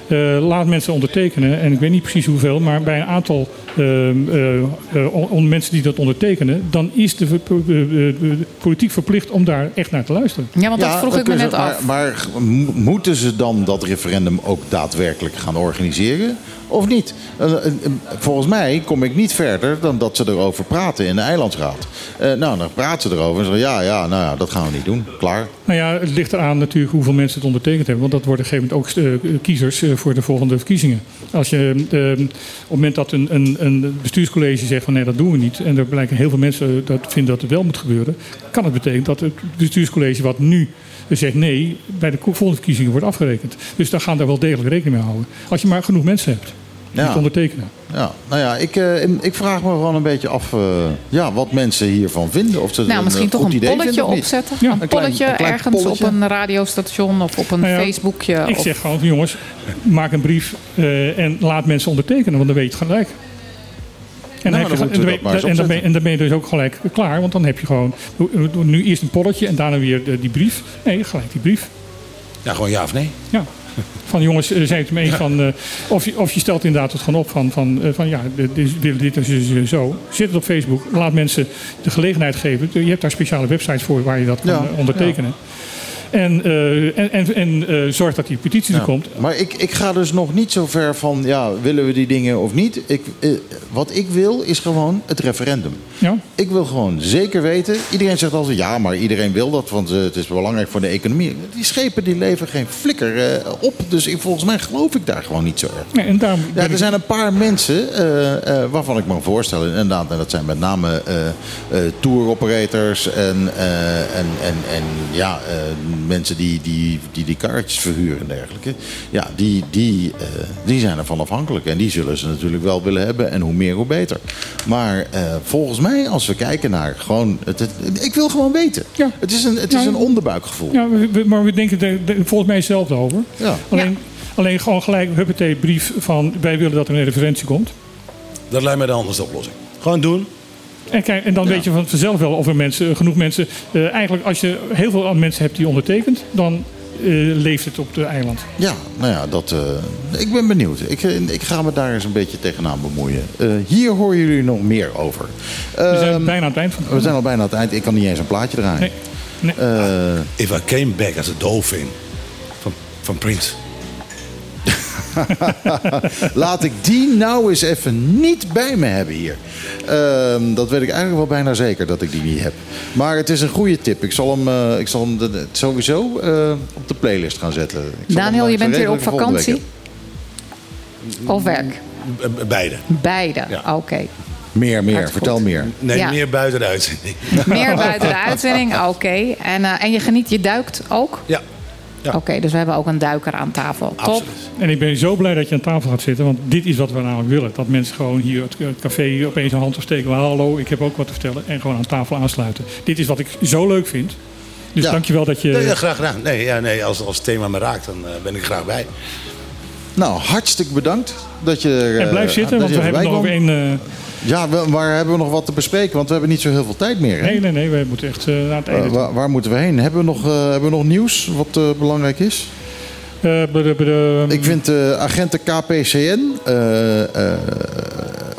Eh, laat mensen ondertekenen. En ik weet niet precies hoeveel, maar bij een aantal ehm, eh, eh, on- on- mensen die dat ondertekenen, dan is de, de politiek verplicht om daar echt naar te luisteren. Ja, want dat vroeg ik me net ze- af. Maar, maar mo- moeten ze dan dat referendum ook daadwerkelijk gaan organiseren? Of niet? Eh, eh, eh, volgens mij kom ik niet verder dan dat ze erover praten in de eilandsraad. Eh, nou, dan praten ze erover en zeggen ja, ja, nou ja, dat gaan we niet doen. Klaar. Nou ja, het ligt eraan natuurlijk hoeveel mensen het ondertekend hebben. Want dat worden op een gegeven moment ook eh, kiezers eh, voor de volgende verkiezingen. Als je eh, op het moment dat een, een, een bestuurscollege zegt van nee, dat doen we niet. En er blijken heel veel mensen dat vinden dat het wel moet gebeuren. Kan het betekenen dat het bestuurscollege wat nu zegt nee, bij de volgende verkiezingen wordt afgerekend. Dus daar gaan daar wel degelijk rekening mee houden. Als je maar genoeg mensen hebt die Ja. het ondertekenen. Ja, nou ja, ik, eh, ik vraag me gewoon een beetje af eh, ja, wat mensen hiervan vinden. Of ze het Nou, een, misschien eh, toch goed een idee polletje opzetten. Ja. een Een klein- polletje een klein ergens polletje. op een radiostation of op een Nou ja, Facebookje. Ik of- zeg gewoon jongens, maak een brief eh, en laat mensen ondertekenen, want dan weet je het gelijk. En, Nou, dan dan je, en, ben, en dan ben je dus ook gelijk klaar, want dan heb je gewoon nu eerst een polletje en daarna weer de- die brief. Nee, gelijk die brief. Ja, gewoon ja of nee. Ja. Van jongens, eh, zijn het eens van. eh, of, je, of je stelt inderdaad het gewoon op van, van, eh, van ja, dit, dit, willen dit en zo, zo. Zet het op Facebook. Laat mensen de gelegenheid geven. Je hebt daar speciale websites voor waar je dat kan Ja, ondertekenen. En, eh, en, en, en eh, zorg dat die petitie er Ja. komt. Maar ik, ik ga dus nog niet zo ver van, ja, willen we die dingen of niet? Ik, eh, wat ik wil is gewoon het referendum. Ja. Ik wil gewoon zeker weten. Iedereen zegt altijd ja, maar iedereen wil dat, want het is belangrijk voor de economie. Die schepen die leveren geen flikker op. Dus ik, volgens mij geloof ik daar gewoon niet zo erg. Nee, en daarom Ja, er ik- zijn een paar mensen waarvan ik me voorstel, inderdaad, en dat zijn met name eh, tour operators en, en, en, en ja, mensen die die, die die kaartjes verhuren en dergelijke. Ja, die, die, eh, die zijn ervan afhankelijk en die zullen ze natuurlijk wel willen hebben en hoe meer hoe beter. Maar eh, volgens mij, als we kijken naar gewoon, het, het- ik wil gewoon weten. Ja. Het is een, het is Ja. een onderbuikgevoel. Ja, maar we denken er er volgens mij hetzelfde over. Ja. Alleen, alleen gewoon gelijk, huppatee, brief van wij willen dat er een referentie komt. Dat lijkt mij de handigste oplossing. Gewoon doen. En, kijk, en dan weet je van vanzelf wel of er mensen, genoeg mensen... eh, eigenlijk als je heel veel mensen hebt die ondertekent... dan eh, leeft het op de eiland. Ja, nou ja, dat, eh, ik ben benieuwd. Ik, ik ga me daar eens een beetje tegenaan bemoeien. Eh, hier horen jullie nog meer over. We zijn Ehm, bijna aan het eind van we zijn al bijna aan het eind. Ik kan niet eens een plaatje draaien. Nee. Nee. Eh, If I came back as a dolphin. Van, van Prince. [LAUGHS] laat ik die nou eens even niet bij me hebben hier. Ehm, dat weet ik eigenlijk wel bijna zeker dat ik die niet heb. Maar het is een goede tip. Ik zal hem, eh, ik zal hem de- sowieso eh, op de playlist gaan zetten. Ik zal Daniel, je eh, bent weer op vakantie? Of werk? Beide. Beide. Ja. Oké. Meer, meer. Hartstikke Vertel goed. meer. Nee, Ja. meer buiten de uitzending. Meer buiten de [LAUGHS] uitzending, oké. En, eh, en je geniet, je duikt ook? Ja. Ja. Oké, dus we hebben ook een duiker aan tafel. Top. Absoluut. En ik ben zo blij dat je aan tafel gaat zitten. Want dit is wat we namelijk willen. Dat mensen gewoon hier het, café opeens een hand opsteken. Hallo, ik heb ook wat te vertellen. En gewoon aan tafel aansluiten. Dit is wat ik zo leuk vind. Dus Ja. dankjewel dat je... Nee, ja, graag gedaan. Nee, ja, nee als, als het thema me raakt, dan eh, ben ik graag bij. Nou, hartstikke bedankt dat je. en eh, blijf zitten, dat want we hebben nog één... Ja, we- waar hebben we nog wat te bespreken? Want we hebben niet zo heel veel tijd meer. Hè? nee, nee, nee. We moeten echt eh, naar het einde Eh, waar, waar moeten we heen? Hebben we nog, eh, hebben we nog nieuws wat belangrijk is? Eh, bede- Ik vind eh, agenten KPCN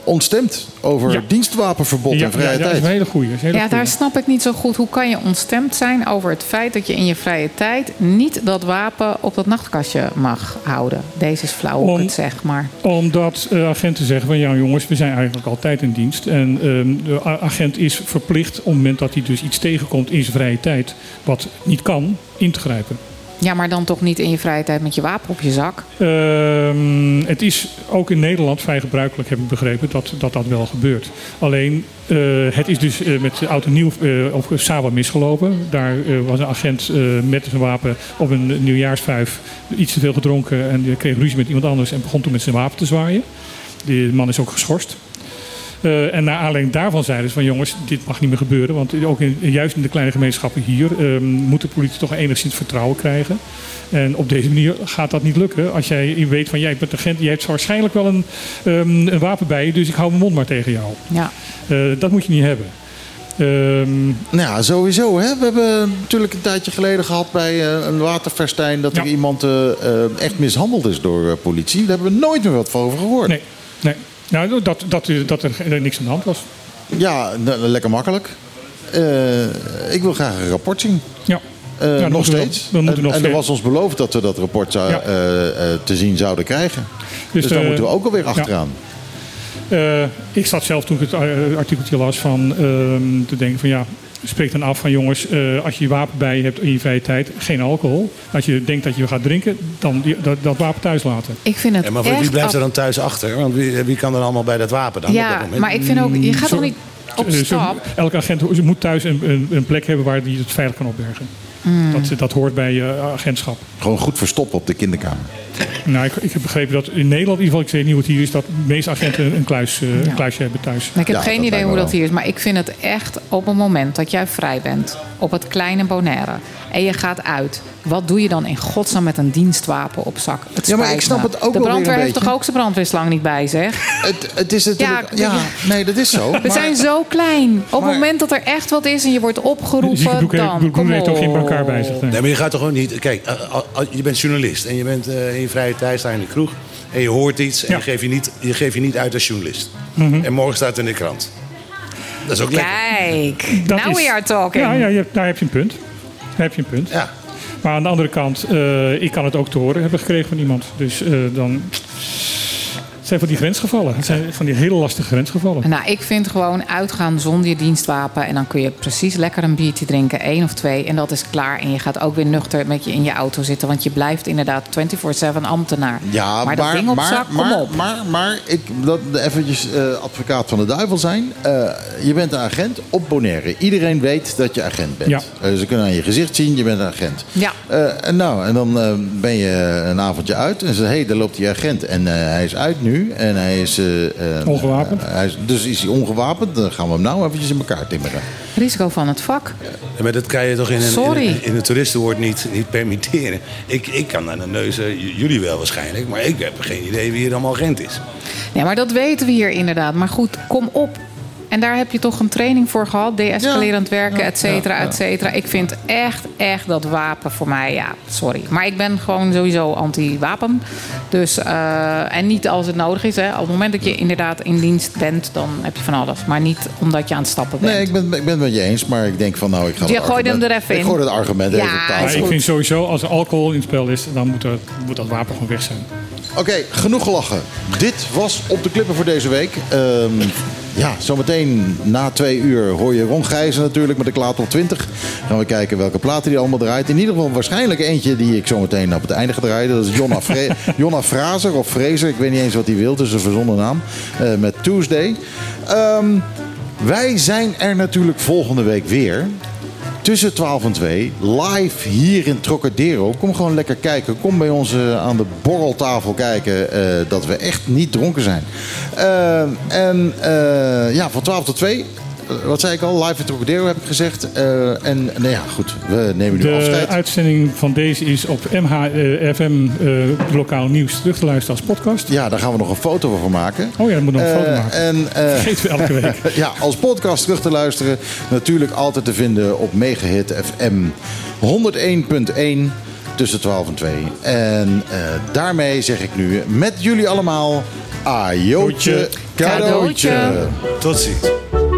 ontstemd over Ja. dienstwapenverbod ja, en vrije ja, dat is tijd. een hele goeie. dat is een hele Ja, daar snap ik niet zo goed. Hoe kan je ontstemd zijn over het feit dat je in je vrije tijd niet dat wapen op dat nachtkastje mag houden? Deze is flauw Om- het zeg, maar. Omdat eh, agenten zeggen van ja jongens, we zijn eigenlijk altijd in dienst. En ehm, de agent is verplicht op het moment dat hij dus iets tegenkomt in zijn vrije tijd, wat niet kan, in te grijpen. Ja, maar dan toch niet in je vrije tijd met je wapen op je zak? Ehm, het is ook in Nederland vrij gebruikelijk, heb ik begrepen, dat dat, dat wel gebeurt. Alleen, eh, het is dus eh, met oud en nieuw eh, op Saba misgelopen. Daar was een agent met zijn wapen op een nieuwjaarsvijf iets te veel gedronken en kreeg ruzie met iemand anders en begon toen met zijn wapen te zwaaien. Die man is ook geschorst. Eh, en naar aanleiding daarvan zeiden ze van jongens, dit mag niet meer gebeuren. Want ook in, juist in de kleine gemeenschappen hier ehm, moet de politie toch enigszins vertrouwen krijgen. En op deze manier gaat dat niet lukken. Als jij weet van jij bent agent, je hebt waarschijnlijk wel een, ehm, een wapen bij je, dus ik hou mijn mond maar tegen jou. Ja. Eh, dat moet je niet hebben. Ehm, Nou ja, sowieso. Hè? We hebben natuurlijk een tijdje geleden gehad bij eh, een waterfestijn... dat er iemand echt mishandeld is door politie. Daar hebben we nooit meer wat van over gehoord. nee, nee. Nou, dat, dat, dat er niks aan de hand was. Ja, n- lekker makkelijk. Eh, ik wil graag een rapport zien. Ja. Eh, nog we- steeds. we en nog en er was ons beloofd dat we dat rapport zou, Ja. eh, te zien zouden krijgen. Dus, daar eh, moeten we ook alweer achteraan. Ik zat zelf toen ik het artikeltje las van ehm, te denken van ja, spreek dan af van jongens, eh, als je je wapen bij je hebt in je vrije tijd, geen alcohol. Als je denkt dat je gaat drinken, dan die, dat, dat wapen thuis laten. Ik vind het Ja, maar voor echt wie blijft er dan thuis achter? Want wie, wie kan er allemaal bij dat wapen dan? dat Ja, maar ik vind ook, je gaat toch niet op Eh, zo- stap? elke agent moet thuis een, een, een plek hebben waar hij het veilig kan opbergen. Hmm. Dat, dat hoort bij je agentschap. Gewoon goed verstoppen op de kinderkamer. Nou, ik, ik heb begrepen dat in Nederland, in ieder geval, ik weet niet hoe het hier is, dat de meeste agenten een, kluis, eh, Ja. een kluisje hebben thuis. Ik heb Ja, geen idee hoe dat hier is. Maar ik vind het echt op het moment dat jij vrij bent. Op het kleine Bonaire. En je gaat uit. Wat doe je dan in godsnaam met een dienstwapen op zak? Het Ja, maar ik snap het ook De wel weer brandweer een heeft beetje. toch ook zijn brandweerslang niet bij zich? Het, het is natuurlijk... Ja, Ja, nee, dat is zo. We maar- zijn zo klein. Op maar- het moment dat er echt wat is en je wordt opgeroepen, dan heeft ook geen brancard bij zich. nee. Maar je gaat toch gewoon niet... Kijk, eh, je bent journalist en je bent eh, je vrije tijd sta je in de kroeg... en je hoort iets en Ja. je, geeft je, niet, je geeft je niet uit als journalist. En morgen staat het in de krant. Dat is ook lekker. Kijk, Dat now is- we are talking. Ja, ja je hebt- daar heb je een punt. Daar heb je een punt. Ja. Maar aan de andere kant, eh, ik kan het ook te horen hebben gekregen van iemand. Dus eh, dan. Het zijn van die grensgevallen. Het zijn van die hele lastige grensgevallen. Nou, ik vind gewoon uitgaan zonder je dienstwapen. En dan kun je precies lekker een biertje drinken, één of twee. En dat is klaar. En je gaat ook weer nuchter met je in je auto zitten. Want je blijft inderdaad 24-7 ambtenaar. Ja, maar dat ding op maar, zak, kom maar, op. Maar, maar, ik dat eventjes eh, advocaat van de duivel zijn. Eh, je bent een agent op Bonaire. Iedereen weet dat je agent bent. Ja. Eh, ze kunnen aan je gezicht zien, je bent een agent. Ja. Eh, en, nou, en dan eh, ben je een avondje uit en ze hé, hey, daar loopt die agent. En eh, hij is uit nu en hij is... eh, eh, Ongewapend. hij is, dus is hij ongewapend, dan gaan we hem nou eventjes in elkaar timmeren. Risico van het vak. Ja, Maar dat kan je toch in een, in Sorry. een, in een toeristenwoord niet, niet permitteren. Ik, ik kan aan de neus, eh, jullie wel waarschijnlijk... maar ik heb geen idee wie hier allemaal agent is. Ja, maar dat weten we hier inderdaad. Maar goed, kom op. En daar heb je toch een training voor gehad. Deescalerend werken, et cetera, et cetera. Ik vind echt, echt dat wapen voor mij... Ja, sorry. Maar ik ben gewoon sowieso anti-wapen. Dus, eh, en niet als het nodig is. Hè. Op het moment dat je inderdaad in dienst bent... dan heb je van alles. Maar niet omdat je aan het stappen bent. Nee, ik ben, ik ben het met je eens, maar ik denk van nou, ik ga Je het gooit hem er even in. Ik gooi het argument Ja, even op is tafel. Maar ik vind sowieso, als er alcohol in het spel is, dan moet, er, moet dat wapen gewoon weg zijn. Oké, genoeg gelachen. Dit was op de klippen voor deze week. Ehm, ja, zometeen na twee uur hoor je Ron Gijzen natuurlijk met de Klaat op 20. Gaan we kijken welke platen die allemaal draait. In ieder geval waarschijnlijk eentje die ik zometeen op het einde ga draaien. Dat is Jonna, Fre [LAUGHS] Jonna Fraser of Fraser. Ik weet niet eens wat hij wil. Het is een verzonnen naam. Eh, met Tuesday. Ehm, wij zijn er natuurlijk volgende week weer. Tussen 12 en 2, live hier in Trocadero. Kom gewoon lekker kijken. Kom bij ons eh, aan de borreltafel kijken eh, dat we echt niet dronken zijn. Eh, en eh, ja, van 12 tot 2. Eh, Wat zei ik al? Live in Trocadero heb ik gezegd. Eh, en nou ja, goed. We nemen nu De afscheid. uitzending van deze is op MHFM eh, lokaal nieuws terug te luisteren als podcast. Ja, daar gaan we nog een foto van maken. Oh ja, daar moet nog een foto maken. En, eh, [LAUGHS] Vergeten we elke week. [LAUGHS] ja, als podcast terug te luisteren. Natuurlijk altijd te vinden op Megahit FM 101.1 tussen 12 en 2. En eh, daarmee zeg ik nu met jullie allemaal ajootje cadeautje. Cadeautje. Tot ziens.